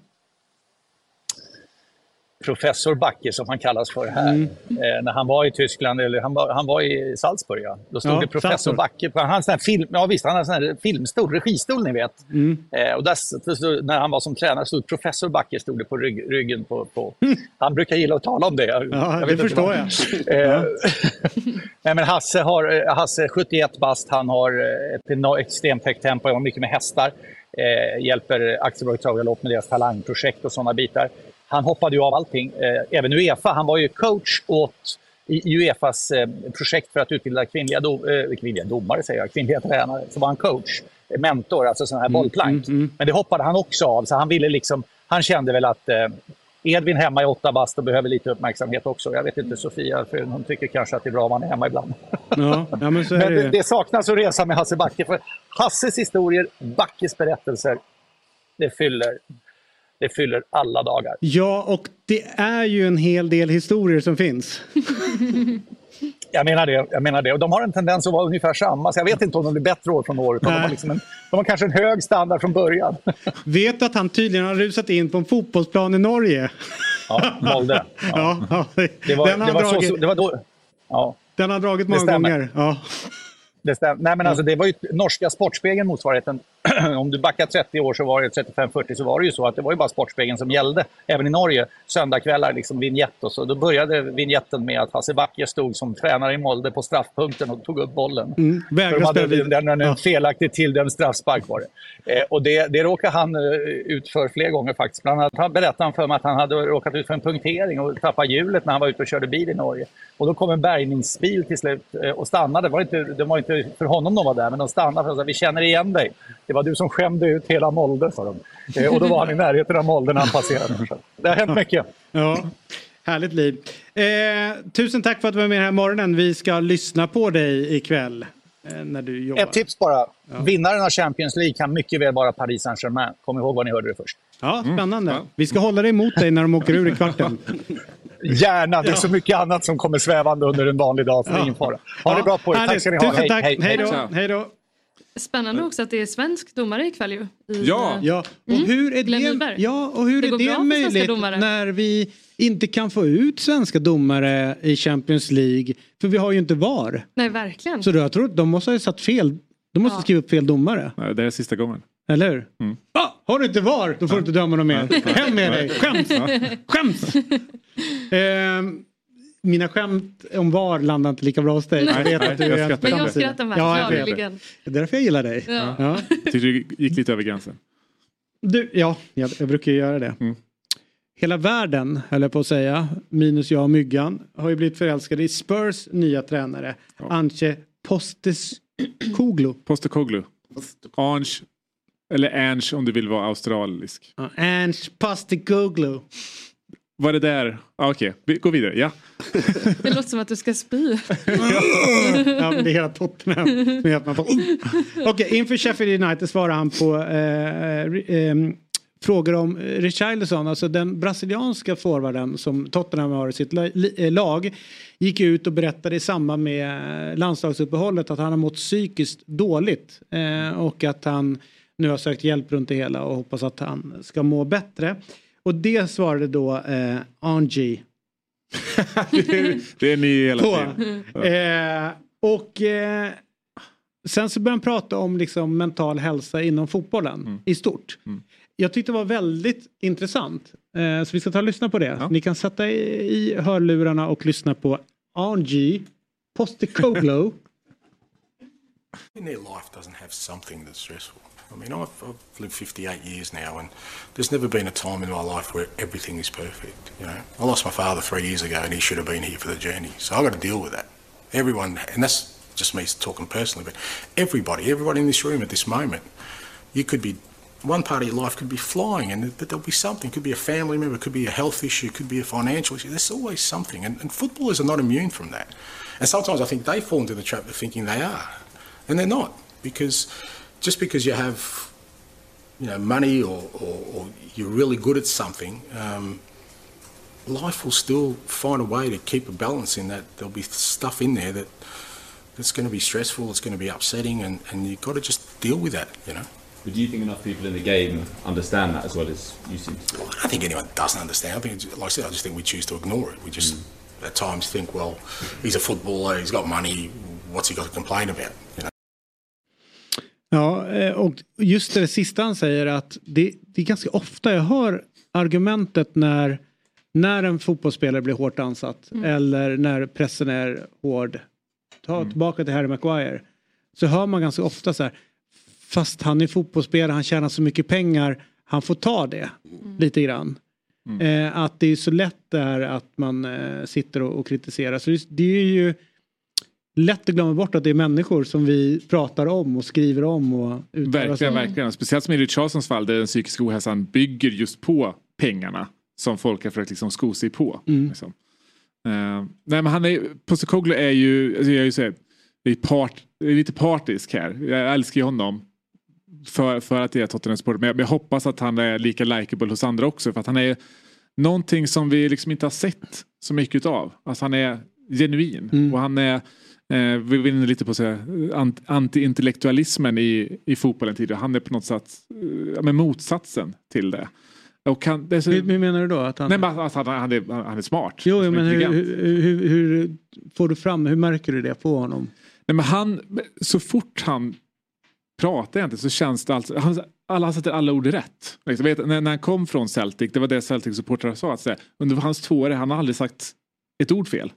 Professor Backe som han kallas för här. Mm. Eh, när han var i Tyskland, eller han var, han var i Salzburg, ja. då stod Ja, det professor Salzburg. Backe. på- Han hade här film, ja visst, han hade här filmstol, registol ni vet. Mm. Eh, och där, när han var som tränare stod professor Backe stod det på rygg, ryggen på, på... [laughs] Han brukar gilla att tala om det. Jag, Ja, jag det förstår jag. [laughs] Eh, [laughs] Nej, men Hasse, har, eh, Hasse 71 bast, han har eh, ett extremt högt tempo, jobbar mycket med hästar. Eh, hjälper Aktiebolaget Travgalopp med deras talangprojekt och sådana bitar. Han hoppade ju av allting, eh, även Uefa. Han var ju coach åt i Uefas eh, projekt för att utbilda kvinnliga, do, eh, kvinnliga domare, säger jag, kvinnliga tränare. Så var han coach, mentor, alltså sån här bollplank. Men det hoppade han också av, så han ville liksom, han kände väl att eh, Edvin hemma i åtta bast och behöver lite uppmärksamhet också. Jag vet inte Sofia, för hon tycker kanske att det är bra om han är hemma ibland. Ja, ja men så är [laughs] Men det det saknas att resa med Hasse Backe. För Hasses historier, Backes berättelser, det fyller, det fyller alla dagar. Ja, och det är ju en hel del historier som finns. [laughs] Jag menar det. Jag menar det. Och de har en tendens att vara ungefär samma. Så jag vet inte om de blir bättre år från år. Utan de, har liksom en, de har kanske en hög standard från början. [laughs] Vet att han tydligen har rusat in på en fotbollsplan i Norge? Ja, Molde. [laughs] Ja, ja, Det var, den, har det var, dragit, så, det var då... Ja. den har dragit Det många gånger. Ja. Det stämmer. Nej, men alltså, det var ju norska Sportspegeln motsvarigheten. [clears throat] Om du backar 30 år så var det 35-40 så var det ju så att det var ju bara Sportspegeln som gällde. Även i Norge. Söndagkvällar, liksom vignett och så. Då började vignetten med att Hasse Backe stod som tränare i Molde på straffpunkten och tog upp bollen. Mm, de hade den, den, en felaktigt tilldömd straffspark var det. Eh, och det, det råkade han eh, ut för flera gånger faktiskt. Bland annat han berättade han för mig att han hade råkat ut för en punktering och tappat hjulet när han var ute och körde bil i Norge. Och då kom en bärgningsbil till slut eh, och stannade. Det var inte, det var inte för honom de var där, men de stannade för att vi känner igen dig. Det var du som skämde ut hela Molde, sa de. Eh, och då var han i närheten av Molde när han passerade. Det har hänt mycket. Ja, härligt liv. Eh, tusen tack för att du var med den här morgonen. Vi ska lyssna på dig ikväll. Eh, när du jobbar. Ett tips bara. Vinnaren av Champions League kan mycket väl vara Paris Saint-Germain. Kom ihåg var ni hörde det först. Ja, spännande. Vi ska hålla dig emot dig när de åker ur i kvarten. [laughs] Gärna, det är Ja. så mycket annat som kommer svävande under en vanlig dag, så det är ingen fara. Ha det bra på er, tack ska ni ha. Tusen tack. Hej då. Ciao. Hej då. Spännande också att det är svensk domare ikväll ju. I, Ja, eh, ja. Och Mm. hur är det, ja, och hur Det är det möjligt när vi inte kan få ut svenska domare i Champions League? För vi har ju inte VAR. Nej, verkligen. Så då, jag tror att de måste ha satt fel. De måste Ja. skriva upp fel domare. Nej, det är sista gången. Eller hur? Ah, har du inte VAR, då får du inte döma någon mer. Hem med dig, skäms! Skäms! [laughs] Ehm, mina skämt om VAR landar inte lika bra hos dig. Nej, vet nej, att du jag är. Men jag skrattar med, Ja, jag vet. Det är därför jag gillar dig. Ja. Ja. Tyckte du gick lite över gränsen. Du, ja, jag, jag brukar ju göra det. Hela världen, höll jag på att säga, minus jag och Myggan, har ju blivit förälskade i Spurs nya tränare, Anche Posteskoglu. Postekoglu. Ange, eller Ange om du vill vara australisk. Ja, Ange Postekoglu. Var det där? Ah, Okej, vi går vidare. Ja. [laughs] Det låter som att du ska spy. ja, men det är hela Tottenham. Okej, inför Sheffield United svarar han på eh, eh, eh, frågor om Richarlison, alltså den brasilianska forwarden som Tottenham har i sitt eh, lag. Gick ut och berättade i samband med eh, landslagsuppehållet att han har mått psykiskt dåligt eh, och att han nu har sökt hjälp runt det hela och hoppas att han ska må bättre. Och det svarade då eh, Angie [laughs] Det är ni hela tiden. Eh, och eh, sen så började han prata om liksom mental hälsa inom fotbollen i stort. Jag tyckte det var väldigt intressant. Eh, så vi ska ta och lyssna på det. Ni kan sätta i, i hörlurarna och lyssna på Angie their [laughs] life doesn't have something that's stressful. I mean, I've, I've lived 58 years now, and there's never been a time in my life where everything is perfect. You know, I lost my father three years ago, and he should have been here for the journey. So I've got to deal with that. Everyone, and that's just me talking personally, but everybody, everybody in this room at this moment, you could be one part of your life could be flying, and but there'll be something. It Could be a family member, could be a health issue, could be a financial issue. There's always something, and, and footballers are not immune from that. And sometimes I think they fall into the trap of thinking they are, and they're not, because just because you have, you know, money or, or, or you're really good at something, um, life will still find a way to keep a balance in that. There'll be stuff in there that that's going to be stressful, it's going to be upsetting, and, and you've got to just deal with that, you know. But do you think enough people in the game understand that as well as you seem to? I don't think anyone doesn't understand. I think, it's- like I said, I just think we choose to ignore it. We just at times think, well, he's a footballer, he's got money, what's he got to complain about? You know? Ja, eh, och just det sista han säger att det, det är ganska ofta jag hör argumentet när, när en fotbollsspelare blir hårt ansatt eller när pressen är hård. Ta tillbaka till Harry Maguire. Så hör man ganska ofta så här, fast han är fotbollsspelare, han tjänar så mycket pengar, han får ta det lite grann. Eh, att det är så lätt där att man eh, sitter och, och kritiserar. Så det, det är ju lätt att glömma bort att det är människor som vi pratar om och skriver om och Verkligen, verkligen. Speciellt som i Richardsons fall där den psykiska ohälsan bygger just på pengarna som folk har försökt liksom sko sig på. Mm. Liksom. Eh, nej men han är, Postecoglou är ju, alltså jag är ju så här, är part, är lite partisk här. Jag älskar ju honom. För, för att det är Tottenham Sport. Men jag, men jag hoppas att han är lika likeable hos andra också. För att han är någonting som vi liksom inte har sett så mycket av. Alltså han är genuin. Och han är, eh, vi var inne lite på så ant- anti-intellektualismen i, i fotbollen tidigare. Han är på något sätt eh, men motsatsen till det. Och han, det så, Hur, hur menar du då? Att han... Nej, men att han, han, är, han är smart. Jo, Han är men hur, hur, hur, hur får du fram, hur märker du det på honom? Nej, men han, så fort han pratar egentligen så känns det alltså, han, alla han sätter alla ord rätt. Liksom, vet, när, när han kom från Celtic, det var det Celtic-supportrar sa, att säga, under hans två år, han har aldrig sagt ett ord fel.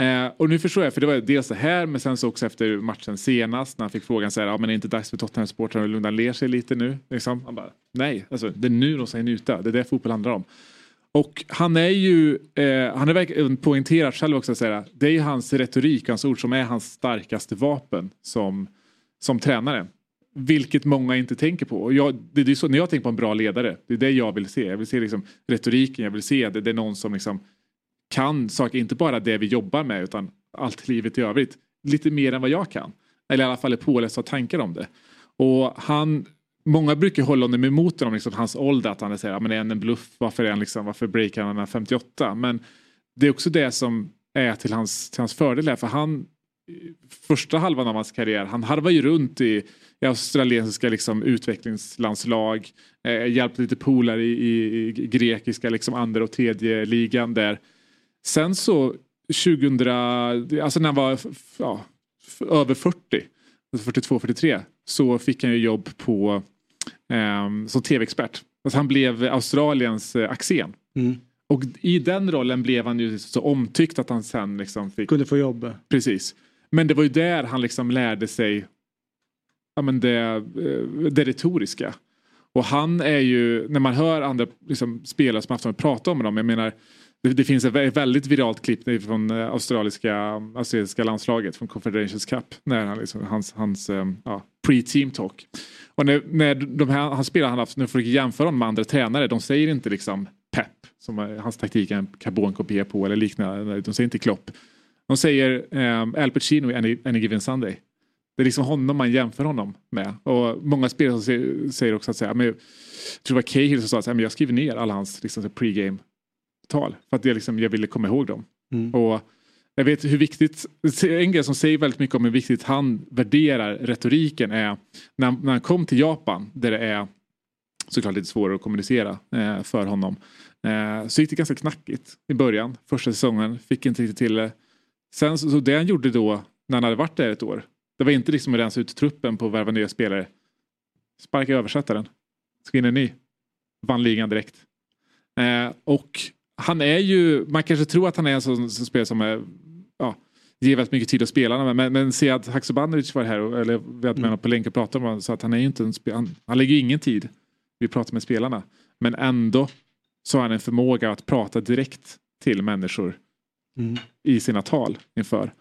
Eh, och nu förstår jag, för det var dels det här, men sen så också efter matchen senast när han fick frågan så här, ja men är det inte dags för Tottenham-supportrarna att lugna ner sig lite nu? Liksom. Han bara, nej, alltså, det är nu de ska njuta, det är det fotboll handlar om. Och han är ju, eh, han har verkligen poängterat själv också, att säga, det är ju hans retorik, hans ord som är hans starkaste vapen som, som tränare. Vilket många inte tänker på. Och jag, det, det är så, när jag tänker på en bra ledare, det är det jag vill se. Jag vill se liksom retoriken, jag vill se det, det är någon som liksom kan saker, inte bara det vi jobbar med utan allt livet i övrigt. Lite mer än vad jag kan. Eller i alla fall är påläst och tankar om det. Och han, många brukar hålla honom emot honom, liksom, hans ålder, att han är, så här, ja, men är han en bluff, varför, är han liksom, varför breakar han när han är 58? Men det är också det som är till hans, till hans fördel här, för han första halvan av hans karriär, han harvar ju runt i, i australiensiska liksom, utvecklingslandslag, eh, hjälpte lite polare i, i, i grekiska liksom, andra och tredje ligan där. Sen så 2000, alltså när han var ja, över 40, alltså 42-43, så fick han ju jobb på ehm, som tv-expert. Alltså han blev Australiens eh, Axén. Och i den rollen blev han ju så omtyckt att han sen liksom fick... Kunde få jobb. Precis. Men det var ju där han liksom lärde sig ja, men det, eh, det retoriska. Och han är ju, när man hör andra liksom, spelare som honom prata om dem, jag menar det, det finns ett väldigt viralt klipp från eh, australiska, australiska landslaget från Confederations Cup. När han, liksom, hans hans eh, ja, pre-team talk. Och när, när de här, han spelar, han haft, nu får du jämföra honom med andra tränare, de säger inte liksom pepp, som hans taktik är en karbonkopia på eller liknande, de säger inte klopp. De säger um, Al Pacino i any, any given Sunday. Det är liksom honom man jämför honom med. Och många spelare säger, också att säga, men, jag tror det var Cahill som sa att jag skriver ner alla hans liksom, så pre-game-tal. För att jag, liksom, jag ville komma ihåg dem. Och jag vet hur viktigt, en grej som säger väldigt mycket om hur viktigt han värderar retoriken är när, när han kom till Japan där det är såklart lite svårare att kommunicera eh, för honom. Eh, så gick det ganska knackigt i början, första säsongen, fick inte riktigt till det. Sen så, så det han gjorde då när han hade varit där ett år, det var inte liksom att rensa ut truppen på att värva nya spelare. Sparka översättaren, ska in en ny, vann ligan direkt. Eh, och han är ju, man kanske tror att han är en sån, sån spelare som är ja, ger väldigt mycket tid åt spelarna. Men, men se att Haksabanovic var här, och, eller vi hade med Mm. honom på länk och pratade om honom, så att han är ju inte en han, han lägger ju ingen tid. Vi pratar med spelarna. Men ändå så har han en förmåga att prata direkt till människor Mm. i sina tal inför.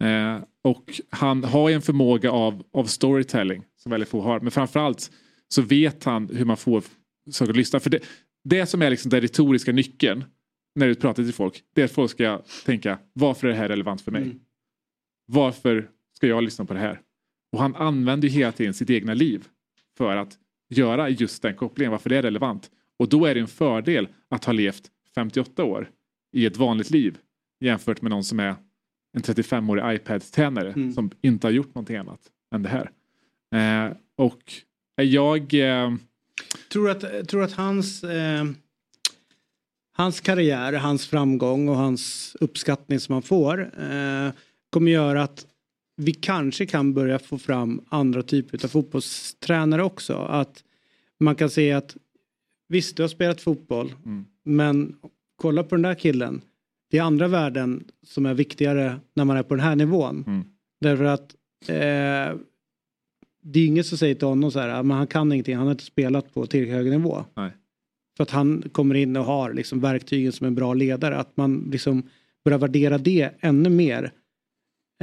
Eh, och han har ju en förmåga av, av storytelling som väldigt få har. Men framförallt så vet han hur man får saker att lyssna. För det, det som är liksom den retoriska nyckeln när du pratar till folk, det är att folk ska tänka varför är det här relevant för mig? Mm. Varför ska jag lyssna på det här? Och han använder ju hela tiden sitt egna liv för att göra just den kopplingen, varför det är relevant. Och då är det en fördel att ha levt 58 år i ett vanligt liv jämfört med någon som är en 35-årig iPad-tränare Mm. som inte har gjort någonting annat än det här. Eh, och jag... Eh, Tror att, tror att hans, eh, hans karriär, hans framgång och hans uppskattning som han får eh, kommer göra att vi kanske kan börja få fram andra typer av fotbollstränare också. Att man kan se att visst, du har spelat fotboll, Mm. men kolla på den där killen. Det är andra värden som är viktigare när man är på den här nivån. Mm. Därför att eh, det är ingen som säger till honom så här, "Ah, men han kan ingenting, han har inte spelat på tillräckligt hög nivå. Nej. För att han kommer in och har liksom verktygen som en bra ledare. Att man liksom börjar värdera det ännu mer.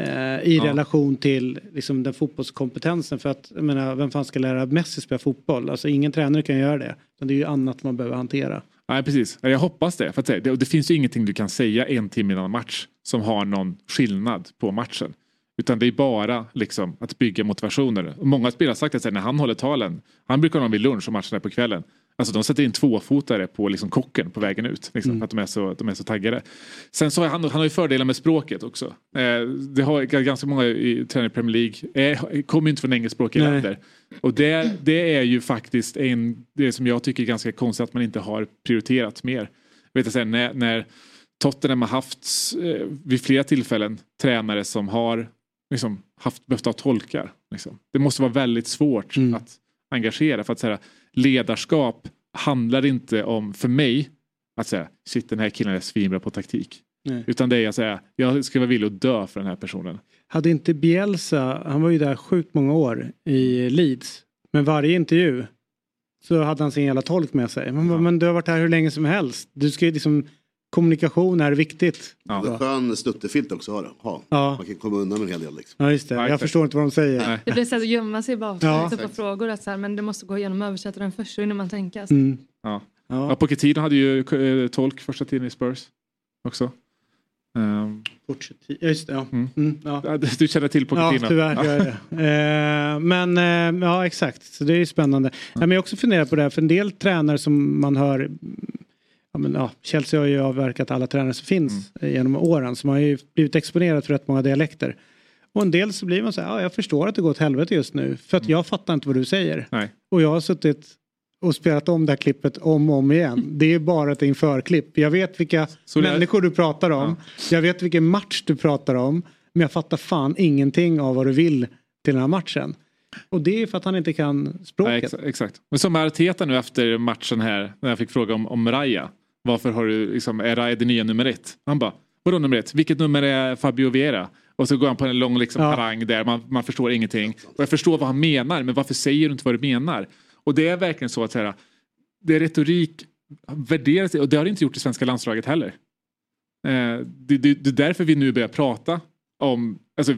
Eh, I Ja. relation till liksom, den fotbollskompetensen. För att, jag menar, vem fan ska lära Messi spela fotboll? Alltså ingen tränare kan göra det. Men det är ju annat man behöver hantera. Nej precis, jag hoppas det. För att säga, det, det finns ju ingenting du kan säga en timme innan match som har någon skillnad på matchen. Utan det är bara liksom, att bygga motivationer. Och många spelare har sagt att när han håller talen, han brukar ha dem vid lunch och matchen är på kvällen. Alltså de sätter in tvåfotare på liksom kocken på vägen ut. Liksom, För att de är, så, de är så taggade. Sen så har han, han har ju fördelar med språket också. Eh, det har ganska många i tränare i Premier League. Eh, kommer ju inte från engelskspråkiga länder. Och det, det är ju faktiskt en, det som jag tycker är ganska konstigt att man inte har prioriterat mer. Vet jag, när, när Tottenham har haft eh, vid flera tillfällen tränare som har liksom, haft, behövt ha tolkar. Liksom. Det måste vara väldigt svårt att engagera för att säga, ledarskap handlar inte om, för mig, att säga shit den här killen är svinbra på taktik. Nej. Utan det är att säga, jag ska vara villig att dö för den här personen. Hade inte Bielsa, han var ju där sjukt många år i Leeds. Men varje intervju så hade han sin jävla tolk med sig. Men, men du har varit här hur länge som helst. Du ska ju liksom, kommunikation är viktigt. Det är skön snuttefilt också att ha. Ja. Man kan komma undan med en hel del. Liksom. Ja just det, jag förstår inte vad de säger. Det blir så att gömma sig bakom Ja. ja. typ av frågor. Att så här, men det måste gå igenom översättaren först innan man tänker. Mm. Ja. Ja. Pochettino hade ju eh, tolk första tiden i Spurs också. Um, Pochettino, just det, ja. Mm. Mm, ja. Du känner till Pochettino? Ja, tyvärr gör jag det. [laughs] Eh, men eh, ja, exakt. Så det är ju spännande. Ja. Men jag har också funderat på det här, för en del tränare som man hör Ja, men, ja, Chelsea har ju avverkat alla tränare som finns Mm. genom åren. Så man har ju blivit exponerad för rätt många dialekter. Och en del så blir man så här, ja, jag förstår att det går åt helvete just nu. För att jag fattar inte vad du säger. Mm. Nej. Och jag har suttit och spelat om det här klippet om och om igen. [laughs] Det är bara ett införklipp. Jag vet vilka Så människor du pratar om. Jag vet vilken match du pratar om. Men jag fattar fan ingenting av vad du vill till den här matchen. Och det är för att han inte kan språket. exa- exakt. Men som Arteta nu efter matchen här, när jag fick fråga om, om Raya. Varför har du, liksom, är Raya det nya nummer ett? Han bara, vadå nummer ett? Vilket nummer är Fabio Vera? Och så går han på en lång liksom, Ja. harang där man, man förstår ingenting. Och jag förstår vad han menar, men varför säger du inte vad du menar? Och det är verkligen så att säga, det är retorik värderas, och det har det inte gjort i svenska landslaget heller. Eh, det, det, det är därför vi nu börjar prata om, alltså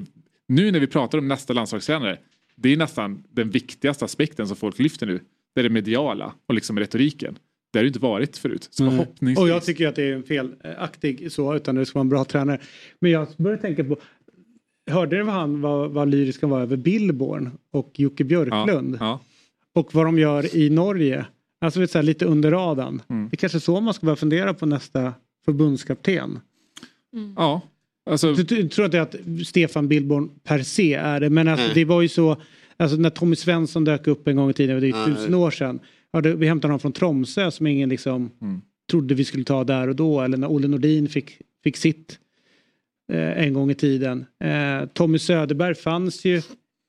nu när vi pratar om nästa landslagstränare, det är nästan den viktigaste aspekten som folk lyfter nu. Det är det mediala och liksom retoriken. Det har det inte varit förut. Så Nej. förhoppningsvis. Och jag tycker att det är en felaktig så, utan det ska vara en bra tränare. Men jag började tänka på, hörde ni vad han var, vad lyrisk han var över Billborn och Jocke Björklund? Ja. Och vad de gör i Norge. Alltså vet, så här, lite under radarn. Mm. Det är kanske så man ska börja fundera på nästa förbundskapten. Ja. Alltså, Du, du tror att det är att Stefan Billborn per se är det, men alltså, Nej. det var ju så, alltså när Tommy Svensson dök upp en gång i tiden, det är tusen år sedan. Ja, det, vi hämtade honom från Tromsö som ingen liksom Mm. trodde vi skulle ta där och då. Eller när Olle Nordin fick, fick sitt eh, en gång i tiden. Eh, Tommy Söderberg fanns ju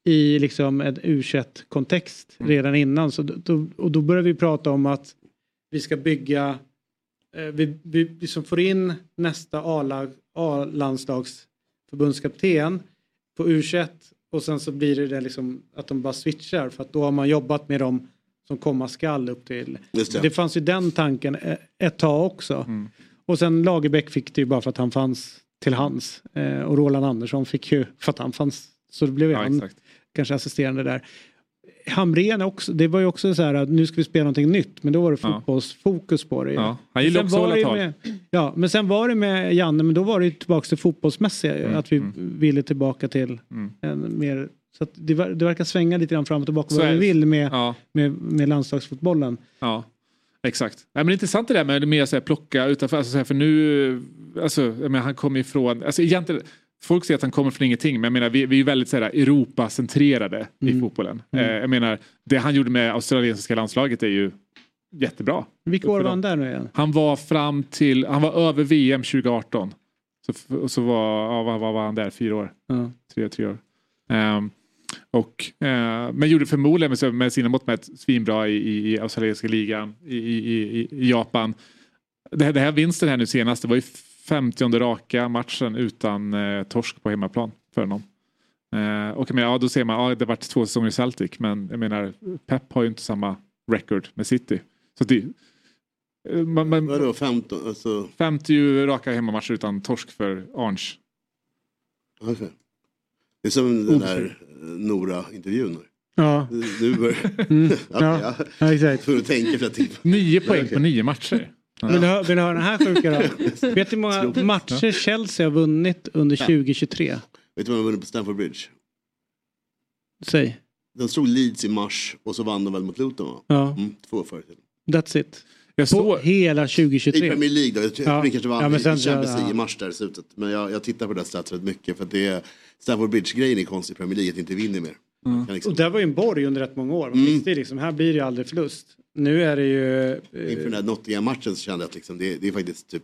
i liksom en u kontext Mm. redan innan. Så då, och då började vi prata om att vi ska bygga, eh, vi, vi liksom får in nästa A-landslags förbundskapten på U21 och sen så blir det, det liksom att de bara switchar för att då har man jobbat med dem som komma skall upp till. Just det. fanns ju den tanken e- ett tag också. Mm. Och sen Lagerbäck fick det ju bara för att han fanns till hands. Eh, och Roland Andersson fick ju för att han fanns. Så det blev ju Ja, han exakt. kanske assisterande där. Hamrén också, det var ju också så här att nu ska vi spela någonting nytt men då var det fotbollsfokus på det. Ja, han gillar Sen också att var hålla det med, Ja, men sen var det med Janne, men då var det ju tillbaka till fotbollsmässiga. Mm, Att vi mm. ville tillbaka till Mm. en mer... Så att det, ver- det verkar svänga lite grann fram och tillbaka Så vad vi vill med, Ja. med, med landslagsfotbollen. Ja, exakt. Nej, men det är intressant det där med mer så här, plocka utanför. Alltså, så här, för nu, alltså, jag menar, han kommer ifrån, alltså, egentligen, folk säger att han kommer från ingenting, men jag menar, vi, vi är väldigt så här, Europacentrerade i fotbollen. Mm. Eh, jag menar, det han gjorde med australiensiska landslaget är ju jättebra. Vilka år var han där nu igen? Han var fram till, han var över VM 2018. Så, och så var, ja, vad var han där, fyra år? Ja. Tre, tre år. Ehm, och, eh, men gjorde förmodligen med, sina mått mätt svinbra i, i, australiensiska ligan i, i, i, Japan. Det här, det här vinsten här nu senast, det var ju 50 raka matchen utan eh, torsk på hemmaplan för honom. Eh, och jag menar, ja, då ser man, ja, det har varit två säsonger i Celtic men jag menar Pep har ju inte samma record med City. Så det, eh, man, man, Vadå 15? Alltså, 50 raka hemmamatcher utan torsk för Arns. okej. Det är som den där Nora-intervjun. Ja. Du bör... Mm. [laughs] ja. Ja. Ja, exakt. Tänka för att tänka. Nio poäng på nio matcher. Vill du, hö- vill du höra den här sjuka då? [laughs] Vet du hur många matcher Chelsea har vunnit under 2023? Vet du vad de vunnit på Stamford Bridge? Säg. De slog Leeds i mars och så vann de väl mot Luton va? Ja. Mm, två förut. That's it. Jag På hela I 2023. Premier League då, jag tror Ja. ja. kanske vann Ja, men i- sen- i Champions League ja. i mars där i slutet. Men jag, jag tittar på det där stats rätt mycket för att det är Stamford Bridge-grejen är konstig i Premier League att inte vinner mer. Kan liksom, Och det var ju en borg under rätt många år. Man Mm. liksom, här blir det ju aldrig förlust. Nu är det ju... eh, Inför den där Nottingham-matchen så kände jag att liksom, det, det är faktiskt typ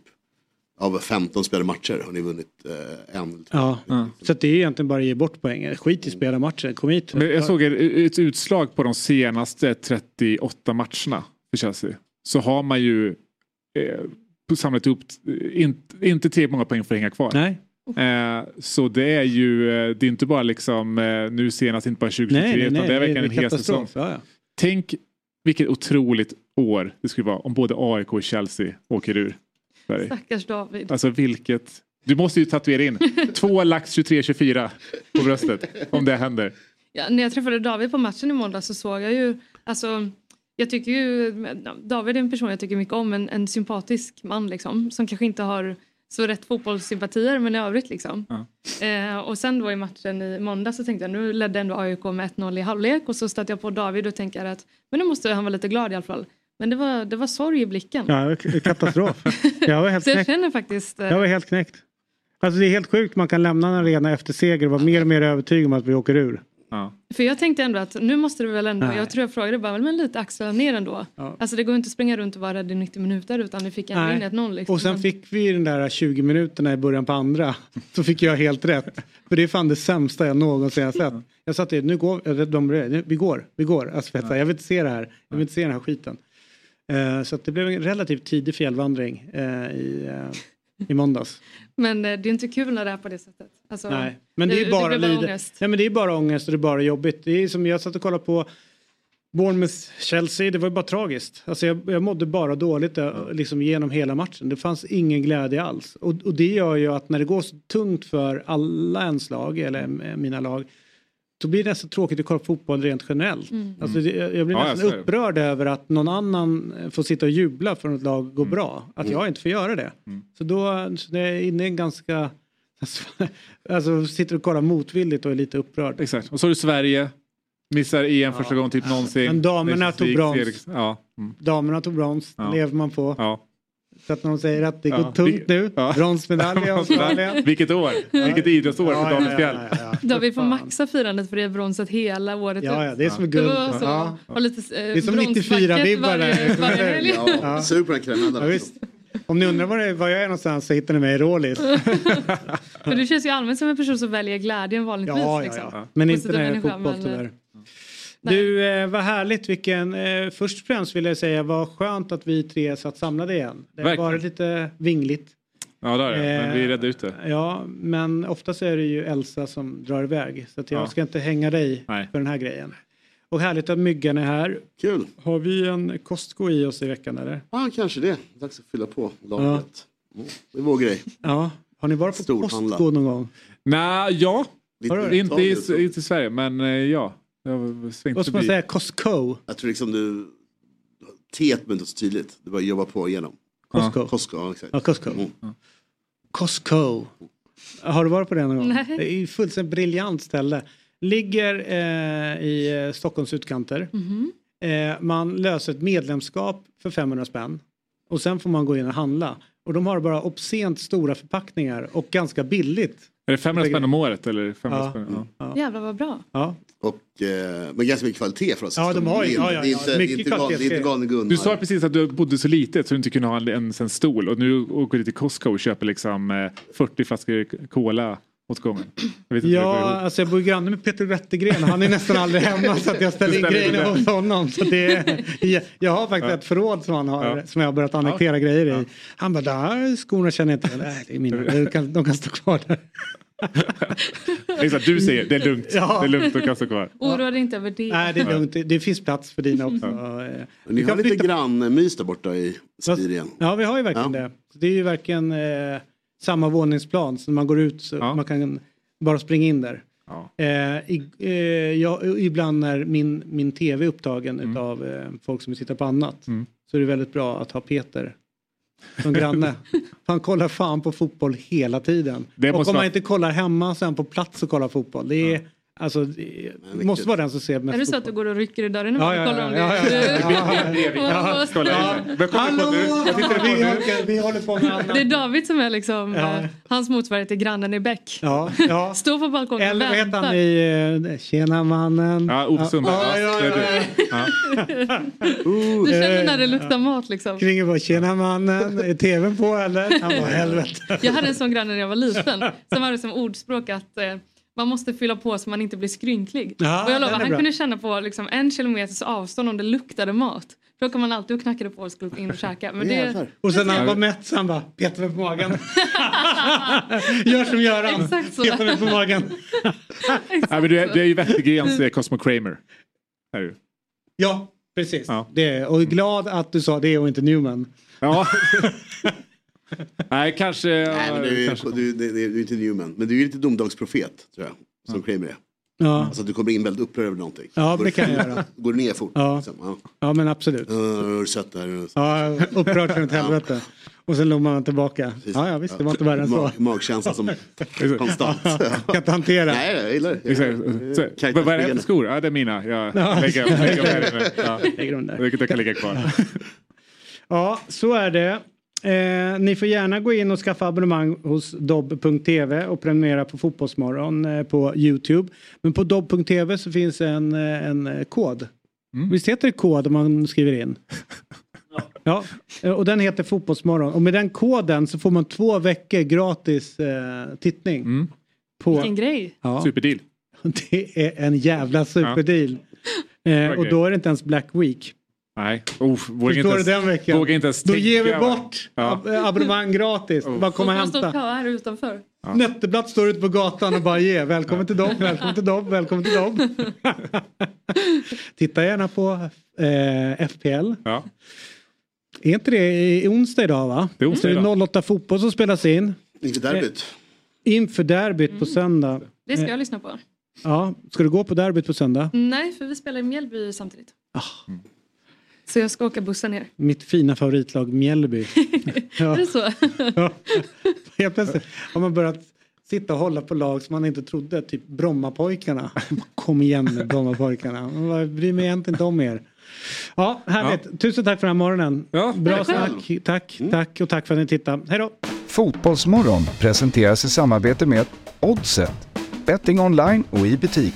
av 15 spelade matcher har ni vunnit eh, en. två. Ja, så att det är egentligen bara att ge bort poäng. Skit i spela matchen, kom hit. Men jag såg ett, utslag på de senaste 38 matcherna för Chelsea. Så har man ju eh, samlat ihop, eh, inte, inte tillräckligt många poäng för att hänga kvar. Nej. Eh, så det är ju, eh, det är inte bara liksom eh, nu senast, inte bara 2023, Nej, nej, utan nej, det är verkligen en hel säsong. ja, ja. Tänk vilket otroligt år det skulle vara om både AIK och Chelsea åker ur Sverige. Stackars David. Alltså vilket... Du måste ju tatuera in [laughs] två lax 23-24 på bröstet om det händer. Ja, när jag träffade David på matchen i måndag så såg jag ju, alltså jag tycker ju, David är en person jag tycker mycket om, en, en sympatisk man liksom, som kanske inte har så rätt fotbollssympatier men i övrigt liksom. Eh, och sen då i matchen i måndag så tänkte jag nu ledde ändå AIK med 1-0 i halvlek och så stötte jag på David och tänker att men nu måste han vara lite glad i alla fall. Men det var, det var sorg i blicken. Ja, katastrof. Jag var helt så jag knäckt. känner faktiskt... eh, Jag var helt knäckt. Alltså det är helt sjukt, man kan lämna en arena efter seger och vara mer och mer övertygad om att vi åker ur. För jag tänkte ändå att nu måste det väl ändå, Nej. jag tror jag frågade bara, men lite axla ner ändå. Ja. Alltså det går inte att springa runt och vara rädd i 90 minuter utan vi fick ändå Nej. in ett noll. Liksom. Och sen fick vi den där 20 minuterna i början på andra. Så fick jag helt rätt. För det är fan det sämsta jag någonsin har sett. Jag sa till nu går, de, nu- vi går, vi går. Alltså, jag vill inte se det här. Jag vill inte se den här skiten. Eh, så det blev en relativt tidig fjällvandring eh, i, eh, i måndags. Men eh, det är inte kul när det är på det sättet. Alltså, Nej, men det är bara, blir bara ångest. Nej, men det är bara ångest och det är bara jobbigt. Det är som jag satt och kollade på Bournemouth-Chelsea, det var ju bara tragiskt. Alltså jag, jag mådde bara dåligt eh, liksom genom hela matchen. Det fanns ingen glädje alls. Och, och det gör ju att när det går så tungt för alla ens lag, eller mina lag, då blir det nästan tråkigt att kolla på fotboll rent generellt. Mm. Alltså jag blir Ja, nästan det. upprörd över att någon annan eh, får sitta och jubla för att ett lag Mm. går bra. Att jag inte får göra det. Så då så det är inne i en ganska... [laughs] Alltså sitter och kollar motvilligt och är lite upprörd. Exakt. Och så har du Sverige. Missar EM första gången typ någonsin. Men damerna tog brons. Ja. Mm. Damerna tog brons, Ja. lever man på. ja. Så att när de säger att det går Ja. tungt nu, Ja. bronsmedalj [laughs] Australien. Vilket år! Vilket idrottsår Ja, för David ja, Fjäll. ja, ja. David får maxa firandet för det bronset hela året Ja, ja, det är som Det guld. var så. Ja. Och lite, eh, Det är som bronsbucket 94-vibbar varje, där. varje helg. Ja, sug på den visst. Om ni undrar var, det, var jag är någonstans så hittar ni mig i Rålis. [laughs] Du känns ju allmänt som en person som väljer glädjen vanligtvis. Ja, ja, liksom. ja. Men inte när det är fotboll men, tyvärr. Eh, Du, eh, vad härligt vilken... Eh, först och främst vill jag säga vad skönt att vi tre satt samlade igen. Det har varit lite vingligt. Ja, det är det. Men vi redde ut det. Ja, men oftast är det ju Elsa som drar iväg. Så att jag Ja. ska inte hänga dig Nej. för den här grejen. Och härligt att Myggan är här. Kul. Har vi en Costco i oss i veckan eller? Ja, kanske det. Dags att fylla på lagret. Mm, Det är vår grej. Ja. Har ni varit på Storhandla. Costco någon gång? Nej, ja. Inte i, inte i Sverige, men eh, ja. Jag svängt Vad ska man förbi. säga? Costco? Jag tror liksom du... T men inte så tydligt. Du bara jobba på igenom. Costco. Costco, ja exakt. Ja, Costco. Mm. Costco. Har du varit på det någon gång? Nej. Det är ju fullständigt briljant ställe. Ligger eh, i eh, Stockholms utkanter. Mhm. Eh, man löser ett medlemskap för 500 spänn. Och sen får man gå in och handla. Och de har bara obscent stora förpackningar och ganska billigt. Är det 500 spänn om året eller 500 Ja. spänn? Ja. Jävlar vad bra. Ja. Och, eh, men ganska mycket kvalitet för oss. Ja, de har ju- det, ja, ja, det är ja, inte, det är mycket inte, gal, det är inte kvalitetsgrejer. galne Gunnar. Du sa precis att du bodde så litet så du inte kunde ha en, en, en stol och nu åker du till Costco och köper liksom eh, 40 flaskor cola åt gången. Ja, alltså jag bor ju granne med Peter Wettergren. Han är nästan aldrig hemma så att jag ställer in Du ställer in grejerna hos honom. Så det är, jag, har faktiskt Ja. ett förråd som han har Ja. som jag har börjat annektera grejer i. Han bara, där skorna känner jag inte. Nej, det är mina. [laughs] De kan, de kan stå kvar där. Exakt, du säger det är lugnt. Ja. Det är lugnt att kasta kvar. Oroa dig inte över det. Nej, det är lugnt. Det, det finns plats för dina också. Men vi ni har lite flytta- grannmys där borta i Sibirien. Ja, vi har ju verkligen Ja. det. Det är ju verkligen eh, samma våningsplan. Så när man går ut så man kan bara springa in där. Eh, i, eh, jag, ibland när min, min tv är upptagen Mm. av eh, folk som tittar på annat så är det väldigt bra att ha Peter som granne. Han kollar fan på fotboll hela tiden. Och om man inte kollar hemma så är han på plats och kollar fotboll. Det är, alltså, det måste vara den som ser mest Är det så att du går och rycker i dörren Ja, och ja, kollar ja, ja, ja, det ja, [laughs] på vi, nu. håller, vi håller på med annat. Det är David som är liksom Ja. eh, hans motsvarighet till grannen i Bäck. Ja, ja. [laughs] Står på balkongen och Eller vad heter han i eh, Tjena mannen? Ja, Ove Sundberg. Ja, ja, Det ja, är ja. [laughs] Du känner när det luktar mat liksom. Kringer bara, tjena mannen, är tvn på eller? Han bara, helvete. Jag hade en sån granne när jag var liten. Som hade som ordspråk att eh, man måste fylla på så man inte blir skrynklig. Ja, och jag lovar, han bra. kunde känna på liksom en kilometers avstånd om det luktade mat. Då kom man alltid och knackade på och skulle in och käka. Men det, Och sen när han var mätt så han bara, peta mig på magen. [laughs] [laughs] Gör som Göran, Exakt så. peta mig på magen. [laughs] Nej, men du, är, du är ju Wettergrens eh, Cosmo Kramer. Är du. Ja, precis. Ja. Det och glad att du sa det och inte Newman. Ja. [laughs] Nej, kanske... Nej, men du, kanske. du, du, du, du är inte Newman. Men du är lite domedagsprofet, tror jag. Som Kramer är. Ja. Alltså att du kommer in väldigt upprörd över någonting. Ja, [laughs] Går- det kan jag göra. Går ner fort. Ja. Liksom. Ja. Ja, men absolut. Uh, har du sett det här? Ja, upprört som ett helvete. Och sen låg man tillbaka. Ja, ja, visst, det var inte värre än så. Mag, magkänsla som [laughs] konstant. Kan inte hantera. Nej, jag gillar det. Vad är det för skor? Ja, det är mina. Jag Ja. lägger, lägger. Ja. Lägger dem där. Det, det kan ligga kvar. Ja, så är det. Eh, ni får gärna gå in och skaffa abonnemang hos dobb.tv och prenumerera på Fotbollsmorgon eh, på Youtube. Men på dobb.tv så finns en, eh, en eh, kod. Visst heter det kod om man skriver in? [laughs] Ja, eh, och den heter Fotbollsmorgon. Och med den koden så får man två veckor gratis eh, tittning. På, Vilken grej. Ja. Superdeal. [laughs] Det är en jävla superdeal. Eh, och då är det inte ens Black Week. Nej, oh, vågar inte du ens, den veckan? Vågar inte ens Då tänka, ger vi bort Ja. ab- abonnemang gratis. Bara komma och hämta. här utanför. Nätterblatt står ute på gatan och bara ge. Välkommen till Dobb, välkommen till Dobb, välkommen till Dobb. [laughs] Titta gärna på eh, FPL. Ja. Är inte det i onsdag idag va? Det är onsdag Så idag. 08 fotboll som spelas in. Inför derbyt. Eh, inför derbyt Mm. på söndag. Det ska Eh, jag lyssna på. Ja, ska du gå på derbyt på söndag? Nej, för vi spelar i Mjällby samtidigt. Ah. Så jag ska åka bussen ner. Mitt fina favoritlag Mjällby. [laughs] Är det så? [laughs] Ja. Helt plötsligt har man börjat sitta och hålla på lag som man inte trodde, typ Brommapojkarna. [laughs] Kom igen nu Brommapojkarna, jag bryr mig egentligen inte om er. Ja, härligt. Tusen tack för den här morgonen. Bra tack själv. snack. Tack, tack och tack för att ni tittade. Hej då! Fotbollsmorgon presenteras i samarbete med Oddset, betting online och i butik.